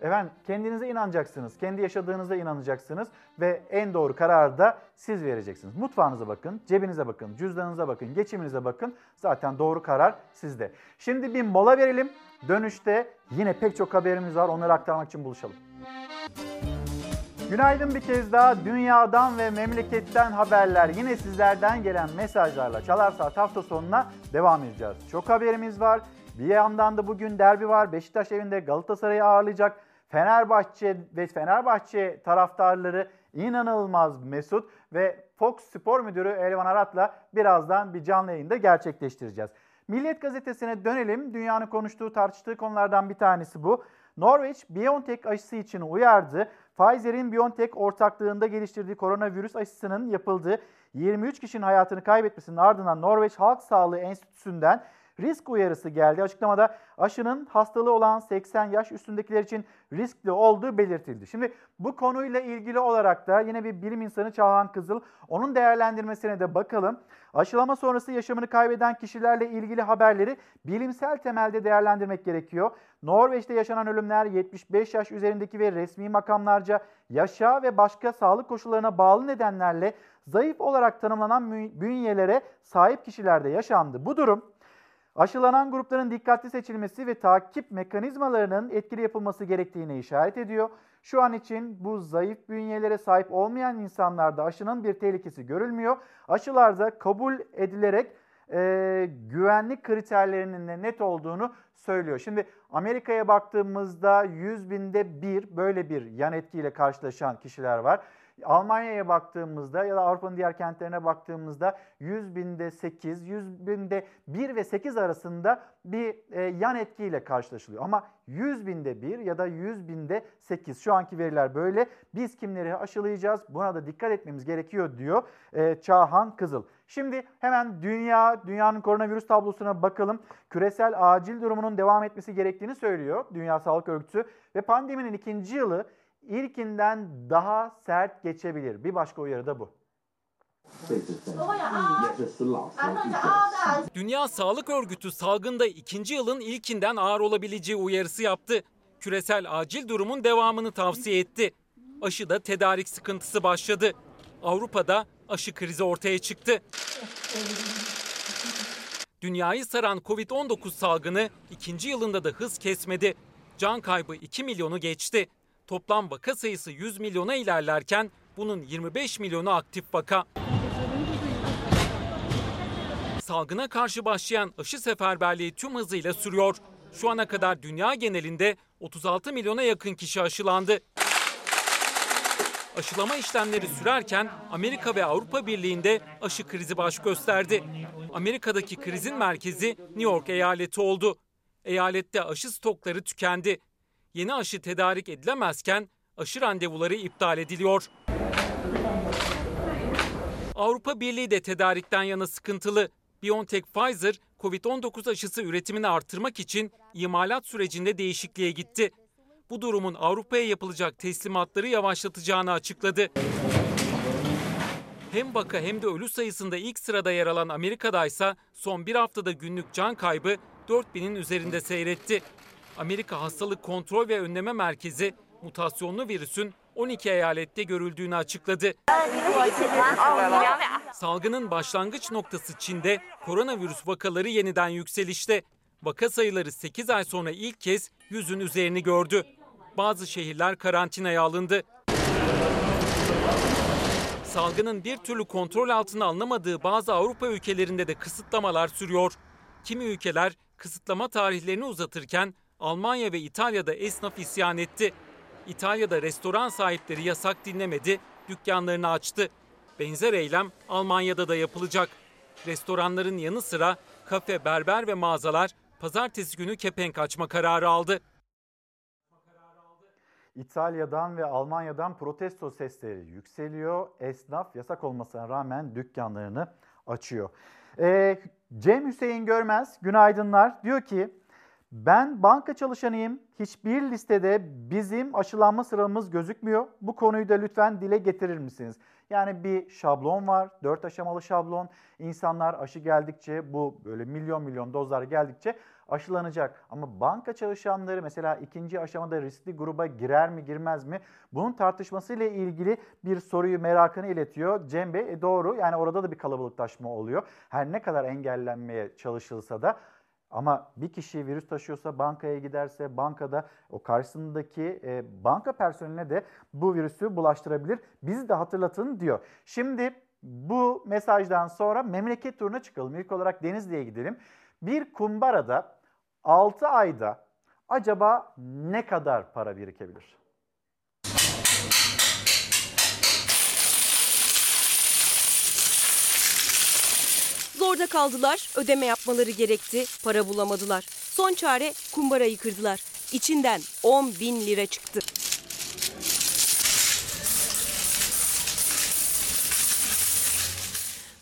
Efendim kendinize inanacaksınız, kendi yaşadığınıza inanacaksınız ve en doğru kararı da siz vereceksiniz. Mutfağınıza bakın, cebinize bakın, cüzdanınıza bakın, geçiminize bakın. Zaten doğru karar sizde. Şimdi bir mola verelim. Dönüşte yine pek çok haberimiz var. Onları aktarmak için buluşalım. Günaydın bir kez daha. Dünyadan ve memleketten haberler yine sizlerden gelen mesajlarla Çalar Saat hafta sonuna devam edeceğiz. Çok haberimiz var. Bir yandan da bugün derbi var. Beşiktaş evinde Galatasaray'ı ağırlayacak. Fenerbahçe ve Fenerbahçe taraftarları inanılmaz mesut ve Fox Spor Müdürü Elvan Arat'la birazdan bir canlı yayında gerçekleştireceğiz. Milliyet Gazetesi'ne dönelim. Dünyanın konuştuğu, tartıştığı konulardan bir tanesi bu. Norveç BioNTech aşısı için uyardı. Pfizer'in BioNTech ortaklığında geliştirdiği koronavirüs aşısının yapıldığı 23 kişinin hayatını kaybetmesinin ardından Norveç Halk Sağlığı Enstitüsü'nden risk uyarısı geldi. Açıklamada aşının hastalığı olan 80 yaş üstündekiler için riskli olduğu belirtildi. Şimdi bu konuyla ilgili olarak da yine bir bilim insanı Çağhan Kızıl onun değerlendirmesine de bakalım. Aşılama sonrası yaşamını kaybeden kişilerle ilgili haberleri bilimsel temelde değerlendirmek gerekiyor. Norveç'te yaşanan ölümler 75 yaş üzerindeki ve resmi makamlarca yaşa ve başka sağlık koşullarına bağlı nedenlerle zayıf olarak tanımlanan bünyelere sahip kişilerde yaşandı. Bu durum aşılanan grupların dikkatli seçilmesi ve takip mekanizmalarının etkili yapılması gerektiğine işaret ediyor. Şu an için bu zayıf bünyelere sahip olmayan insanlarda aşının bir tehlikesi görülmüyor. Aşılarda kabul edilerek e, güvenlik kriterlerinin de net olduğunu söylüyor. Şimdi Amerika'ya baktığımızda 100 binde bir böyle bir yan etkiyle karşılaşan kişiler var. Almanya'ya baktığımızda ya da Avrupa'nın diğer kentlerine baktığımızda 100 binde 8, 100 binde 1 ve 8 arasında bir e, yan etkiyle karşılaşılıyor. Ama 100 binde 1 ya da 100 binde 8 şu anki veriler böyle. Biz kimleri aşılayacağız buna da dikkat etmemiz gerekiyor diyor e, Çağhan Kızıl. Şimdi hemen dünya, dünyanın koronavirüs tablosuna bakalım. Küresel acil durumunun devam etmesi gerektiğini söylüyor Dünya Sağlık Örgütü ve pandeminin ikinci yılı ilkinden daha sert geçebilir. Bir başka uyarı da bu. Dünya Sağlık Örgütü salgında ikinci yılın ilkinden ağır olabileceği uyarısı yaptı. Küresel acil durumun devamını tavsiye etti. Aşıda tedarik sıkıntısı başladı. Avrupa'da aşı krizi ortaya çıktı. Dünyayı saran Covid-19 salgını ikinci yılında da hız kesmedi. Can kaybı 2 milyonu geçti. Toplam vaka sayısı 100 milyona ilerlerken bunun 25 milyonu aktif vaka. Salgına karşı başlayan aşı seferberliği tüm hızıyla sürüyor. Şu ana kadar dünya genelinde 36 milyona yakın kişi aşılandı. Aşılama işlemleri sürerken Amerika ve Avrupa Birliği'nde aşı krizi baş gösterdi. Amerika'daki krizin merkezi New York eyaleti oldu. Eyalette aşı stokları tükendi. Yeni aşı tedarik edilemezken aşı randevuları iptal ediliyor. Avrupa Birliği de tedarikten yana sıkıntılı. BioNTech Pfizer, Covid-19 aşısı üretimini artırmak için imalat sürecinde değişikliğe gitti. Bu durumun Avrupa'ya yapılacak teslimatları yavaşlatacağını açıkladı. Hem vaka hem de ölü sayısında ilk sırada yer alan Amerika'da ise son bir haftada günlük can kaybı 4000'in üzerinde seyretti. Amerika Hastalık Kontrol ve Önleme Merkezi mutasyonlu virüsün 12 eyalette görüldüğünü açıkladı. Salgının başlangıç noktası Çin'de koronavirüs vakaları yeniden yükselişte. Vaka sayıları 8 ay sonra ilk kez yüzün üzerini gördü. Bazı şehirler karantinaya alındı. Salgının bir türlü kontrol altına alınamadığı bazı Avrupa ülkelerinde de kısıtlamalar sürüyor. Kimi ülkeler kısıtlama tarihlerini uzatırken Almanya ve İtalya'da esnaf isyan etti. İtalya'da restoran sahipleri yasak dinlemedi, dükkanlarını açtı. Benzer eylem Almanya'da da yapılacak. Restoranların yanı sıra kafe, berber ve mağazalar pazartesi günü kepenk açma kararı aldı. İtalya'dan ve Almanya'dan protesto sesleri yükseliyor. Esnaf yasak olmasına rağmen dükkanlarını açıyor. Ee, Cem Hüseyin Görmez, günaydınlar. Diyor ki ben banka çalışanıyım. Hiçbir listede bizim aşılanma sıramız gözükmüyor. Bu konuyu da lütfen dile getirir misiniz? Yani bir şablon var, dört aşamalı şablon. İnsanlar aşı geldikçe bu böyle milyon milyon dozlar geldikçe aşılanacak. Ama banka çalışanları mesela ikinci aşamada riskli gruba girer mi girmez mi? Bunun tartışmasıyla ilgili bir soruyu merakını iletiyor. Cem Bey e doğru yani orada da bir kalabalıklaşma oluyor. Her ne kadar engellenmeye çalışılsa da ama bir kişi virüs taşıyorsa bankaya giderse bankada o karşısındaki e, banka personeline de bu virüsü bulaştırabilir. Bizi de hatırlatın diyor. Şimdi bu mesajdan sonra memleket turuna çıkalım. İlk olarak Denizli'ye gidelim. Bir kumbarada 6 ayda acaba ne kadar para birikebilir? Zorda kaldılar, ödeme yapmaları gerekti, para bulamadılar. Son çare kumbarayı kırdılar. İçinden 10 bin lira çıktı.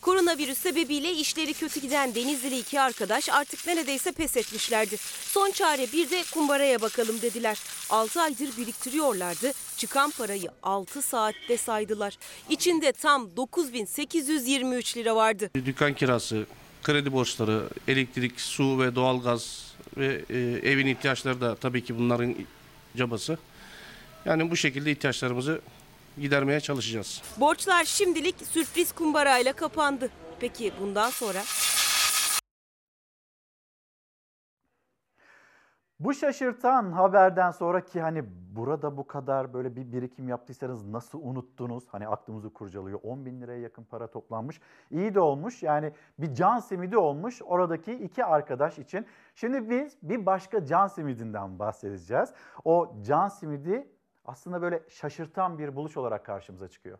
Koronavirüs sebebiyle işleri kötü giden Denizli'li iki arkadaş artık neredeyse pes etmişlerdi. Son çare bir de kumbaraya bakalım dediler. 6 aydır biriktiriyorlardı. Çıkan parayı 6 saatte saydılar. İçinde tam 9823 lira vardı. Dükkan kirası, kredi borçları, elektrik, su ve doğalgaz ve e, evin ihtiyaçları da tabii ki bunların cabası. Yani bu şekilde ihtiyaçlarımızı gidermeye çalışacağız. Borçlar şimdilik sürpriz kumbarayla kapandı. Peki bundan sonra? Bu şaşırtan haberden sonra ki hani burada bu kadar böyle bir birikim yaptıysanız nasıl unuttunuz? Hani aklımızı kurcalıyor. 10 bin liraya yakın para toplanmış. İyi de olmuş yani bir can simidi olmuş oradaki iki arkadaş için. Şimdi biz bir başka can simidinden bahsedeceğiz. O can simidi aslında böyle şaşırtan bir buluş olarak karşımıza çıkıyor.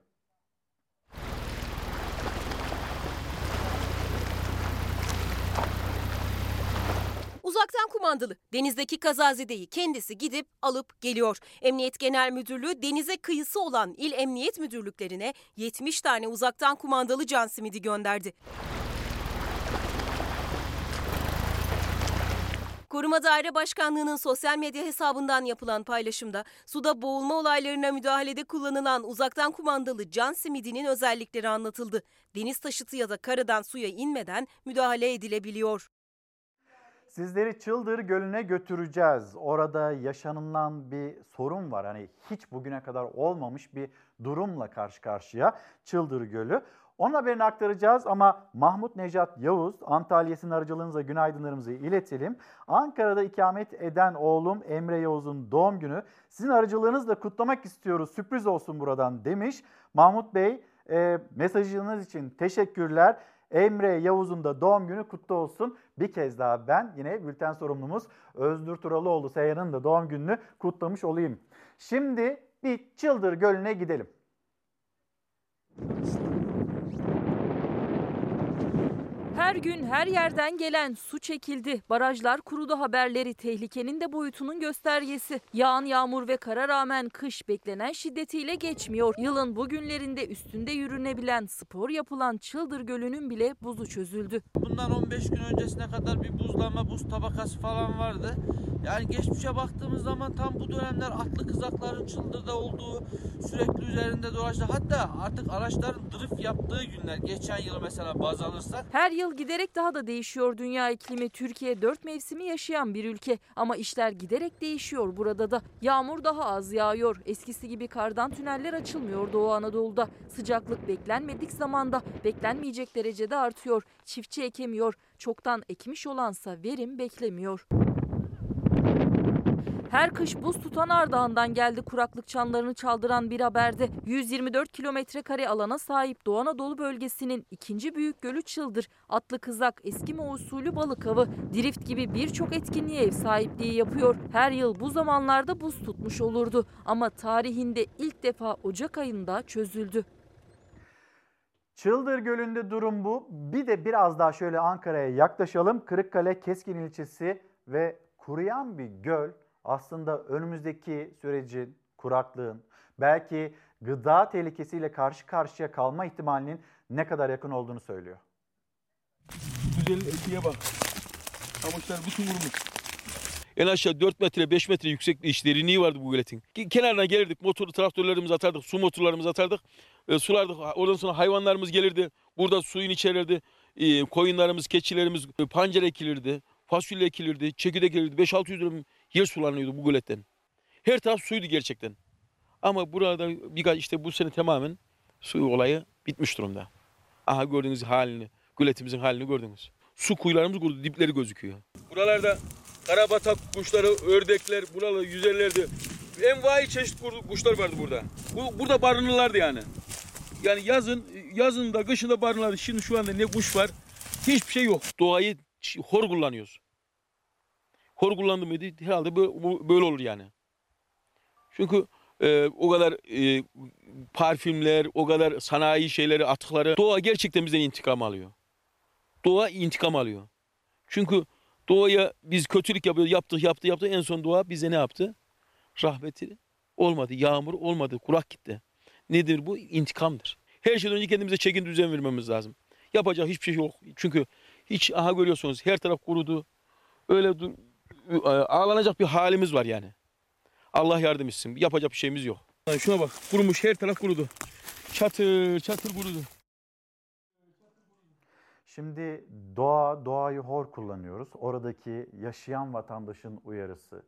Uzaktan kumandalı denizdeki kazazedeyi kendisi gidip alıp geliyor. Emniyet Genel Müdürlüğü denize kıyısı olan il emniyet müdürlüklerine 70 tane uzaktan kumandalı can simidi gönderdi. Koruma Daire Başkanlığı'nın sosyal medya hesabından yapılan paylaşımda suda boğulma olaylarına müdahalede kullanılan uzaktan kumandalı can simidinin özellikleri anlatıldı. Deniz taşıtı ya da karadan suya inmeden müdahale edilebiliyor. Sizleri Çıldır Gölü'ne götüreceğiz. Orada yaşanılan bir sorun var. Hani hiç bugüne kadar olmamış bir durumla karşı karşıya Çıldır Gölü. Onun haberini aktaracağız ama Mahmut Necat Yavuz, Antalya'sının aracılığınızla günaydınlarımızı iletelim. Ankara'da ikamet eden oğlum Emre Yavuz'un doğum günü. Sizin aracılığınızla kutlamak istiyoruz, sürpriz olsun buradan demiş. Mahmut Bey e, mesajınız için teşekkürler. Emre Yavuz'un da doğum günü kutlu olsun. Bir kez daha ben yine bülten sorumlumuz Özgür Turalıoğlu Seyhan'ın da doğum gününü kutlamış olayım. Şimdi bir Çıldır Gölü'ne gidelim. Her gün her yerden gelen su çekildi. Barajlar kurudu haberleri tehlikenin de boyutunun göstergesi. Yağan yağmur ve kara rağmen kış beklenen şiddetiyle geçmiyor. Yılın bu günlerinde üstünde yürünebilen, spor yapılan Çıldır Gölü'nün bile buzu çözüldü. Bundan 15 gün öncesine kadar bir buzlanma, buz tabakası falan vardı. Yani geçmişe baktığımız zaman tam bu dönemler atlı kızakların çıldırda olduğu, sürekli üzerinde dolaştı. Hatta artık araçların drift yaptığı günler. Geçen yıl mesela baz alırsak. Her yıl giderek daha da değişiyor dünya iklimi. Türkiye dört mevsimi yaşayan bir ülke ama işler giderek değişiyor burada da. Yağmur daha az yağıyor. Eskisi gibi kardan tüneller açılmıyor Doğu Anadolu'da. Sıcaklık beklenmedik zamanda, beklenmeyecek derecede artıyor. Çiftçi ekemiyor. Çoktan ekmiş olansa verim beklemiyor. Her kış buz tutan Ardahan'dan geldi kuraklık çanlarını çaldıran bir haberde. 124 kilometre kare alana sahip Doğu Anadolu bölgesinin ikinci büyük gölü Çıldır. Atlı kızak, Eskimo usulü balık avı, drift gibi birçok etkinliğe ev sahipliği yapıyor. Her yıl bu zamanlarda buz tutmuş olurdu. Ama tarihinde ilk defa Ocak ayında çözüldü. Çıldır Gölü'nde durum bu. Bir de biraz daha şöyle Ankara'ya yaklaşalım. Kırıkkale, Keskin ilçesi ve kuruyan bir göl aslında önümüzdeki sürecin, kuraklığın, belki gıda tehlikesiyle karşı karşıya kalma ihtimalinin ne kadar yakın olduğunu söylüyor. Güzelliğe bak. Havuçlar bütün vurmuş. En aşağı 4 metre 5 metre yüksek iş derinliği vardı bu göletin. Kenarına gelirdik motorlu traktörlerimizi atardık, su motorlarımızı atardık. E, sulardık. Oradan sonra hayvanlarımız gelirdi. Burada suyun içerirdi. E, koyunlarımız, keçilerimiz e, pancar ekilirdi. Fasulye ekilirdi, çekirdek ekilirdi. 5-600 dönüm yer sulanıyordu bu göletten. Her taraf suydu gerçekten. Ama burada birkaç işte bu sene tamamen su olayı bitmiş durumda. Aha gördüğünüz halini, göletimizin halini gördünüz. Su kuyularımız kurudu, dipleri gözüküyor. Buralarda karabatak kuşları, ördekler, buralarda yüzerlerdi. Envai çeşit kuşlar vardı burada. Bu, burada barınırlardı yani. Yani yazın, yazın da kışın da barınırlardı. Şimdi şu anda ne kuş var, hiçbir şey yok. Doğayı hor kullanıyoruz. Hor kullandı mıydı herhalde böyle olur yani. Çünkü e, o kadar e, parfümler, o kadar sanayi şeyleri, atıkları doğa gerçekten bizden intikam alıyor. Doğa intikam alıyor. Çünkü doğaya biz kötülük yapıyoruz, yaptık, yaptık, yaptık. En son doğa bize ne yaptı? Rahmeti olmadı, yağmur olmadı, kurak gitti. Nedir bu? İntikamdır. Her şeyden önce kendimize çekin düzen vermemiz lazım. Yapacak hiçbir şey yok. Çünkü hiç aha görüyorsunuz her taraf kurudu. Öyle ağlanacak bir halimiz var yani. Allah yardım etsin. Yapacak bir şeyimiz yok. Şuna bak kurumuş her taraf kurudu. Çatır çatır kurudu. Şimdi doğa, doğayı hor kullanıyoruz. Oradaki yaşayan vatandaşın uyarısı.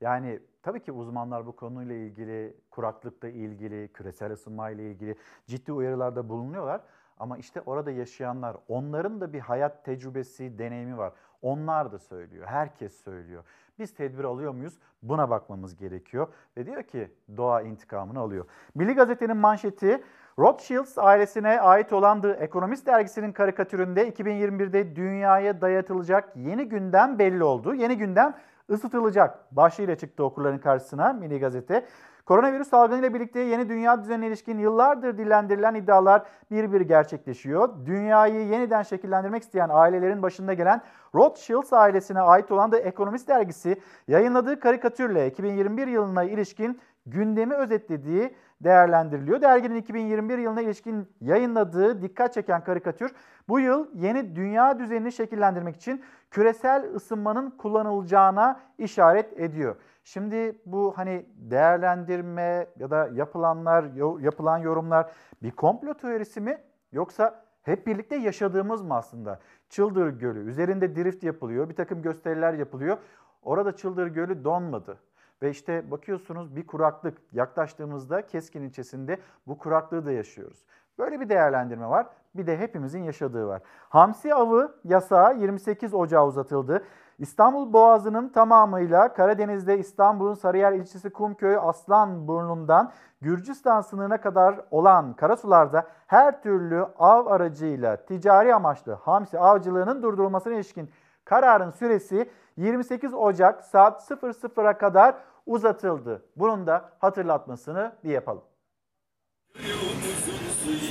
Yani tabii ki uzmanlar bu konuyla ilgili, kuraklıkla ilgili, küresel ısınma ile ilgili ciddi uyarılarda bulunuyorlar. Ama işte orada yaşayanlar, onların da bir hayat tecrübesi, deneyimi var. Onlar da söylüyor, herkes söylüyor. Biz tedbir alıyor muyuz? Buna bakmamız gerekiyor. Ve diyor ki doğa intikamını alıyor. Milli Gazete'nin manşeti Rothschilds ailesine ait olan The Economist dergisinin karikatüründe 2021'de dünyaya dayatılacak yeni gündem belli oldu. Yeni gündem ısıtılacak başlığıyla çıktı okurların karşısına Milli Gazete. Koronavirüs salgınıyla birlikte yeni dünya düzenine ilişkin yıllardır dillendirilen iddialar bir bir gerçekleşiyor. Dünyayı yeniden şekillendirmek isteyen ailelerin başında gelen Rothschild ailesine ait olan da Ekonomist dergisi yayınladığı karikatürle 2021 yılına ilişkin gündemi özetlediği değerlendiriliyor. Derginin 2021 yılına ilişkin yayınladığı dikkat çeken karikatür bu yıl yeni dünya düzenini şekillendirmek için küresel ısınmanın kullanılacağına işaret ediyor. Şimdi bu hani değerlendirme ya da yapılanlar, yapılan yorumlar bir komplo teorisi mi yoksa hep birlikte yaşadığımız mı aslında? Çıldır Gölü üzerinde drift yapılıyor, bir takım gösteriler yapılıyor. Orada Çıldır Gölü donmadı. Ve işte bakıyorsunuz bir kuraklık yaklaştığımızda Keskin ilçesinde bu kuraklığı da yaşıyoruz. Böyle bir değerlendirme var. Bir de hepimizin yaşadığı var. Hamsi avı yasağı 28 Ocağı uzatıldı. İstanbul Boğazı'nın tamamıyla Karadeniz'de İstanbul'un Sarıyer ilçesi Kumköy Aslanburnu'ndan Gürcistan sınırına kadar olan karasularda her türlü av aracıyla ticari amaçlı hamsi avcılığının durdurulmasına ilişkin kararın süresi 28 Ocak saat 00'a kadar uzatıldı. Bunun da hatırlatmasını bir yapalım.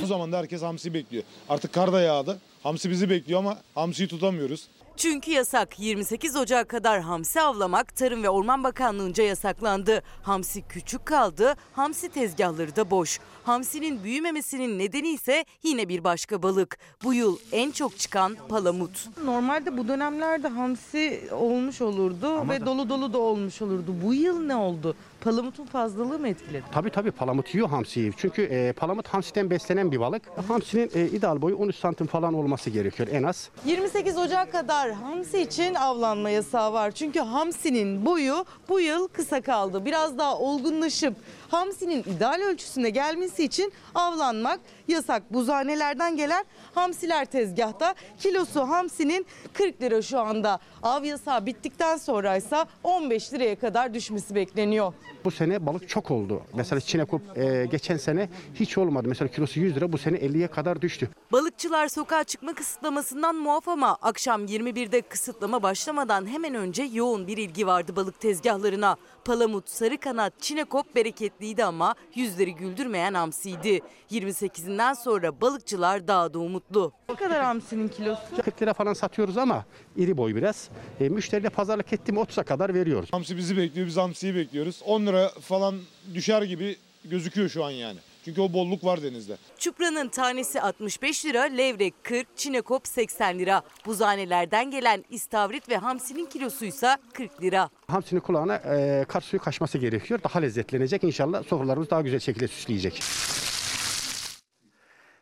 Bu zamanda herkes hamsi bekliyor. Artık kar da yağdı. Hamsi bizi bekliyor ama hamsiyi tutamıyoruz. Çünkü yasak 28 Ocak kadar hamsi avlamak Tarım ve Orman Bakanlığı'nca yasaklandı. Hamsi küçük kaldı, hamsi tezgahları da boş. Hamsinin büyümemesinin nedeni ise yine bir başka balık. Bu yıl en çok çıkan palamut. Normalde bu dönemlerde hamsi olmuş olurdu Ama ve da... dolu dolu da olmuş olurdu. Bu yıl ne oldu? Palamutun fazlalığı mı etkiledi? Tabii tabii palamut yiyor hamsiyi. Çünkü e, palamut hamsiden beslenen bir balık. Hamsinin e, ideal boyu 13 santim falan olması gerekiyor en az. 28 Ocak kadar hamsi için avlanma yasağı var. Çünkü hamsinin boyu bu yıl kısa kaldı. Biraz daha olgunlaşıp hamsinin ideal ölçüsüne gelmesi için avlanmak yasak. Buzhanelerden gelen hamsiler tezgahta. Kilosu hamsinin 40 lira şu anda. Av yasağı bittikten sonra ise 15 liraya kadar düşmesi bekleniyor. Bu sene balık çok oldu. Mesela çinekop e, geçen sene hiç olmadı. Mesela kilosu 100 lira bu sene 50'ye kadar düştü. Balıkçılar sokağa çıkma kısıtlamasından muaf ama akşam 21'de kısıtlama başlamadan hemen önce yoğun bir ilgi vardı balık tezgahlarına. Palamut, sarı kanat, çinekop bereketliydi ama yüzleri güldürmeyen hamsiydi. 28'inden sonra balıkçılar daha da umutlu. Ne kadar hamsinin kilosu? 40 lira falan satıyoruz ama iri boy biraz. E, müşteriyle pazarlık ettim 30'a kadar veriyoruz. Hamsi bizi bekliyor, biz hamsiyi bekliyoruz. 10 lira falan düşer gibi gözüküyor şu an yani. Çünkü o bolluk var denizde. Çupranın tanesi 65 lira, levrek 40, çinekop 80 lira. Buzanelerden gelen istavrit ve hamsinin kilosuysa 40 lira. Hamsinin kulağına e, kar suyu kaçması gerekiyor. Daha lezzetlenecek inşallah. Sofralarımız daha güzel şekilde süsleyecek.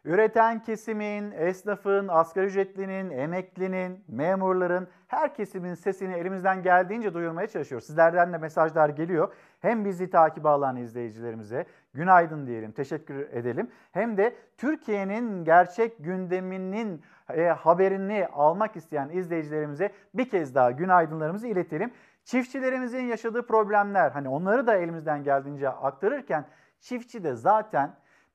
Üreten kesimin, esnafın, asgari ücretlinin, emeklinin, memurların her kesimin sesini elimizden geldiğince duyurmaya çalışıyoruz. Sizlerden de mesajlar geliyor. Hem bizi takip alan izleyicilerimize günaydın diyelim, teşekkür edelim. Hem de Türkiye'nin gerçek gündeminin e, haberini almak isteyen izleyicilerimize bir kez daha günaydınlarımızı iletelim. Çiftçilerimizin yaşadığı problemler hani onları da elimizden geldiğince aktarırken çiftçi de zaten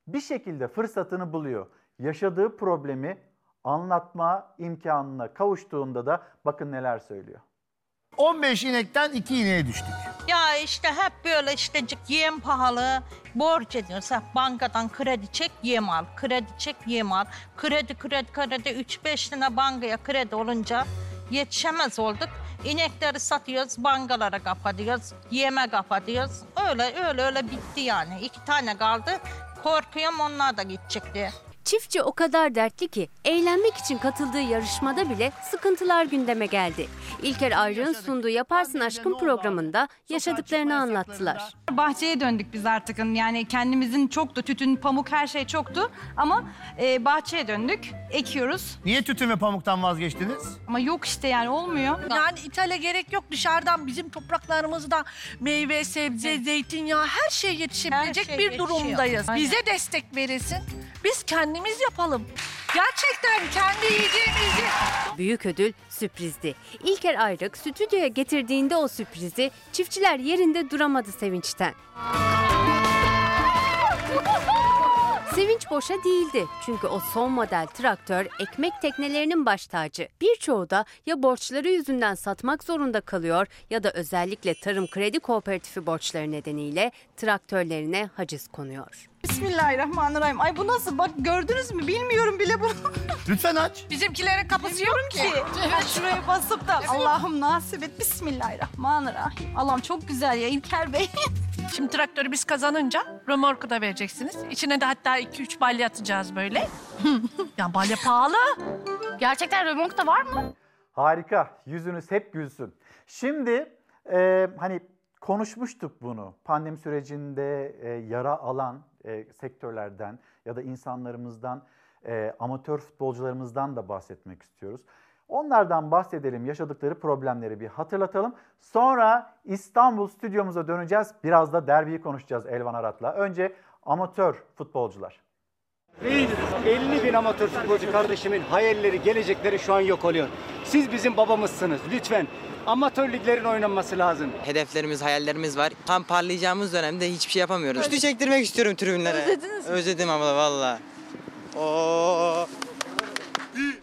bir şekilde fırsatını buluyor. Yaşadığı problemi anlatma imkanına kavuştuğunda da bakın neler söylüyor. 15 inekten 2 ineğe düştük. Ya işte hep böyle işte yem pahalı, borç ediyorsa bankadan kredi çek yem al, kredi çek yem al. Kredi kredi kredi 3-5 lira bankaya kredi olunca yetişemez olduk. İnekleri satıyoruz, bankalara kapatıyoruz, yeme kapatıyoruz. Öyle öyle öyle bitti yani. İki tane kaldı. Korkuyorum onlar da gidecek diye. Çiftçi o kadar dertli ki eğlenmek için katıldığı yarışmada bile sıkıntılar gündeme geldi. İlker Ayrık'ın sunduğu Yaparsın Aşkın programında yaşadıklarını anlattılar. Bahçeye döndük biz artık. Yani kendimizin çoktu. Tütün, pamuk her şey çoktu. Ama e, bahçeye döndük. Ekiyoruz. Niye tütün ve pamuktan vazgeçtiniz? Ama yok işte yani olmuyor. Yani ithale gerek yok. Dışarıdan bizim topraklarımızda meyve, sebze, zeytinyağı her şey yetişebilecek Her şey bir yetişiyor. durumdayız. Aynen. Bize destek verilsin. Biz kendimiz yapalım. Gerçekten kendi yiyeceğimizi Büyük ödül sürprizdi. İlker Ayrık stüdyoya getirdiğinde o sürprizi çiftçiler yerinde duramadı sevinçten. Sevinç boşa değildi. Çünkü o son model traktör ekmek teknelerinin baş tacı. Birçoğu da ya borçları yüzünden satmak zorunda kalıyor ya da özellikle Tarım Kredi Kooperatifi borçları nedeniyle traktörlerine haciz konuyor. Bismillahirrahmanirrahim. Ay bu nasıl? Bak gördünüz mü? Bilmiyorum bile bunu. [laughs] Lütfen aç. Bizimkilerin kapısı yok ki. Ben şuraya basıp da Allah'ım nasip et. Bismillahirrahmanirrahim. Allah'ım çok güzel ya İlker Bey. [laughs] Şimdi traktörü biz kazanınca römorku da vereceksiniz. İçine de hatta 2-3 balya atacağız böyle. [laughs] ya balya pahalı. Gerçekten römork da var mı? Harika. Yüzünüz hep gülsün. Şimdi e, hani konuşmuştuk bunu. Pandemi sürecinde e, yara alan e, sektörlerden ya da insanlarımızdan, e, amatör futbolcularımızdan da bahsetmek istiyoruz. Onlardan bahsedelim, yaşadıkları problemleri bir hatırlatalım. Sonra İstanbul stüdyomuza döneceğiz. Biraz da derbiyi konuşacağız Elvan Arat'la. Önce amatör futbolcular. 50 bin amatör futbolcu kardeşimin hayalleri, gelecekleri şu an yok oluyor. Siz bizim babamızsınız. Lütfen amatör liglerin oynanması lazım. Hedeflerimiz, hayallerimiz var. Tam parlayacağımız dönemde hiçbir şey yapamıyoruz. Üçlü çektirmek istiyorum tribünlere. Özlediniz mi? Özledim abla valla. Oo.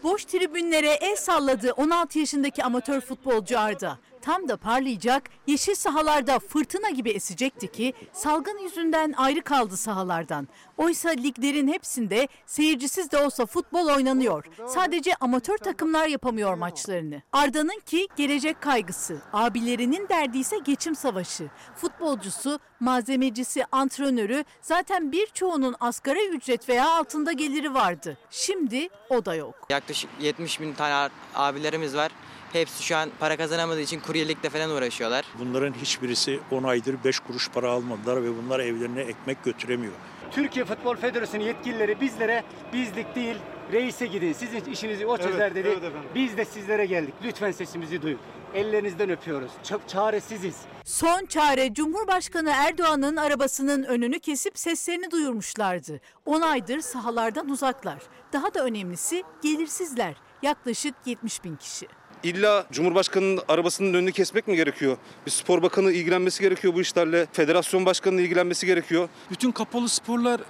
Boş tribünlere el salladı 16 yaşındaki amatör futbolcu Arda. Tam da parlayacak, yeşil sahalarda fırtına gibi esecekti ki salgın yüzünden ayrı kaldı sahalardan. Oysa liglerin hepsinde seyircisiz de olsa futbol oynanıyor. Sadece amatör takımlar yapamıyor maçlarını. Arda'nın ki gelecek kaygısı, abilerinin derdi ise geçim savaşı. Futbolcusu, malzemecisi, antrenörü zaten birçoğunun asgari ücret veya altında geliri vardı. Şimdi o da yok. Yaklaşık 70 bin tane abilerimiz var. Hepsi şu an para kazanamadığı için kuryelikle falan uğraşıyorlar. Bunların hiçbirisi 10 aydır 5 kuruş para almadılar ve bunlar evlerine ekmek götüremiyor. Türkiye Futbol Federasyonu yetkilileri bizlere bizlik değil reise gidin. Sizin işinizi o çözer Evet, dedi. evet efendim. Biz de sizlere geldik. Lütfen sesimizi duyun. Ellerinizden öpüyoruz. Çok çaresiziz. Son çare Cumhurbaşkanı Erdoğan'ın arabasının önünü kesip seslerini duyurmuşlardı. 10 aydır sahalardan uzaklar. Daha da önemlisi gelirsizler. Yaklaşık 70 bin kişi. İlla Cumhurbaşkanı'nın arabasının önünü kesmek mi gerekiyor? Bir spor bakanı ilgilenmesi gerekiyor bu işlerle. Federasyon başkanının ilgilenmesi gerekiyor. Bütün kapalı sporlar e,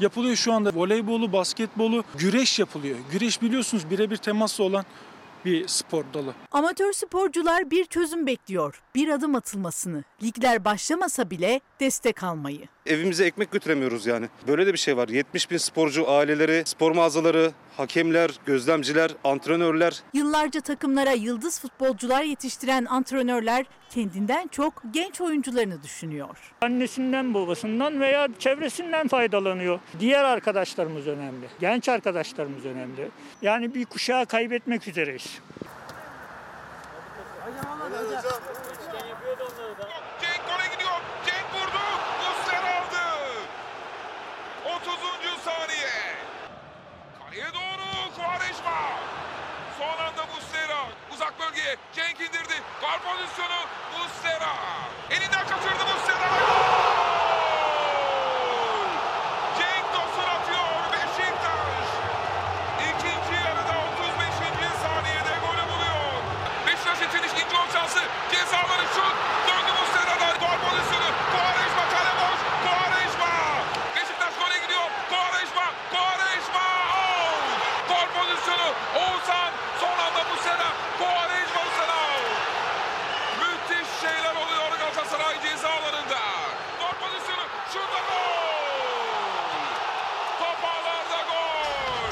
yapılıyor şu anda. Voleybolu, basketbolu, güreş yapılıyor. Güreş biliyorsunuz birebir temaslı olan bir spor dalı. Amatör sporcular bir çözüm bekliyor. Bir adım atılmasını. Ligler başlamasa bile destek almayı. Evimize ekmek götüremiyoruz yani. Böyle de bir şey var. 70 bin sporcu aileleri, spor mağazaları, hakemler, gözlemciler, antrenörler. Yıllarca takımlara yıldız futbolcular yetiştiren antrenörler kendinden çok genç oyuncularını düşünüyor. Annesinden, babasından veya çevresinden faydalanıyor. Diğer arkadaşlarımız önemli. Genç arkadaşlarımız önemli. Yani bir kuşağı kaybetmek üzereyiz. Cenk gole gidiyor. Cenk vurdu. Muslera aldı. 30. saniye. Kaleye doğru Quaresma. Son anda Muslera. Uzak bölgeye Cenk indirdi. Gol pozisyonu Muslera. Elinden kaçırdı Muslera. Gol! Cenk Tosun atıyor Beşiktaş. İkinci yarıda 35. saniyede golü buluyor. Beşiktaş için ikinci gol şansı. Cezaları şut. Döndü Muslera'dan. Gol pozisyonu. Quaresma kale boş. Quaresma. Beşiktaş gole gidiyor. Quaresma. Quaresma. Out. Gol pozisyonu. Oğuzhan. Son anda Muslera. Quaresma Muslera. out. Müthiş şeyler oluyor Galatasaray ceza alanında. Gol pozisyonu. Şurada gol. Top ağlarda gol.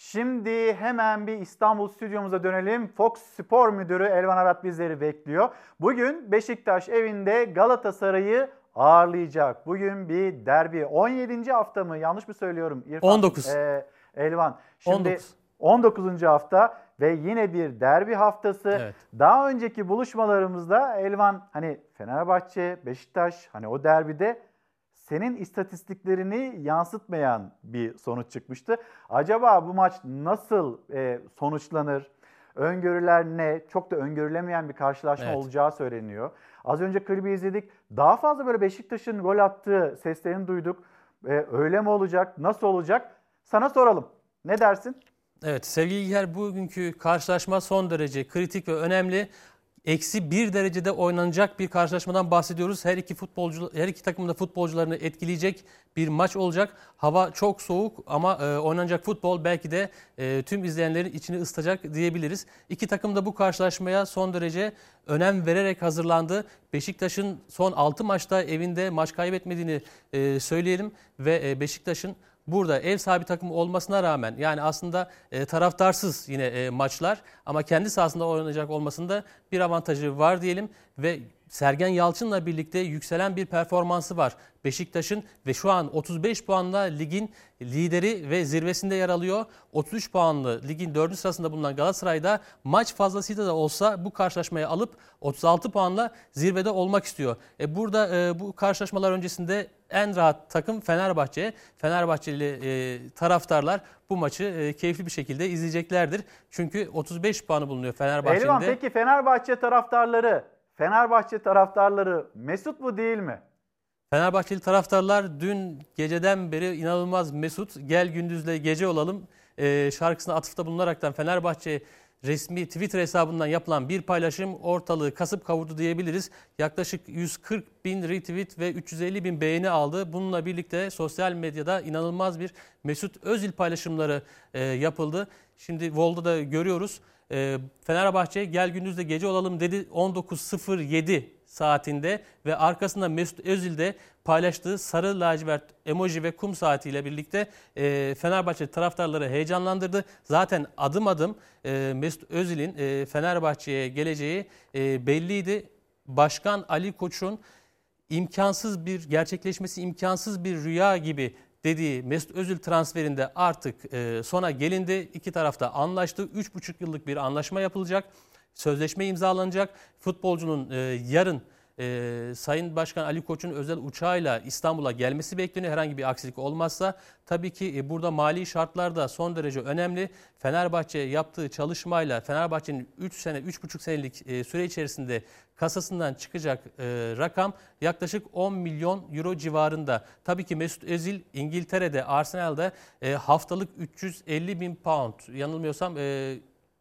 Şimdi hemen bir İstanbul stüdyomuza dönelim. Fox Spor Müdürü Elvan Arat bizleri bekliyor. Bugün Beşiktaş evinde Galatasaray'ı ağırlayacak. Bugün bir derbi. 17. hafta mı? Yanlış mı söylüyorum? İrfan, 19. Ee, Elvan. Şimdi 19. 19. hafta ve yine bir derbi haftası. Evet. Daha önceki buluşmalarımızda Elvan hani Fenerbahçe, Beşiktaş hani o derbide senin istatistiklerini yansıtmayan bir sonuç çıkmıştı. Acaba bu maç nasıl e, sonuçlanır? Öngörüler ne? Çok da öngörülemeyen bir karşılaşma Evet. olacağı söyleniyor. Az önce klibi izledik. Daha fazla böyle Beşiktaş'ın gol attığı seslerini duyduk. E, öyle mi olacak? Nasıl olacak? Sana soralım. Ne dersin? Evet sevgili İlker bugünkü karşılaşma son derece kritik ve önemli. Eksi bir derecede oynanacak bir karşılaşmadan bahsediyoruz. Her iki futbolcu, her iki takımın da futbolcularını etkileyecek bir maç olacak. Hava çok soğuk ama e, oynanacak futbol belki de e, tüm izleyenlerin içini ısıtacak diyebiliriz. İki takım da bu karşılaşmaya son derece önem vererek hazırlandı. Beşiktaş'ın son 6 maçta evinde maç kaybetmediğini e, söyleyelim ve e, Beşiktaş'ın burada ev sahibi takım olmasına rağmen yani aslında e, taraftarsız yine e, maçlar ama kendi sahasında oynanacak olmasında bir avantajı var diyelim ve Sergen Yalçın'la birlikte yükselen bir performansı var Beşiktaş'ın ve şu an 35 puanla ligin lideri ve zirvesinde yer alıyor. 33 puanlı ligin 4. sırasında bulunan Galatasaray'da maç fazlasıyla da olsa bu karşılaşmayı alıp 36 puanla zirvede olmak istiyor. E burada e, bu karşılaşmalar öncesinde en rahat takım Fenerbahçe. Fenerbahçeli e, taraftarlar bu maçı e, keyifli bir şekilde izleyeceklerdir. Çünkü 35 puanı bulunuyor Fenerbahçe'nin Elvan de. peki Fenerbahçe taraftarları, Fenerbahçe taraftarları mesut mu değil mi? Fenerbahçeli taraftarlar dün geceden beri inanılmaz mesut. Gel gündüzle gece olalım e, şarkısına atıfta bulunaraktan Fenerbahçe resmi Twitter hesabından yapılan bir paylaşım ortalığı kasıp kavurdu diyebiliriz. Yaklaşık 140 bin retweet ve 350 bin beğeni aldı. Bununla birlikte sosyal medyada inanılmaz bir Mesut Özil paylaşımları e, yapıldı. Şimdi Vol'da da görüyoruz. E, Fenerbahçe gel gündüzle gece olalım dedi 19.07 saatinde ve arkasında Mesut Özil de paylaştığı sarı lacivert emoji ve kum saatiyle birlikte e, Fenerbahçe taraftarları heyecanlandırdı. Zaten adım adım e, Mesut Özil'in e, Fenerbahçe'ye geleceği e, belliydi. Başkan Ali Koç'un imkansız bir gerçekleşmesi imkansız bir rüya gibi dediği Mesut Özil transferinde artık e, sona gelindi. İki tarafta anlaştı. 3,5 yıllık bir anlaşma yapılacak. Sözleşme imzalanacak. Futbolcunun e, yarın e, Sayın Başkan Ali Koç'un özel uçağıyla İstanbul'a gelmesi bekleniyor. Herhangi bir aksilik olmazsa tabii ki e, burada mali şartlar da son derece önemli. Fenerbahçe yaptığı çalışmayla Fenerbahçe'nin 3 sene 3,5 senelik e, süre içerisinde kasasından çıkacak e, rakam yaklaşık 10 milyon euro civarında. Tabii ki Mesut Özil İngiltere'de Arsenal'da e, haftalık 350 bin pound yanılmıyorsam e,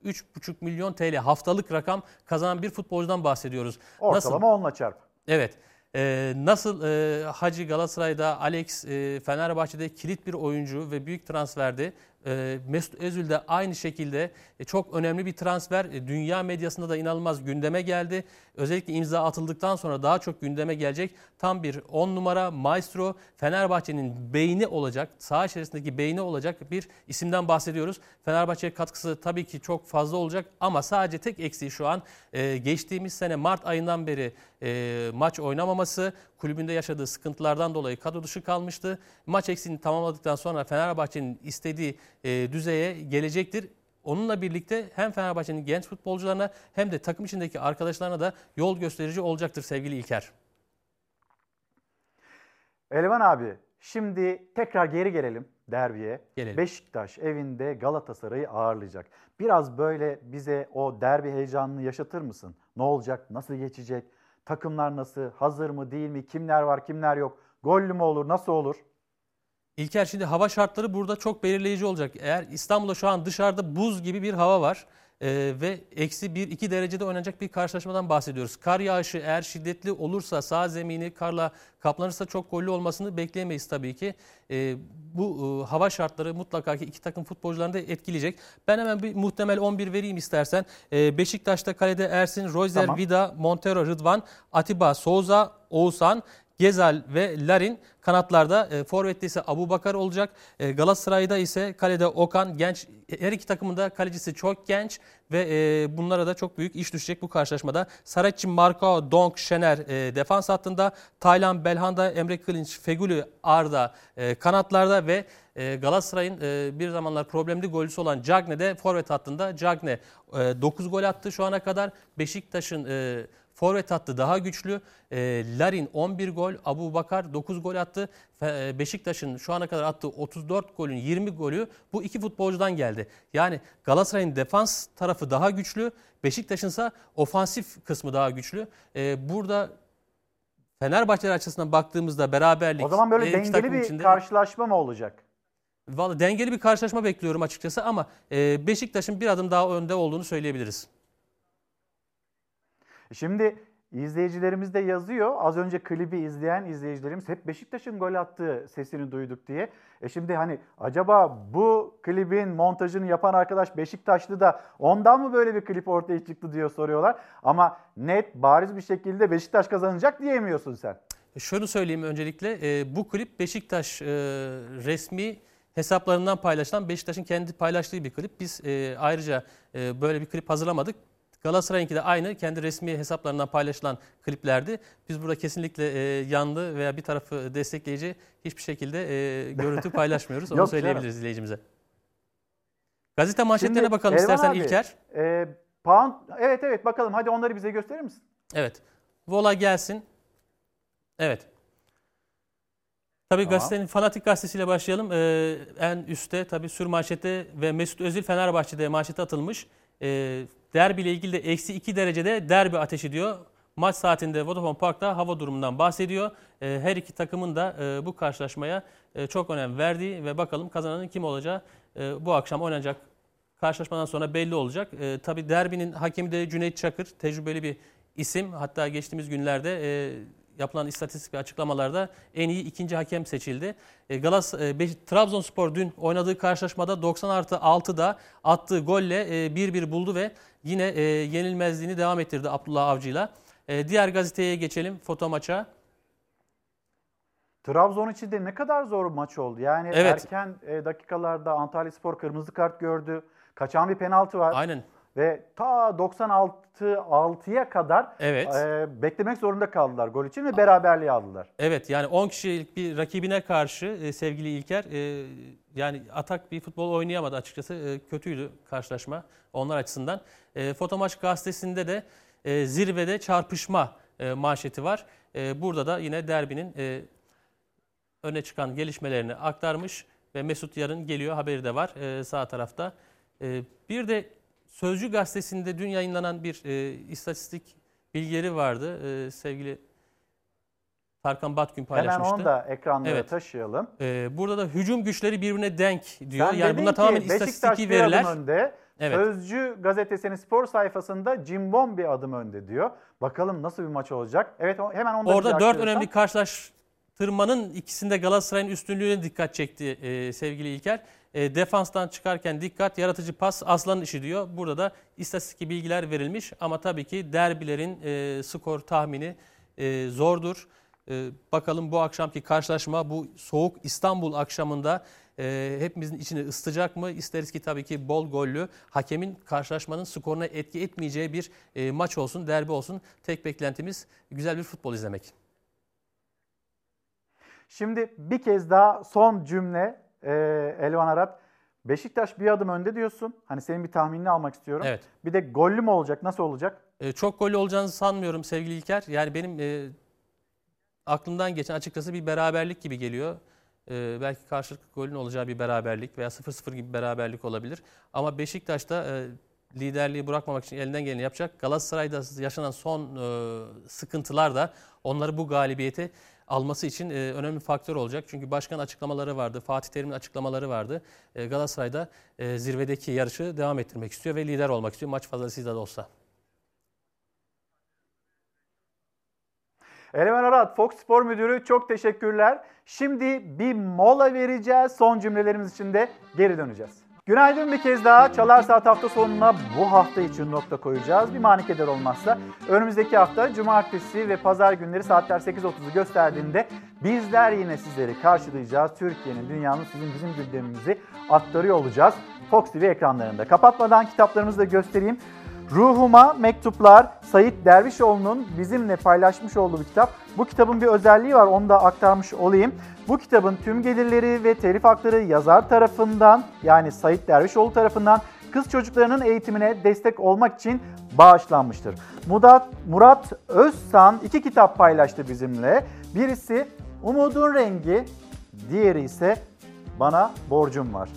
3,5 milyon TL haftalık rakam kazanan bir futbolcudan bahsediyoruz. Ortalama 10'la çarp. Evet. Ee, nasıl e, Hacı Galatasaray'da, Alex e, Fenerbahçe'de kilit bir oyuncu ve büyük transferdi. E, Mesut Özil de aynı şekilde e, çok önemli bir transfer. E, dünya medyasında da inanılmaz gündeme geldi. Özellikle imza atıldıktan sonra daha çok gündeme gelecek. Tam bir 10 numara maestro Fenerbahçe'nin beyni olacak, saha içerisindeki beyni olacak bir isimden bahsediyoruz. Fenerbahçe katkısı tabii ki çok fazla olacak ama sadece tek eksiği şu an e, geçtiğimiz sene Mart ayından beri maç oynamaması, kulübünde yaşadığı sıkıntılardan dolayı kadro dışı kalmıştı. Maç eksiğini tamamladıktan sonra Fenerbahçe'nin istediği e, düzeye gelecektir. Onunla birlikte hem Fenerbahçe'nin genç futbolcularına hem de takım içindeki arkadaşlarına da yol gösterici olacaktır sevgili İlker. Elvan abi şimdi tekrar geri gelelim derbiye. Gelelim. Beşiktaş evinde Galatasaray'ı ağırlayacak. Biraz böyle bize o derbi heyecanını yaşatır mısın? Ne olacak? Nasıl geçecek? Takımlar nasıl? Hazır mı değil mi? Kimler var kimler yok? Gollü mü olur? Nasıl olur? İlker şimdi hava şartları burada çok belirleyici olacak. Eğer İstanbul'da şu an dışarıda buz gibi bir hava var e, ve eksi 1-2 derecede oynanacak bir karşılaşmadan bahsediyoruz. Kar yağışı eğer şiddetli olursa sağ zemini karla kaplanırsa çok gollü olmasını bekleyemeyiz tabii ki. E, bu e, hava şartları mutlaka ki iki takım futbolcularını da etkileyecek. Ben hemen bir muhtemel 11 vereyim istersen. E, Beşiktaş'ta kalede Ersin, Royzer, Tamam. Vida, Montero, Rıdvan, Atiba, Souza, Oğuzhan, Gezal ve Larin kanatlarda e, forvette ise Abu Bakar olacak. E, Galatasaray'da ise kalede Okan genç her iki takımın da kalecisi çok genç ve e, bunlara da çok büyük iş düşecek bu karşılaşmada. Saratçı, Marko, Donk, Şener e, defans hattında, Taylan, Belhanda, Emre Kılınç, Feguli, Arda e, kanatlarda ve e, Galatasaray'ın e, bir zamanlar problemli golcüsü olan Cagne de forvet hattında. Cagne e, 9 gol attı şu ana kadar. Beşiktaş'ın e, Forvet hattı daha güçlü. E, Larin 11 gol, Abu Bakar 9 gol attı. E, Beşiktaş'ın şu ana kadar attığı 34 golün 20 golü bu iki futbolcudan geldi. Yani Galatasaray'ın defans tarafı daha güçlü, Beşiktaş'ın ise ofansif kısmı daha güçlü. E, burada Fenerbahçe açısından baktığımızda beraberlik O zaman böyle e, dengeli bir içinde- karşılaşma mı olacak? Vallahi dengeli bir karşılaşma bekliyorum açıkçası ama e, Beşiktaş'ın bir adım daha önde olduğunu söyleyebiliriz. Şimdi izleyicilerimiz de yazıyor. Az önce klibi izleyen izleyicilerimiz hep Beşiktaş'ın gol attığı sesini duyduk diye. E şimdi hani acaba bu klibin montajını yapan arkadaş Beşiktaşlı da ondan mı böyle bir klip ortaya çıktı diyor soruyorlar. Ama net bariz bir şekilde Beşiktaş kazanacak diyemiyorsun sen. Şunu söyleyeyim öncelikle e, bu klip Beşiktaş e, resmi hesaplarından paylaşılan Beşiktaş'ın kendi paylaştığı bir klip. Biz e, ayrıca e, böyle bir klip hazırlamadık. Galatasaray'ınki de aynı kendi resmi hesaplarından paylaşılan kliplerdi. Biz burada kesinlikle e, yanlı veya bir tarafı destekleyici hiçbir şekilde e, görüntü paylaşmıyoruz. [laughs] Onu Yok söyleyebiliriz canım. izleyicimize. Gazete manşetlerine Şimdi bakalım Elvan istersen abi, İlker. E, pound, evet evet bakalım hadi onları bize gösterir misin? Evet. Vola gelsin. Evet. Tabii Tamam. gazetenin Fanatik gazetesiyle başlayalım. Ee, en üstte tabii sür manşette ve Mesut Özil Fenerbahçe'de manşete atılmış. Ee, derbi ile ilgili de eksi 2 derecede derbi ateşi diyor. Maç saatinde Vodafone Park'ta hava durumundan bahsediyor. Ee, her iki takımın da e, bu karşılaşmaya e, çok önem verdiği ve bakalım kazananın kim olacağı e, bu akşam oynanacak karşılaşmadan sonra belli olacak. Tabii derbinin hakemi de Cüneyt Çakır, tecrübeli bir isim. Hatta geçtiğimiz günlerde yapılan istatistik ve açıklamalarda en iyi ikinci hakem seçildi. E, Galas, e, Beş- Trabzonspor dün oynadığı karşılaşmada 90 artı 6'da attığı golle e, 1-1 buldu ve yine e, yenilmezliğini devam ettirdi Abdullah Avcı'yla. E, diğer gazeteye geçelim foto maça. Trabzon için de ne kadar zor bir maç oldu. Yani Evet. erken e, dakikalarda Antalya Spor kırmızı kart gördü. Kaçan bir penaltı var. Aynen. Ve ta 96 6'ya kadar Evet. e, beklemek zorunda kaldılar gol için ve beraberliği aldılar. Evet yani 10 kişilik bir rakibine karşı e, sevgili İlker e, yani atak bir futbol oynayamadı açıkçası. E, kötüydü karşılaşma onlar açısından. E, Fotomaç gazetesinde de e, zirvede çarpışma e, manşeti var. E, burada da yine derbinin e, öne çıkan gelişmelerini aktarmış ve Mesut yarın geliyor haberi de var e, sağ tarafta. E, bir de Sözcü gazetesinde dün yayınlanan bir e, istatistik bilgileri vardı. E, sevgili Tarkan Batgün paylaşmıştı. Hemen onu da ekranlara Evet. taşıyalım. E, burada da hücum güçleri birbirine denk diyor. Sen yani bunlar tamamen istatistiki veriler. önde. Evet. Sözcü gazetesinin spor sayfasında Cimbom bir adım önde diyor. Bakalım nasıl bir maç olacak. Evet hemen onu Orada dört önemli karşılaştırmanın ikisinde Galatasaray'ın üstünlüğüne dikkat çekti e, sevgili İlker. E, defanstan çıkarken dikkat, yaratıcı pas aslanın işi diyor. Burada da istatistik bilgiler verilmiş ama tabii ki derbilerin e, skor tahmini e, zordur. E, bakalım bu akşamki karşılaşma bu soğuk İstanbul akşamında e, hepimizin içini ısıtacak mı? İsteriz ki tabii ki bol gollü, hakemin karşılaşmanın skoruna etki etmeyeceği bir e, maç olsun, derbi olsun. Tek beklentimiz güzel bir futbol izlemek. Şimdi bir kez daha son cümle e, Elvan Arat. Beşiktaş bir adım önde diyorsun. Hani senin bir tahminini almak istiyorum. Evet. Bir de gollü mü olacak? Nasıl olacak? E, çok gollü olacağını sanmıyorum sevgili İlker. Yani benim e, aklımdan geçen açıkçası bir beraberlik gibi geliyor. E, belki karşılıklı golün olacağı bir beraberlik veya 0-0 gibi bir beraberlik olabilir. Ama Beşiktaş'ta e, liderliği bırakmamak için elinden geleni yapacak. Galatasaray'da yaşanan son e, sıkıntılar da onları bu galibiyete alması için e, önemli faktör olacak. Çünkü başkan açıklamaları vardı, Fatih Terim'in açıklamaları vardı. E, Galatasaray'da e, zirvedeki yarışı devam ettirmek istiyor ve lider olmak istiyor maç fazlasıyla da olsa. Elvan Arat, Fox Spor Müdürü çok teşekkürler. Şimdi bir mola vereceğiz. Son cümlelerimiz için de geri döneceğiz. Günaydın bir kez daha. Çalar Saat hafta sonuna bu hafta için nokta koyacağız. Bir mani keder olmazsa. Önümüzdeki hafta cumartesi ve pazar günleri saatler 8.30'u gösterdiğinde bizler yine sizleri karşılayacağız. Türkiye'nin, dünyanın sizin bizim gündemimizi aktarıyor olacağız. Fox TV ekranlarında. Kapatmadan kitaplarımızı da göstereyim. Ruhuma Mektuplar Sayit Dervişoğlu'nun bizimle paylaşmış olduğu bir kitap. Bu kitabın bir özelliği var onu da aktarmış olayım. Bu kitabın tüm gelirleri ve telif hakları yazar tarafından yani Sayit Dervişoğlu tarafından kız çocuklarının eğitimine destek olmak için bağışlanmıştır. Murat, Murat Özsan iki kitap paylaştı bizimle. Birisi Umudun Rengi, diğeri ise Bana Borcum Var.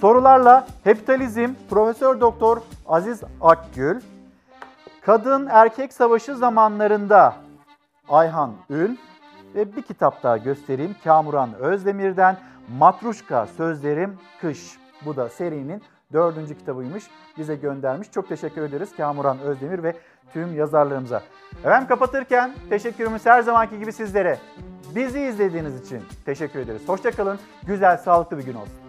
Sorularla Hepitalizm Profesör Doktor Aziz Akgül, Kadın Erkek Savaşı zamanlarında Ayhan Ün, Ve bir kitap daha göstereyim. Kamuran Özdemir'den Matruşka Sözlerim Kış. Bu da serinin dördüncü kitabıymış. Bize göndermiş. Çok teşekkür ederiz Kamuran Özdemir ve tüm yazarlarımıza. Efendim kapatırken teşekkürümüz her zamanki gibi sizlere. Bizi izlediğiniz için teşekkür ederiz. Hoşçakalın. Güzel, sağlıklı bir gün olsun.